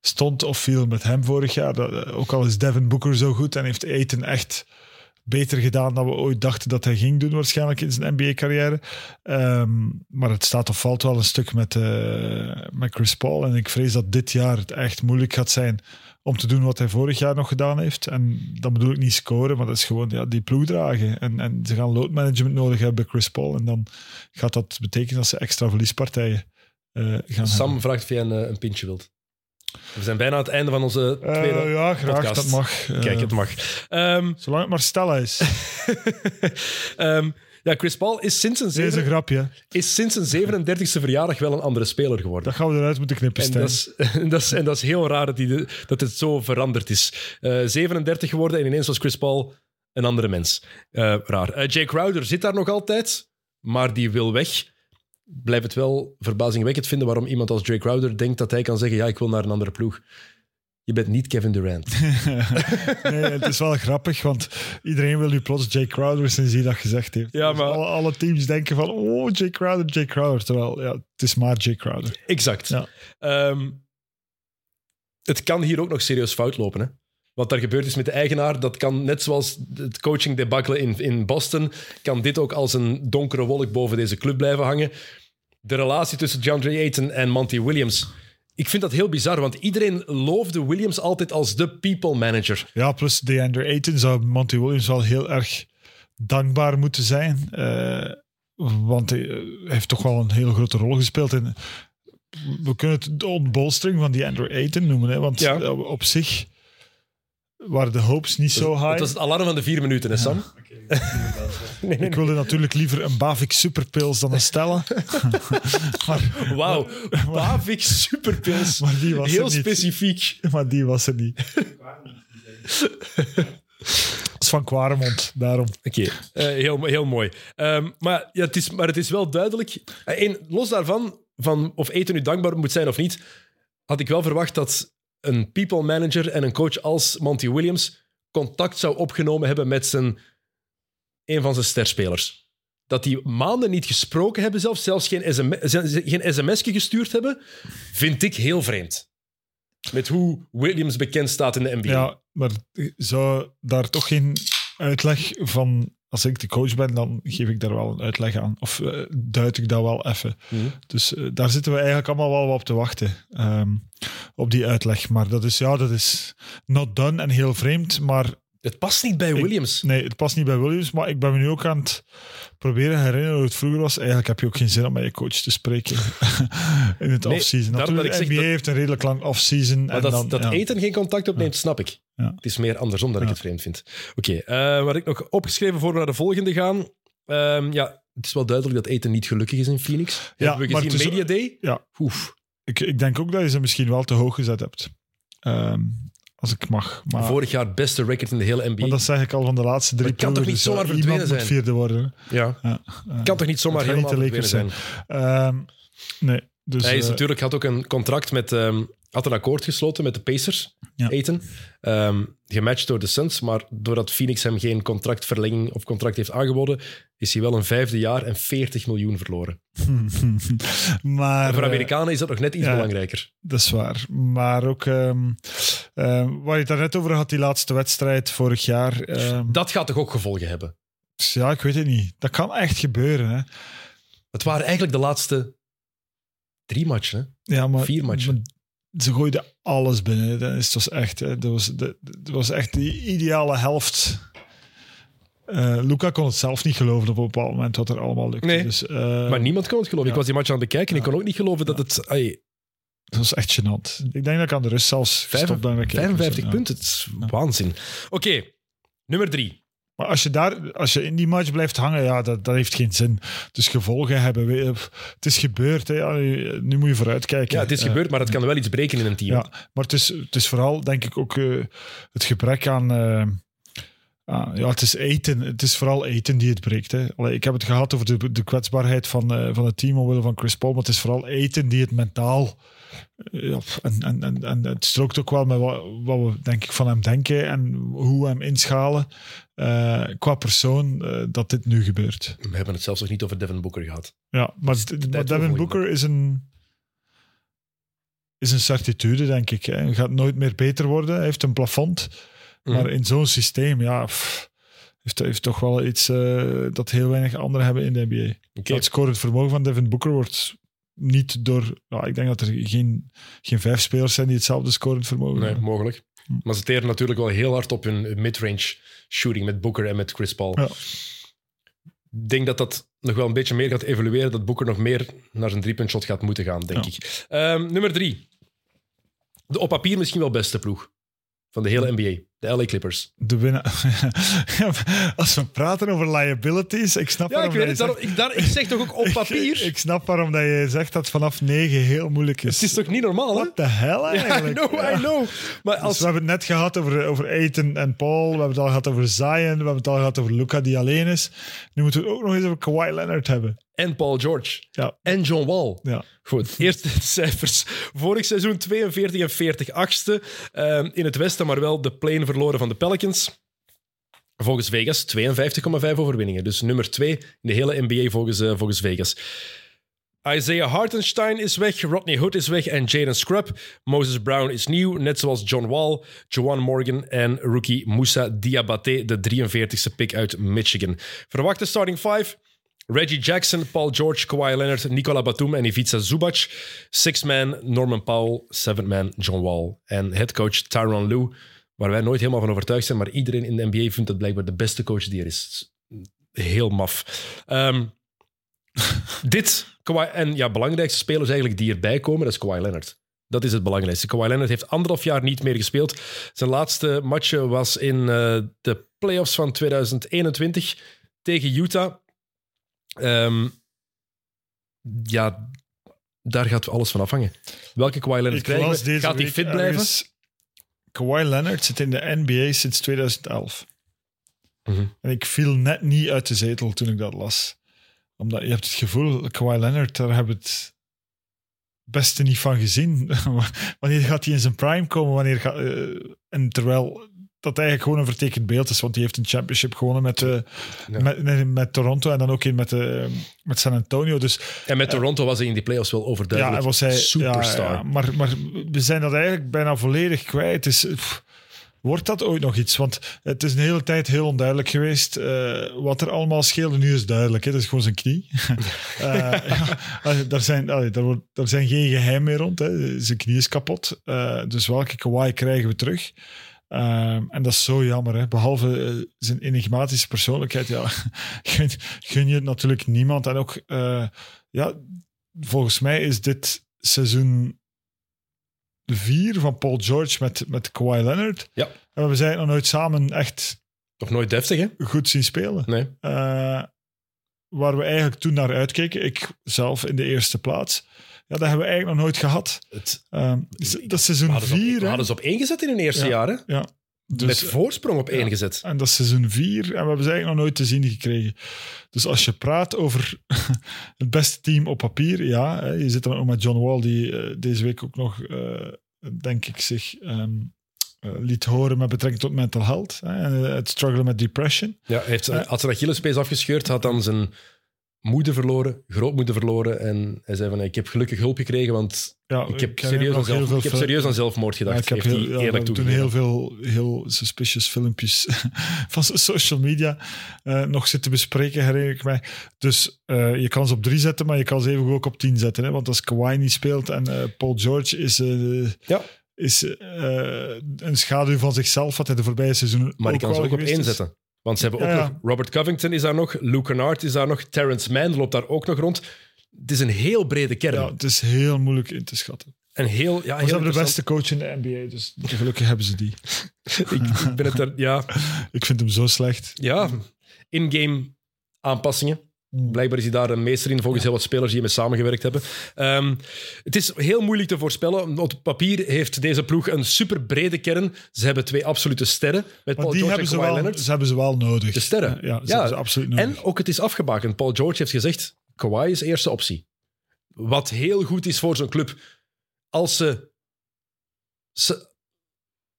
stond of viel met hem vorig jaar. Dat, ook al is Devin Booker zo goed en heeft Aiton echt beter gedaan dan we ooit dachten dat hij ging doen waarschijnlijk in zijn NBA-carrière. Ehm, maar het staat of valt wel een stuk met, eh, met Chris Paul. En ik vrees dat dit jaar het echt moeilijk gaat zijn om te doen wat hij vorig jaar nog gedaan heeft. En dan bedoel ik niet scoren, maar dat is gewoon ja, die ploeg dragen. En, en ze gaan load management nodig hebben bij Chris Paul. En dan gaat dat betekenen dat ze extra verliespartijen eh, gaan Sam vraagt of jij een, eh, een pintje wilt. We zijn bijna aan het einde van onze. Eh, tweede ja, graag, podcast. dat mag. Eh, Kijk, het mag. Ehm, Zolang het maar Stella is. ehm, ja, Chris Paul is sinds zijn, zeven, grapje. is sinds zijn 37e verjaardag wel een andere speler geworden. Dat gaan we eruit moeten knippen, En dat, is, en, dat is, en dat is heel raar dat, die dat het zo veranderd is. Eh, 37 geworden en ineens was Chris Paul een andere mens. Eh, raar. Eh, Jay Crowder zit daar nog altijd, maar die wil weg. Blijf het wel verbazingwekkend vinden waarom iemand als Jay Crowder denkt dat hij kan zeggen: Ja, ik wil naar een andere ploeg. Je bent niet Kevin Durant. nee, het is wel grappig, want iedereen wil nu plots Jay Crowder sinds hij dat gezegd heeft. Ja, Dus alle teams denken van, oh, Jay Crowder, Jay Crowder. Terwijl, ja, het is maar Jay Crowder. Exact. Ja. Ehm, het kan hier ook nog serieus fout lopen. Hè? Wat daar gebeurd is met de eigenaar, dat kan net zoals het coaching debacle in, in Boston, kan dit ook als een donkere wolk boven deze club blijven hangen. De relatie tussen DeAndre Ayton en Monty Williams. Ik vind dat heel bizar, want iedereen loofde Williams altijd als de people manager. Ja, plus DeAndre Ayton zou Monty Williams wel heel erg dankbaar moeten zijn. Eh, want hij eh, heeft toch wel een hele grote rol gespeeld in... We kunnen het de ontbolstering van DeAndre Ayton noemen, hè, want Ja. eh, op zich waren de hopes niet zo high. Het was het alarm van de vier minuten, hè, Sam? nee, nee, Ik wilde natuurlijk liever een Bavik Superpils dan een Stella. maar, Wauw, Bavik Superpils. maar die was Heel er niet. specifiek. Maar die was er niet. Dat is van Quaremont, daarom. Oké, eh, heel, heel mooi. Ehm, maar, ja, het is, maar het is wel duidelijk. Eh, één, los daarvan, van of Eten nu dankbaar moet zijn of niet, had ik wel verwacht dat een people manager en een coach als Monty Williams contact zou opgenomen hebben met zijn, een van zijn sterspelers. Dat die maanden niet gesproken hebben, zelfs, zelfs geen, SM, geen sms'je gestuurd hebben, vind ik heel vreemd. Met hoe Williams bekend staat in de NBA. Ja, maar zou daar toch geen uitleg van... Als ik de coach ben, dan geef ik daar wel een uitleg aan. Of eh, duid ik dat wel even. Mhm. Dus eh, daar zitten we eigenlijk allemaal wel op te wachten. ehm, op die uitleg. Maar dat is, ja, dat is not done en heel vreemd. Maar Het past niet bij Ik- Williams. Nee, het past niet bij Williams, maar ik ben me nu ook aan het proberen herinneren hoe het vroeger was. Eigenlijk heb je ook geen zin om met je coach te spreken in het Nee, offseason. dat Natuurlijk, ik NBA dat- heeft een redelijk lang offseason. Maar en dat, dan, dat ja. eten geen contact opneemt, snap ik. Ja. Het is meer andersom dat ik Ja. het vreemd vind. Oké, eh, wat ik nog opgeschreven voor we naar de volgende gaan. Ehm, ja, het is wel duidelijk dat eten niet gelukkig is in Phoenix. Ja, Hebben we gezien is- Media Day? Ja. Oef. Ik, ik denk ook dat je ze misschien wel te hoog gezet hebt. Ehm, als ik mag. Maar, Vorig jaar beste record in de hele NBA. maar dat zeg ik al van de laatste drie het kan toch niet zomaar verdwenen zijn? vierde worden. ja. Ja, kan toch niet zomaar niet helemaal Lakers verdwenen zijn? Ehm, nee, dus... Hij is eh, natuurlijk, had ook een contract met... ehm, had een akkoord gesloten met de Pacers, Ja. Eten. Ehm, gematcht door de Suns, maar doordat Phoenix hem geen contractverlenging of contract heeft aangeboden, is hij wel een vijfde jaar en 40 miljoen verloren. maar, En voor eh, Amerikanen is dat nog net iets ja. belangrijker. Dat is waar. Maar ook ehm ehm, waar je het daarnet over had, die laatste wedstrijd vorig jaar. Dat gaat toch ook gevolgen hebben? ja, ik weet het niet. Dat kan echt gebeuren. Hè. Het waren eigenlijk de laatste drie matchen. Hè? Ja, maar, Vier matchen. maar ze gooiden alles binnen. Dat is- het was echt, hè. dat, was, dat, dat was echt die ideale helft. Eh Luca kon het zelf niet geloven op een bepaald moment wat er allemaal lukte. Nee. Dus, eh, maar niemand kon het geloven. ja. Ik was die match aan het bekijken en ik kon ook niet geloven dat het... ai, dat was echt gênant. Ik denk dat ik aan de rust zelfs Vijf- gestopt ben met kijken. 55 Ja. punten, het is waanzin. Oké, nummer drie. Maar als je, daar, als je in die match blijft hangen, ja, dat, dat heeft geen zin. Dus gevolgen hebben. we- Het is gebeurd. Hè. Nu, moet je vooruitkijken. Ja, het is Eh, gebeurd, maar het kan wel iets breken in een team. Ja, maar het is, het is vooral, denk ik, ook eh, het gebrek aan, eh, Ah, ja, het is eten. Het is vooral eten die het breekt. Hè. Allee, ik heb het gehad over de, de kwetsbaarheid van, eh, van het team omwille van Chris Paul, maar het is vooral eten die het mentaal. Ja, en, en, en, en het strookt ook wel met wat, wat we denk ik van hem denken en hoe we hem inschalen eh, qua persoon eh, dat dit nu gebeurt. We hebben het zelfs nog niet over Devin Booker gehad. Ja, maar, d- tijd maar voor Devin. Booker is een, is een certitude, denk ik. Hij gaat nooit meer beter worden. Hij heeft een plafond. Mhm. Maar in zo'n systeem, ja, pff, heeft, heeft toch wel iets eh, dat heel weinig anderen hebben in de NBA. Oké. Het scorend vermogen van Devin Booker wordt niet door... Ja, ik denk dat er geen, geen vijf spelers zijn die hetzelfde scorend vermogen Nee, hebben. mogelijk. Maar ze teren natuurlijk wel heel hard op hun midrange shooting met Booker en met Chris Paul. Ja. Ik denk dat dat nog wel een beetje meer gaat evolueren. Dat Booker nog meer naar zijn driepuntshot gaat moeten gaan, denk Ja. ik. Ehm, nummer drie. De op papier misschien wel beste ploeg van de hele NBA. De LA Clippers. De winnaar... Als we praten over liabilities, ik snap Ja, ik weet het. Daarom, ik, daar, ik zeg toch ook op papier? Ik, ik snap waarom dat je zegt dat vanaf negen heel moeilijk is. het is toch niet normaal, hè? What the hell Ja, eigenlijk? I know, Ja. I know. Maar Dus als, we hebben het net gehad over, over Aiton en Paul. We hebben het al gehad over Zion. We hebben het al gehad over Luca die alleen is. Nu moeten we het ook nog eens over Kawhi Leonard hebben. En Paul George. Ja. En John Wall. Ja. Goed, eerst de cijfers. Vorig seizoen 42 en 40 achtste ehm, in het westen, maar wel de plane verloren van de Pelicans. Volgens Vegas 52,5 overwinningen. Dus nummer 2 in de hele NBA volgens, eh, volgens Vegas. Isaiah Hartenstein is weg, Rodney Hood is weg en Jaden Scrub. Moses Brown is nieuw, net zoals John Wall, Joan Morgan en rookie Moussa Diabaté, de 43ste pick uit Michigan. Verwachte starting 5. Reggie Jackson, Paul George, Kawhi Leonard, Nicola Batum en Ivica Zubac. Six-man Norman Powell, seventh-man John Wall. En headcoach Tyron Lue, waar wij nooit helemaal van overtuigd zijn, maar iedereen in de NBA vindt dat blijkbaar de beste coach die er is. Heel maf. Ehm, dit, en ja, belangrijkste spelers eigenlijk die erbij komen, dat is Kawhi Leonard. Dat is het belangrijkste. Kawhi Leonard heeft anderhalf jaar niet meer gespeeld. Zijn laatste matchje was in eh, de playoffs van 2021 tegen Utah. Ehm, ja, daar gaat alles van afhangen. Welke Kawhi Leonard krijgen we? Gaat hij fit blijven? Kawhi Leonard zit in de NBA sinds 2011. Mhm. En ik viel net niet uit de zetel toen ik dat las. Omdat je hebt het gevoel, Kawhi Leonard, daar hebben we het beste niet van gezien. wanneer gaat hij in zijn prime komen? Wanneer gaat, eh, en terwijl dat eigenlijk gewoon een vertekend beeld is, want hij heeft een championship gewonnen met, eh, Ja. met, met Toronto en dan ook in met, eh, met San Antonio. Dus En met Toronto was hij in die playoffs wel ja, overduidelijk. en was hij superstar. Ja, ja, maar, maar we zijn dat eigenlijk bijna volledig kwijt. Het is, pff, wordt dat ooit nog iets? Want het is een hele tijd heel onduidelijk geweest. eh, wat er allemaal scheelde, nu is duidelijk. Hè? Dat is gewoon zijn knie. Eh, ja, daar, zijn, allee, daar, wordt, daar zijn geen geheim meer rond. Hè? Zijn knie is kapot. Eh, dus welke Kawhi krijgen we terug? Ehm, en dat is zo jammer. Hè? Behalve eh, zijn enigmatische persoonlijkheid, ja, gun, gun je het natuurlijk niemand. En ook, eh, ja, volgens mij is dit seizoen vier van Paul George met, met Kawhi Leonard. Ja. En we hebben zij nog nooit samen echt Nog nooit deftig, hè? goed zien spelen. Nee. Eh, waar we eigenlijk toen naar uitkeken, ik zelf in de eerste plaats. Ja, dat hebben we eigenlijk nog nooit gehad. Het, dus dat seizoen hadden, ze op, vier. we hè. hadden ze op één gezet in hun eerste Ja. jaar, hè? Ja. Dus, Met voorsprong op één ja. gezet. En dat is seizoen 4 en we hebben ze eigenlijk nog nooit te zien gekregen. Dus als je praat over het beste team op papier, ja, hè, je zit dan ook met John Wall, die eh, deze week ook nog, eh, denk ik, zich ehm, eh, liet horen met betrekking tot mental health. Hè, en eh, het struggelen met depression. Ja, hij heeft, zijn- Ja. had zijn Achillespees afgescheurd, had dan zijn moeder verloren, grootmoeder verloren. En hij zei van, ik heb gelukkig hulp gekregen, want Ja, ik heb, serieus aan, zelf, ik heb serieus aan zelfmoord Ja, gedacht. ik heb heel, ja, eerlijk toen heel veel heel suspicious filmpjes van social media eh, nog zitten bespreken, herinner ik mij. Dus eh, je kan ze op drie zetten, maar je kan ze even ook op tien zetten. Hè? Want als Kawhi niet speelt en eh, Paul George is, Ja. is een schaduw van zichzelf, wat hij de voorbije seizoenen Maar ik kan ze ook op één is. zetten. Want ze hebben ook Ja, ja. nog... Robert Covington is daar nog, Luke Kennard is daar nog, Terrence Mann loopt daar ook nog rond. Het is een heel brede kern. Ja, het is heel moeilijk in te schatten. En heel, ja, Maar ze heel hebben de beste coach in de NBA, dus gelukkig hebben ze die. ik, ik ben het er... Ja, Ik vind hem zo slecht. ja in-game aanpassingen. Blijkbaar is hij daar een meester in, volgens heel wat spelers die mee samengewerkt hebben. Ehm, het is heel moeilijk te voorspellen. Op papier heeft deze ploeg een super brede kern. Ze hebben twee absolute sterren. Met Maar Paul die George hebben en ze, wel, Leonard. ze hebben ze wel nodig. De sterren. Ja, ze Ja. hebben ze absoluut nodig. En ook het is afgebakend. Paul George heeft gezegd, Kawhi is eerste optie. Wat heel goed is voor zo'n club. Als ze, ze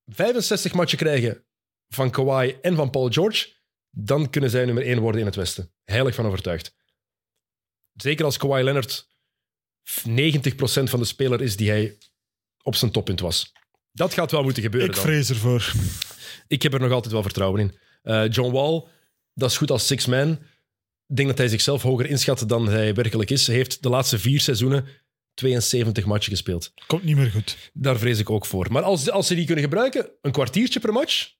65 matchen krijgen van Kawhi en van Paul George, dan kunnen zij nummer 1 worden in het Westen. Heilig van overtuigd. Zeker als Kawhi Leonard 90% van de speler is die hij op zijn toppunt was. Dat gaat wel moeten gebeuren ik dan. vrees ervoor. Ik heb er nog altijd wel vertrouwen in. Eh, John Wall, dat is goed als six-man. Ik denk dat hij zichzelf hoger inschat dan hij werkelijk is. Hij heeft de laatste vier seizoenen 72 matchen gespeeld. Komt niet meer goed. Daar vrees ik ook voor. Maar als, als ze die kunnen gebruiken, een kwartiertje per match.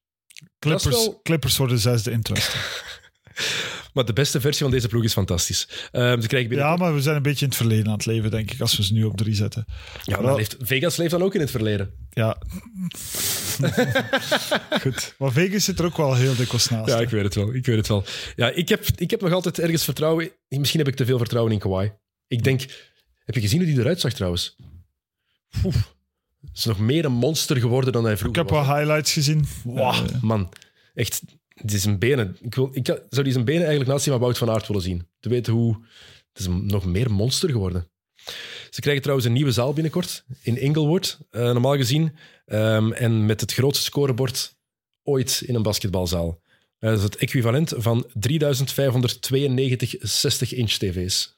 Clippers, wel- Clippers worden zesde in het Westen. Maar de beste versie van deze ploeg is fantastisch. Ehm, ze krijgen binnen... Ja, maar we zijn een beetje in het verleden aan het leven, denk ik, als we ze nu op drie zetten. Ja, maar leeft, Vegas leeft dan ook in het verleden. Ja. Goed. Maar Vegas zit er ook wel heel dikwijls naast. Ja, hè. ik weet het wel. Ik weet het wel. Ja, ik heb, ik heb nog altijd ergens vertrouwen. in- Misschien heb ik te veel vertrouwen in Kawhi. Ik denk... Heb je gezien hoe die eruit zag trouwens? Het is nog meer een monster geworden dan hij Ik vroeger heb was. wel highlights gezien. Wow, man. Echt, het is een benen. Ik, wil, ik zou die zijn benen eigenlijk naast die van Wout van Aert willen zien. Te weten hoe... Het is nog meer monster geworden. Ze krijgen trouwens een nieuwe zaal binnenkort in Inglewood, eh, normaal gezien. Ehm, en met het grootste scorebord ooit in een basketbalzaal. Eh, dat is het equivalent van 3592 60-inch tv's.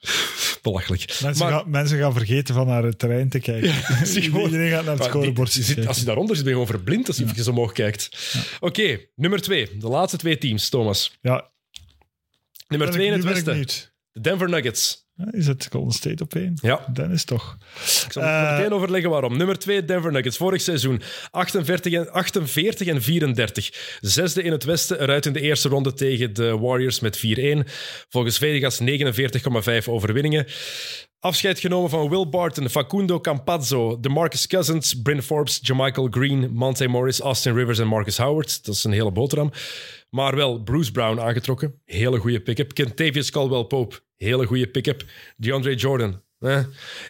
Belachelijk. mensen, Maar- gaan, mensen gaan vergeten van naar het terrein te kijken. Iedereen gaat naar het scorebord die zit- kijken. als je daaronder zit, ben je gewoon verblind als je even omhoog kijkt. Oké, nummer twee. De laatste twee teams, Thomas. Ja, Nummer ben twee in het westen. De Denver Nuggets. Is het Golden State op één? Ja, Dennis toch. ik zal Eh, meteen overleggen waarom. Nummer 2, Denver Nuggets. Vorig seizoen 48 en, 48 en 34. Zesde in het westen, eruit in de eerste ronde tegen de Warriors met 4-1. Volgens Vegas 49,5 overwinningen. Afscheid genomen van Will Barton, Facundo Campazzo, DeMarcus Cousins, Bryn Forbes, Jamichael Green, Monte Morris, Austin Rivers en Marcus Howard. Dat is een hele boterham. Maar wel Bruce Brown aangetrokken. Hele goede pick-up. Kentavious Caldwell-Pope. Hele goede pick-up. DeAndre Jordan. Eh.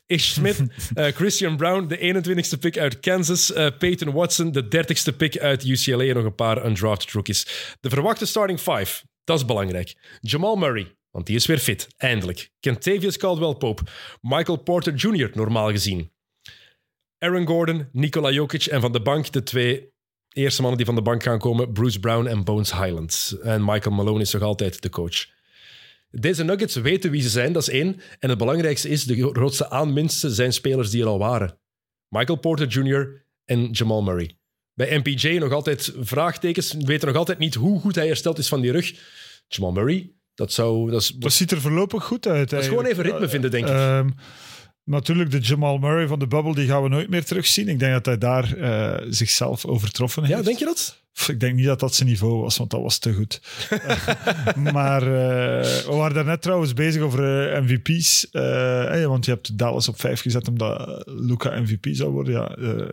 Ish Smith, eh, Christian Brown, de 21ste pick uit Kansas. eh, Peyton Watson, de 30ste pick uit UCLA. En nog een paar undrafted rookies. De verwachte starting five. Dat is belangrijk. Jamal Murray, want die is weer fit. Eindelijk. Kentavious Caldwell-Pope. Michael Porter Jr., normaal gezien. Aaron Gordon, Nikola Jokic en van de bank de twee eerste mannen die van de bank gaan komen, Bruce Brown en Bones Highland. En Michael Malone is nog altijd de coach. Deze Nuggets weten wie ze zijn, dat is één. En het belangrijkste is, de grootste aanwinsten zijn spelers die er al waren. Michael Porter Jr. en Jamal Murray. Bij MPJ nog altijd vraagtekens, we weten nog altijd niet hoe goed hij hersteld is van die rug. Jamal Murray, dat zou... Dat is, Dat ziet er voorlopig goed uit. dat is gewoon even ritme vinden, denk ik. Ehm, natuurlijk, de Jamal Murray van de bubble, die gaan we nooit meer terugzien. Ik denk dat hij daar eh, zichzelf overtroffen heeft. ja, denk je dat? Ik denk niet dat dat zijn niveau was, want dat was te goed. maar eh, we waren daarnet trouwens bezig over eh, MVP's. want je hebt Dallas op vijf gezet omdat Luca MVP zou worden. Ja, eh,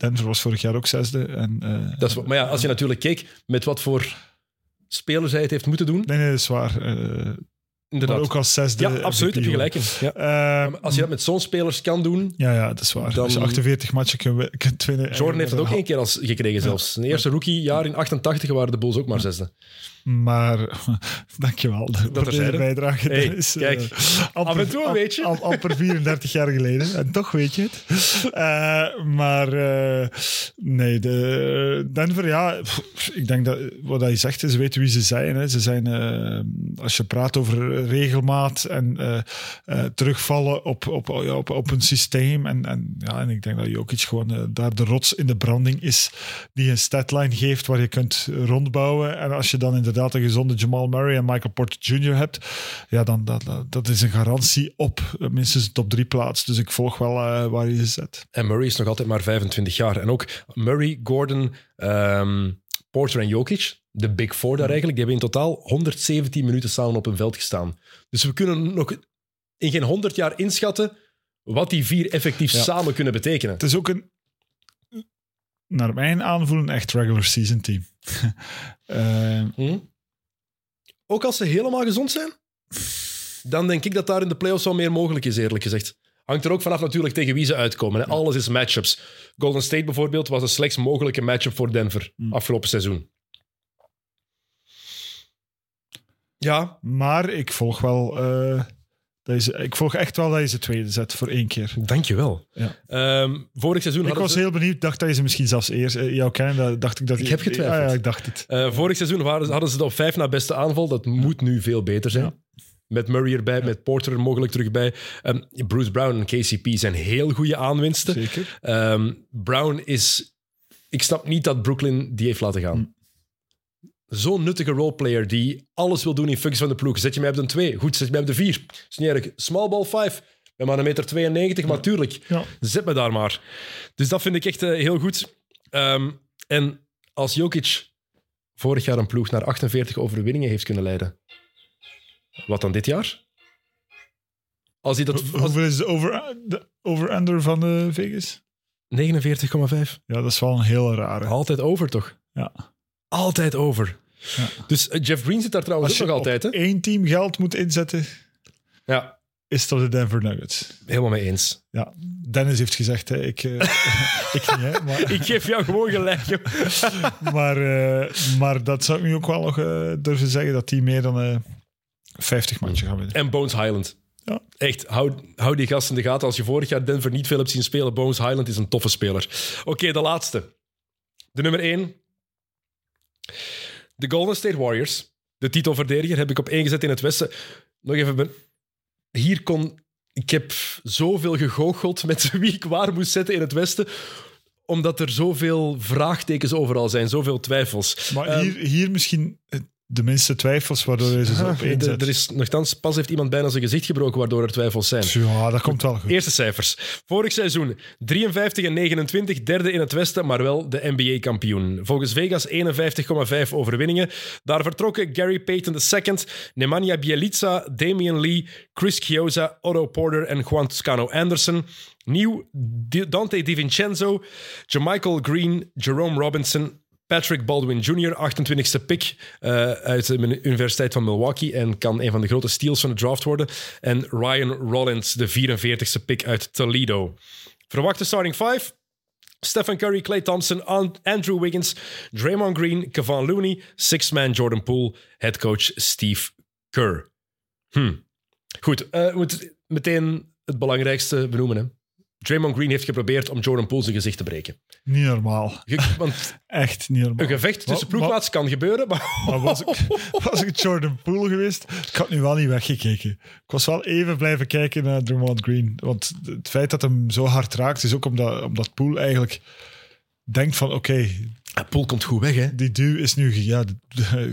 Denver was vorig jaar ook zesde. En, eh, dat is, maar ja, als je natuurlijk keek met wat voor spelers hij het heeft moeten doen, Nee, nee, dat is waar. Inderdaad. maar ook als zesde. ja, absoluut, heb je gelijk in. Ja. Eh, Als je dat met zo'n spelers kan doen, Ja, ja, dat is waar. Dan- Als je 48 matchen kunt, kunt winnen. Jordan heeft het ook één keer als gekregen zelfs. Zijn eerste rookiejaar in 88 waren de Bulls ook maar zesde. Maar dankjewel voor deze bijdrage. Hey, Dennis. kijk, Eh, amper, af en toe beetje. am- amper 34 jaar geleden. En toch weet je het. Eh, maar eh, nee, de Denver, ja, pff, ik denk dat wat hij zegt, is, ze weten wie ze zijn. Hè. Ze zijn, als je praat over regelmaat en terugvallen op, op, op, op een systeem. En, en, ja, en ik denk dat Jokic gewoon eh, daar de rots in de branding is die een statline geeft waar je kunt rondbouwen. En als je dan inderdaad een gezonde Jamal Murray en Michael Porter Jr. hebt, ja, dan dat, dat, dat is een garantie op minstens een top 3 plaats. Dus ik volg wel eh, waar je ze zet. En Murray is nog altijd maar 25 jaar. En ook Murray, Gordon, ehm, Porter en Jokic, de Big Four daar eigenlijk, die hebben in totaal 117 minuten samen op een veld gestaan. Dus we kunnen nog in geen 100 jaar inschatten wat die vier effectief Ja. samen kunnen betekenen. Het is ook een, naar mijn aanvoelen, echt regular season team. Eh, Hm? ook als ze helemaal gezond zijn, dan denk ik dat daar in de playoffs wel meer mogelijk is, eerlijk gezegd. Hangt er ook vanaf natuurlijk tegen wie ze uitkomen. Hè. Alles is matchups. Golden State bijvoorbeeld was de slechts mogelijke matchup voor Denver afgelopen seizoen. Ja, Maar ik volg wel... eh, dat je ze- ik volg echt wel dat je ze tweede zet voor één keer. dankjewel. Ja. Ehm, vorig seizoen Ik was ze... heel benieuwd. dacht dat je ze misschien zelfs eerst... eh, jou kennen, dat dacht ik dat... Ik heb getwijfeld. Ja, ja, ik dacht het. Eh, vorig seizoen waren, hadden ze de op vijf na beste aanval. Dat moet nu veel beter zijn. Ja. Met Murray erbij, met Porter er mogelijk terug bij. Ehm, Bruce Brown en KCP zijn heel goede aanwinsten. Zeker. Ehm, Brown is... Ik snap niet dat Brooklyn die heeft laten gaan. Zo'n nuttige roleplayer die alles wil doen in functie van de ploeg. Zet je mij op de 2, goed, zet je mij op de 4. Is niet erg. Small ball 5. Ik ben maar een meter 92, maar tuurlijk. Ja. Zet me daar maar. Dus dat vind ik echt eh, heel goed. Ehm, en als Jokic vorig jaar een ploeg naar 48 overwinningen heeft kunnen leiden, wat dan dit jaar? Als hij dat... Als, Hoeveel is de over- de over-under van de Vegas? 49,5. Ja, dat is wel een heel rare. Altijd over, toch? Ja. Altijd over. Ja. Dus eh, Jeff Green zit daar trouwens Als ook nog altijd, op één team geld moet inzetten, Ja, is dat de Denver Nuggets. helemaal mee eens. Ja, Dennis heeft gezegd, hè, ik, eh, ik niet, hè, maar, Ik geef jou gewoon gelijk, maar, eh, maar dat zou ik nu ook wel nog durven zeggen, dat die meer dan eh 50 matchen gaan winnen. En Bones Highland. Ja. Echt, hou, hou die gast in de gaten. Als je vorig jaar Denver niet veel hebt zien spelen, Bones Highland is een toffe speler. Oké, de laatste. De nummer 1. De Golden State Warriors. De titelverdediger heb ik op één gezet in het Westen. Nog even... ben- Hier kon... Ik heb zoveel gegoocheld met wie ik waar moest zetten in het Westen omdat er zoveel vraagtekens overal zijn, zoveel twijfels. Maar Ehm, hier, hier misschien de minste twijfels, waardoor je ze op één er, zet. er is nogthans, pas heeft iemand bijna zijn gezicht gebroken, waardoor er twijfels zijn. Ja, dat komt wel goed. Eerste cijfers. Vorig seizoen 53 en 29, derde in het Westen, maar wel de NBA-kampioen. Volgens Vegas 51,5 overwinningen. Daar vertrokken Gary Payton II, Nemanja Bjelica, Damian Lee, Chris Chiozza, Otto Porter en Juan Toscano Anderson. Nieuw Di- Dante DiVincenzo, Jamichael Green, Jerome Robinson, Patrick Baldwin Jr., 28e pick eh, uit de Universiteit van Milwaukee en kan een van de grote steals van de draft worden. En Ryan Rollins, de 44e pick uit Toledo. Verwachte starting five. Stephen Curry, Klay Thompson, An- Andrew Wiggins, Draymond Green, Kevon Looney, six-man Jordan Poole, headcoach Steve Kerr. Hm. Goed, eh, we moeten meteen het belangrijkste benoemen. Hè. Draymond Green heeft geprobeerd om Jordan Poole zijn gezicht te breken. Niet normaal. Ge- Want Echt niet normaal. een gevecht tussen ploegmaats kan gebeuren, maar... Maar was ik, was ik Jordan Poole geweest, ik had nu wel niet weggekeken. Ik was wel even blijven kijken naar Draymond Green. Want het feit dat hem zo hard raakt, is ook omdat, omdat Poole eigenlijk denkt van oké, Ah, Poole komt goed weg, hè. die duw is nu... Ja,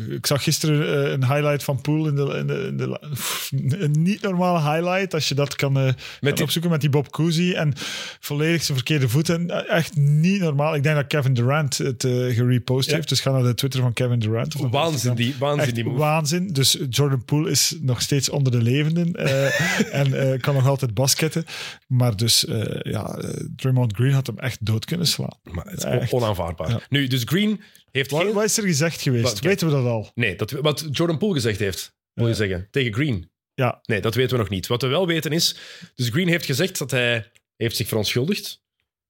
ik zag gisteren eh, een highlight van Poole in de, in de, in de, een niet normale highlight, als je dat kan, eh, die- opzoeken met die Bob Cousy en volledig zijn verkeerde voeten. Eh, Echt niet normaal. Ik denk dat Kevin Durant het gerepost Ja. heeft, dus ga naar de Twitter van Kevin Durant. of Waanzin, die, waanzin, die move. waanzin. Dus Jordan Poole is nog steeds onder de levenden en kan nog altijd basketten. Maar dus, ja, Draymond Green had hem echt dood kunnen slaan. Maar het is Echt. onaanvaardbaar. Ja. Nu, dus Green heeft Wat, geen... wat is er gezegd geweest? Wat- kijk. Weten we dat al? Nee, dat, wat Jordan Poole gezegd heeft, wil je zeggen. Tegen Green. Ja, Nee, dat weten we nog niet. Wat we wel weten is... Dus Green heeft gezegd dat hij heeft zich verontschuldigd.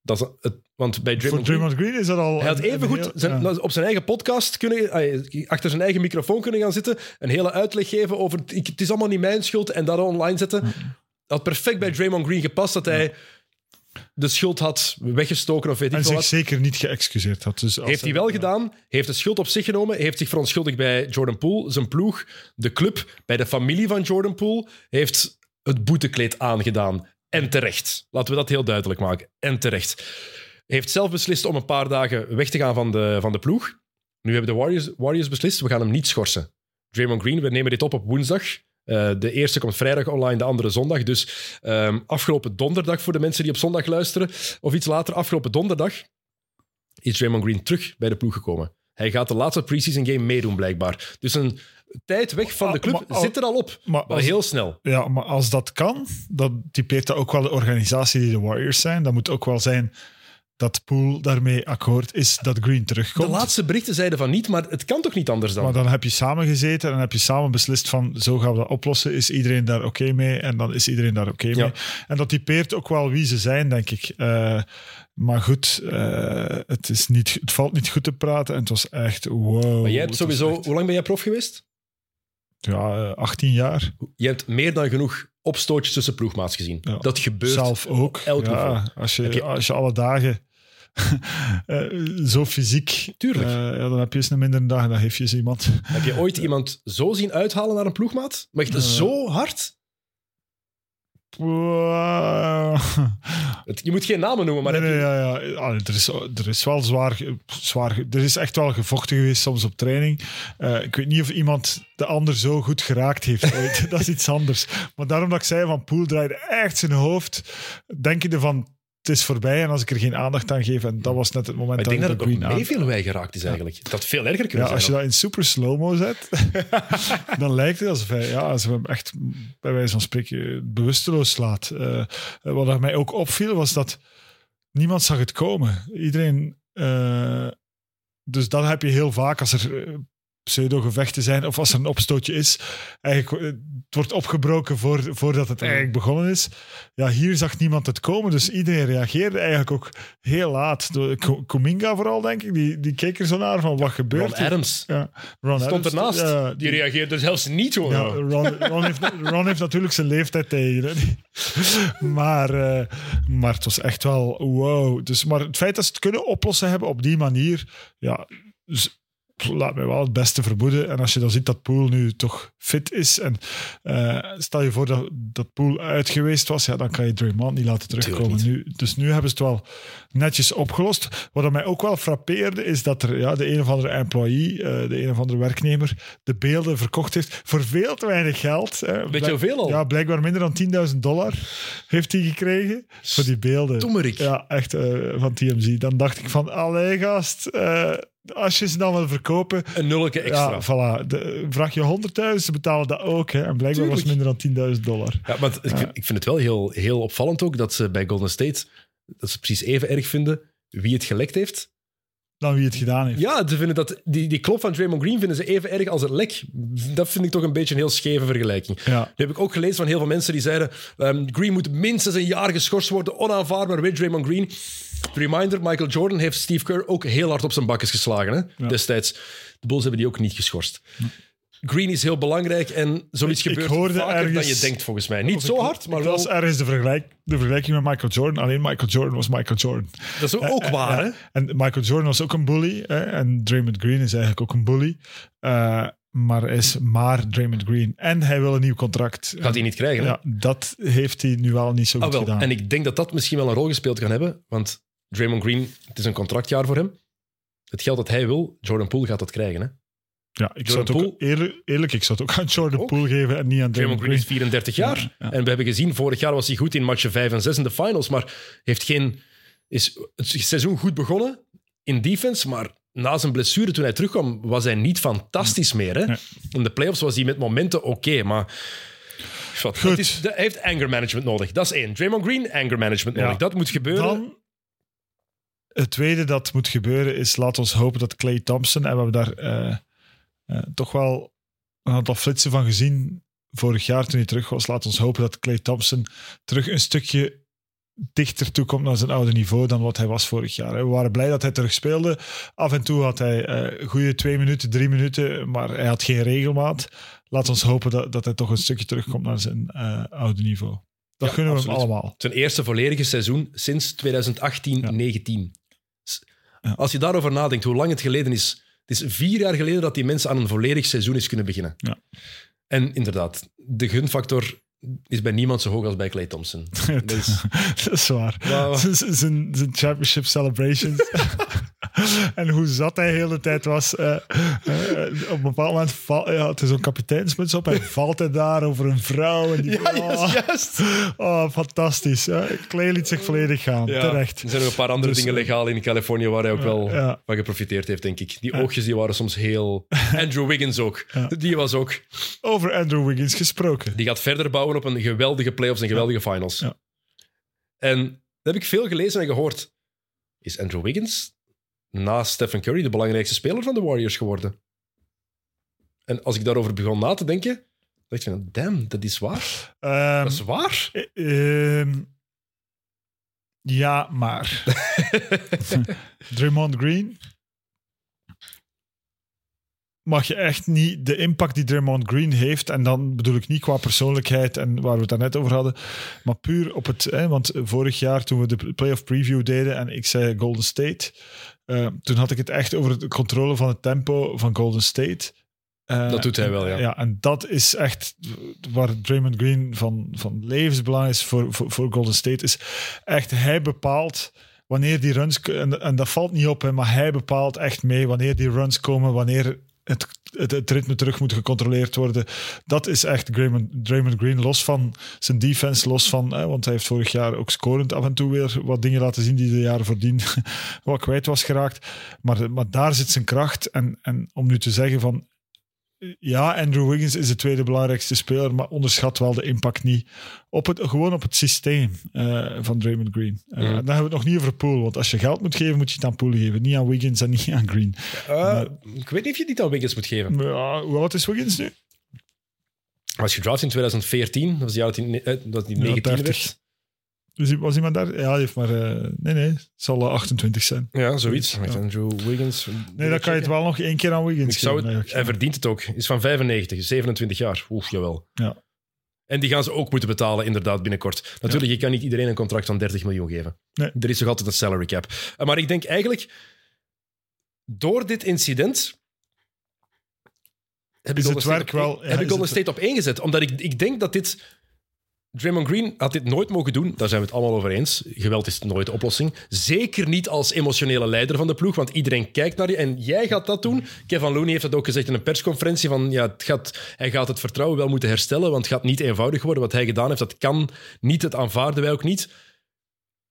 Dat is het, want bij voor Draymond Green... Draymond Green is dat al... Hij had een- even een goed heel- zijn, ja. op zijn eigen podcast kunnen, achter zijn eigen microfoon kunnen gaan zitten, een hele uitleg geven over ik, het is allemaal niet mijn schuld en dat online zetten. Dat had perfect bij Draymond Green gepast dat hij de schuld had weggestoken of weet ik En veel zich wat. zeker niet geëxcuseerd had. Dus als Heeft hij wel gedaan, heeft de schuld op zich genomen, heeft zich verontschuldigd bij Jordan Poole, zijn ploeg, de club, bij de familie van Jordan Poole, heeft het boetekleed aangedaan. En terecht. Laten we dat heel duidelijk maken. En terecht. Heeft zelf beslist om een paar dagen weg te gaan van de, van de ploeg. Nu hebben de Warriors, Warriors beslist, we gaan hem niet schorsen. Draymond Green, we nemen dit op op woensdag. Eh, de eerste komt vrijdag online, de andere zondag. Dus ehm, afgelopen donderdag, voor de mensen die op zondag luisteren, of iets later, afgelopen donderdag, is Draymond Green terug bij de ploeg gekomen. Hij gaat de laatste preseason game meedoen, blijkbaar. Dus een tijd weg van de club maar- zit er al op. Maar als- heel snel. Ja, maar als dat kan, dan typeert dat ook wel de organisatie die de Warriors zijn. Dat moet ook wel zijn dat Poole daarmee akkoord is dat Green De terugkomt. laatste berichten zeiden van niet, maar het kan toch niet anders dan? Maar dan heb je samen gezeten en heb je samen beslist van zo gaan we dat oplossen. Is iedereen daar oké mee? En dan is iedereen daar oké mee. En dat typeert ook wel wie ze zijn, denk ik. Eh, maar goed, eh, het, is niet, het valt niet goed te praten. En het was echt wow. maar jij hebt sowieso... echt- Hoe lang ben jij prof geweest? ja, eh, 18 jaar. Je hebt meer dan genoeg opstootjes tussen ploegmaats gezien. Ja. Dat gebeurt. Zelf ook. elk ja, als, je, als je alle dagen zo fysiek... Tuurlijk. eh, ja, dan heb je eens een mindere dag en dan geef je eens iemand. Heb je ooit iemand zo zien uithalen naar een ploegmaat? Maar echt Eh. zo hard? Je moet geen namen noemen, maar nee, je- ja, ja. Ah, er, is, er is wel zwaar, zwaar... Er is echt wel gevochten geweest soms op training. Eh, ik weet niet of iemand de ander zo goed geraakt heeft ooit. dat is iets anders. Maar daarom dat ik zei van Poel draaide echt zijn hoofd. Denk je ervan, het is voorbij en als ik er geen aandacht aan geef. En dat was net het moment Maar ik denk dat het ik nog Green aan- meeveel wij geraakt is eigenlijk. Dat veel erger Ja, kunnen als je dat in super slow-mo zet, dan lijkt het alsof hij, ja, alsof hij hem echt bij wijze van spreken bewusteloos slaat. Eh, wat mij ook opviel, was dat niemand zag het komen. Iedereen... eh, dus dat heb je heel vaak als er pseudo-gevechten zijn of als er een opstootje is. Eigenlijk, eh, het wordt opgebroken voor, voordat het eigenlijk begonnen is. Ja, hier zag niemand het komen, dus iedereen reageerde eigenlijk ook heel laat. Kuminga vooral, denk ik, die, die keek er zo naar van wat gebeurt Ron hier? Adams Ja, Ron stond Adams, ernaast. ja, die reageerde zelfs niet hoor. ja, Ron, Ron, heeft, Ron heeft natuurlijk zijn leeftijd tegen. Hè. Maar, eh, maar het was echt wel wow. Dus, maar het feit dat ze het kunnen oplossen hebben op die manier, ja, dus, laat mij wel het beste vermoeden. En als je dan ziet dat Poel nu toch fit is en eh, stel je voor dat, dat Poel uit geweest was, ja, dan kan je Draymond niet laten terugkomen. Nu, dus nu hebben ze het wel netjes opgelost. Wat mij ook wel frappeerde, is dat er ja, de een of andere employee, eh, de een of andere werknemer, de beelden verkocht heeft voor veel te weinig geld. eh. Weet je Blijk- hoeveel al? Ja, blijkbaar minder dan 10.000 dollar heeft hij gekregen voor die beelden. Tommerik. Ja, echt eh, van TMZ. Dan dacht ik van, allee gast, als je ze dan wil verkopen, Een nulletje extra. ja, voilà. De, vraag je 100.000, ze betalen dat ook. Hè. En blijkbaar was het minder dan 10.000 dollar. Ja, want ik, vind, ik vind het wel heel, heel opvallend ook dat ze bij Golden State dat ze precies even erg vinden wie het gelekt heeft. Dan wie het gedaan heeft. Ja, ze vinden dat die, die klop van Draymond Green vinden ze even erg als het lek. Dat vind ik toch een beetje een heel scheve vergelijking. Ja. Nu heb ik ook gelezen van heel veel mensen die zeiden ehm, Green moet minstens een jaar geschorst worden, onaanvaardbaar weer Draymond Green. Reminder, Michael Jordan heeft Steve Kerr ook heel hard op zijn bakjes geslagen hè? Ja. destijds. De Bulls hebben die ook niet geschorst. Green is heel belangrijk en zoiets Ik- ik gebeurt hoorde vaker dan ergens- je denkt volgens mij. Niet zo hard, maar wel... was ergens de, vergelijk, de vergelijking met Michael Jordan. Alleen Michael Jordan was Michael Jordan. Dat is ook, ook waar, hè? En Michael Jordan was ook een bully. Hè? En Draymond Green is eigenlijk ook een bully. Eh, maar is maar Draymond Green. En hij wil een nieuw contract. Gaat hij niet krijgen, hè? Ja, dat heeft hij nu wel niet zo Ah, goed wel. gedaan. En ik denk dat dat misschien wel een rol gespeeld kan hebben, want Draymond Green, het is een contractjaar voor hem. Het geld dat hij wil, Jordan Poole gaat dat krijgen. Hè? ja, ik zou het ook, eerlijk, eerlijk, ik zou het ook aan Jordan Ook. Poole geven en niet aan Draymond Draymond Green is Green. 34 jaar. Ja, ja. En we hebben gezien, vorig jaar was hij goed in matchen 5 en 6 in de finals, maar heeft geen, is het seizoen goed begonnen in defense, maar na zijn blessure toen hij terugkwam, was hij niet fantastisch meer. Hè? Nee. In de playoffs was hij met momenten oké, maar... Wat, Goed. dat is, dat- hij heeft anger management nodig. Dat is één. Draymond Green, anger management nodig. Ja. Dat moet gebeuren. Dan, het tweede dat moet gebeuren is, laat ons hopen dat Clay Thompson, en we hebben daar eh, eh, toch wel een aantal flitsen van gezien vorig jaar toen hij terug was. Laat ons hopen dat Clay Thompson terug een stukje dichter toe komt naar zijn oude niveau dan wat hij was vorig jaar. We waren blij dat hij terug speelde. Af en toe had hij eh goede twee minuten, drie minuten, maar hij had geen regelmaat. Laat ons hopen dat, dat hij toch een stukje terugkomt naar zijn oude niveau. Dat Ja, gunnen we hem allemaal. Zijn eerste volledige seizoen sinds 2018-19. S- Ja. Als je daarover nadenkt, hoe lang het geleden is. Het is vier jaar geleden dat die mensen aan een volledig seizoen is kunnen beginnen. Ja. En inderdaad, de gunfactor is bij niemand zo hoog als bij Clay Thompson. Dat is- dat is waar. Zijn championship celebrations. en hoe zat hij de hele tijd was. eh, eh, op een bepaald moment val, ja, het is zo'n kapiteinsmuts op. En valt hij daar over een vrouw. En die, Ja, oh, juist, oh, fantastisch. Ja, Clay liet zich volledig gaan. Ja, Terecht. Er zijn nog een paar andere Dus, dingen legaal in Californië waar hij ook wel ja. van geprofiteerd heeft, denk ik. Die oogjes die waren soms heel... Andrew Wiggins ook. Die was ook... Over Andrew Wiggins gesproken. Die gaat verder bouwen op een geweldige playoffs en geweldige finals. Ja. En dat heb ik veel gelezen en gehoord. is Andrew Wiggins na Stephen Curry de belangrijkste speler van de Warriors geworden. En als ik daarover begon na te denken, dacht ik van, damn, dat is waar. Ehm, Dat is waar. eh, ehm, ja, maar. Draymond Green. Mag je echt niet de impact die Draymond Green heeft, en dan bedoel ik niet qua persoonlijkheid en waar we het daarnet over hadden, maar puur op het. Hè, want vorig jaar toen we de playoff preview deden en ik zei Golden State, eh, toen had ik het echt over de controle van het tempo van Golden State. Eh, Dat doet hij wel, ja. Ja, en dat is echt waar Draymond Green van, van levensbelang is voor, voor, voor Golden State. Is echt, hij bepaalt wanneer die runs... En, en dat valt niet op, hè, maar hij bepaalt echt mee wanneer die runs komen, wanneer het, ritme terug moet gecontroleerd worden. Dat is echt Draymond, Draymond Green, los van zijn defense, los van... Hè, want hij heeft vorig jaar ook scorend af en toe weer wat dingen laten zien die de jaren voordien wat kwijt was geraakt. Maar, maar daar zit zijn kracht. En, en om nu te zeggen van ja, Andrew Wiggins is de tweede belangrijkste speler, maar onderschat wel de impact niet. Op het, gewoon op het systeem eh, van Draymond Green. Eh, Mhm. Dan hebben we het nog niet over Poole, want als je geld moet geven, moet je het aan Poole geven. Niet aan Wiggins en niet aan Green. Uh, ik weet niet of je het niet aan Wiggins moet geven. Ja, hoe oud is Wiggins nu? Hij was gedraft in 2014, dat was het jaar dat hij, eh, dat hij 19 30. werd. Dus was iemand daar? Ja, hij heeft maar... eh, nee, nee, het zal eh, 28 zijn. Ja, zoiets. Ja. Met Andrew Wiggins. Nee, dan kan je het wel nog één keer aan Wiggins Ik zou het, hij verdient het ook. Is van 95, 27 jaar. Oef, jawel. Ja. En die gaan ze ook moeten betalen, inderdaad, binnenkort. Natuurlijk, je kan niet iedereen een contract van 30 miljoen geven. Nee. Er is nog altijd een salary cap. Eh, Maar ik denk eigenlijk, door dit incident... Heb ik Is Golden het State werk op, wel- ja, heb ik Golden het- State op één gezet. Omdat ik, ik denk dat dit... Draymond Green had dit nooit mogen doen. Daar zijn we het allemaal over eens. Geweld is nooit de oplossing. Zeker niet als emotionele leider van de ploeg, want iedereen kijkt naar je. En jij gaat dat doen. Kevin Looney heeft dat ook gezegd in een persconferentie. Van, ja, het gaat, hij gaat het vertrouwen wel moeten herstellen, want het gaat niet eenvoudig worden. Wat hij gedaan heeft, dat kan niet. Het aanvaarden wij ook niet.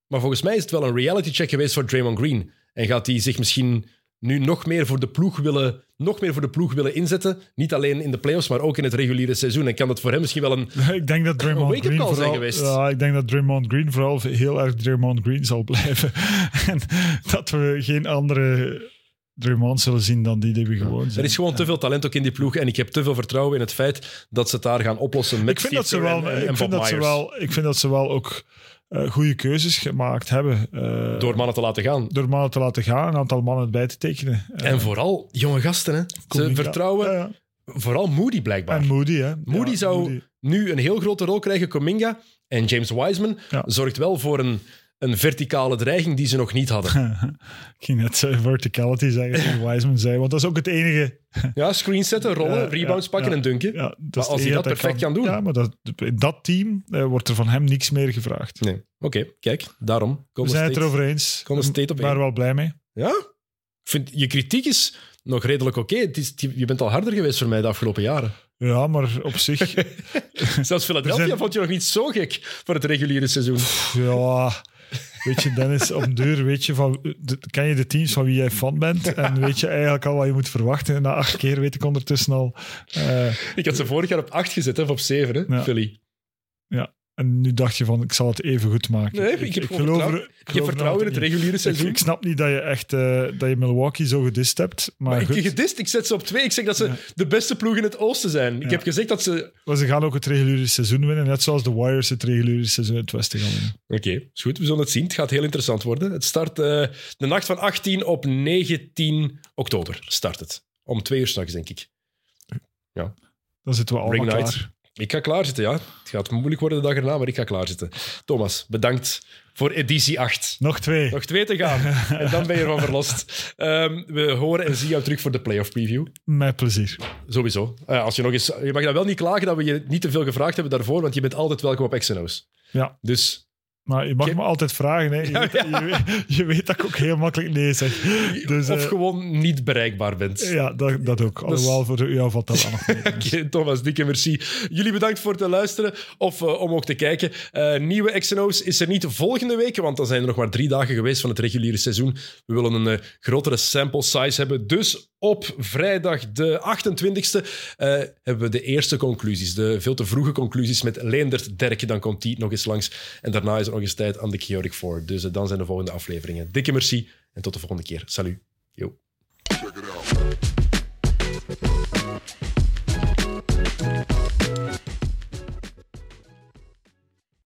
Maar volgens mij is het wel een reality check geweest voor Draymond Green. En gaat hij zich misschien nu nog meer voor de ploeg willen, nog meer voor de ploeg willen inzetten. Niet alleen in de playoffs, maar ook in het reguliere seizoen. En kan dat voor hem misschien wel een Ik denk dat Draymond wake-up Green call zijn vooral, geweest. Ja, ik denk dat Draymond Green vooral heel erg Draymond Green zal blijven. en dat we geen andere Draymond zullen zien dan die die we gewoon Er zijn. is gewoon te veel talent ook in die ploeg. En ik heb te veel vertrouwen in het feit dat ze het daar gaan oplossen met ik vind dat ze Steve wel, en, en ik vind dat ze Myers. wel, ik vind dat ze wel ook eh, goede keuzes gemaakt hebben. eh, Door mannen te laten gaan. door mannen te laten gaan, een aantal mannen bij te tekenen. Eh, En vooral jonge gasten. Hè. Ze vertrouwen Ja, ja. vooral Moody blijkbaar. En Moody, hè. Moody Ja, zou Moody. nu een heel grote rol krijgen. Cominga en James Wiseman zorgt wel voor een, een verticale dreiging die ze nog niet hadden. ik ging net eh, verticality zeggen, Wiseman zei, want dat is ook het enige. Ja, screen zetten, rollen, Ja, rebounds ja, pakken ja. en dunken. Maar als hij dat perfect kan doen. Ja, maar dat, in dat team eh, wordt er van hem niks meer gevraagd. Nee. Oké, kijk, daarom. We zijn het erover eens. Golden State op één. wel blij mee. Ja? Ik vind, je kritiek is nog redelijk oké. Je bent al harder geweest voor mij de afgelopen jaren. Ja, maar op zich... Zelfs Philadelphia zijn- vond je nog niet zo gek voor het reguliere seizoen. ja, weet je, Dennis, op de deur weet je van... de- ken je de teams van wie jij fan bent? En weet je eigenlijk al wat je moet verwachten. En na acht keer weet ik ondertussen al... eh, Ik had ze vorig jaar op 8 gezet, of op 7, hè, Ja. Philly. En nu dacht je van, ik zal het even goed maken. Nee, ik heb geloof vertrouwen- er- Ik geloof er vertrouwen in het reguliere Ik, seizoen. ik snap niet dat je echt eh, dat je Milwaukee zo gedist hebt. Maar, maar ik goed, heb gedist, ik zet ze op 2. Ik zeg dat ze Ja. de beste ploeg in het oosten zijn. Ik Ja. heb gezegd dat ze... maar ze gaan ook het reguliere seizoen winnen. Net zoals de Warriors het reguliere seizoen in het Westen gaan winnen. Oké, is goed. We zullen het zien. Het gaat heel interessant worden. Het start eh, de nacht van 18 op 19 oktober. Start het. Om twee uur s'nachts, denk ik. Dan zitten we allemaal Ring night. klaar. Ik ga klaarzitten, ja. Het gaat moeilijk worden de dag erna, maar ik ga klaarzitten. Thomas, bedankt voor editie 8. Nog twee. Nog twee te gaan. en dan ben je ervan verlost. Ehm, we horen en zien jou terug voor de playoff preview. Met plezier. Sowieso. Eh, als je, nog eens, je mag dan wel niet klagen dat we je niet te veel gevraagd hebben daarvoor, want je bent altijd welkom op XNO's. Ja. Dus Maar je mag me altijd vragen. Hè. Je, Ja, weet, ja. Je, weet, je weet dat ik ook heel makkelijk nee zeg. Dus, of eh, gewoon niet bereikbaar bent. Ja, dat, dat ook. Alhoewel, voor jou valt dat wel nog Thomas, dikke merci. Jullie bedankt voor het luisteren of eh, om ook te kijken. Eh, nieuwe XNO's is er niet volgende week, want dan zijn er nog maar drie dagen geweest van het reguliere seizoen. We willen een grotere sample size hebben. Dus op vrijdag de 28e eh, hebben we de eerste conclusies. De veel te vroege conclusies met Leendert Derk. Dan komt die nog eens langs. En daarna is er nog eens tijd aan de Chaotic Four. Dus eh, dan zijn de volgende afleveringen. Dikke merci en tot de volgende keer. Salut. Yo.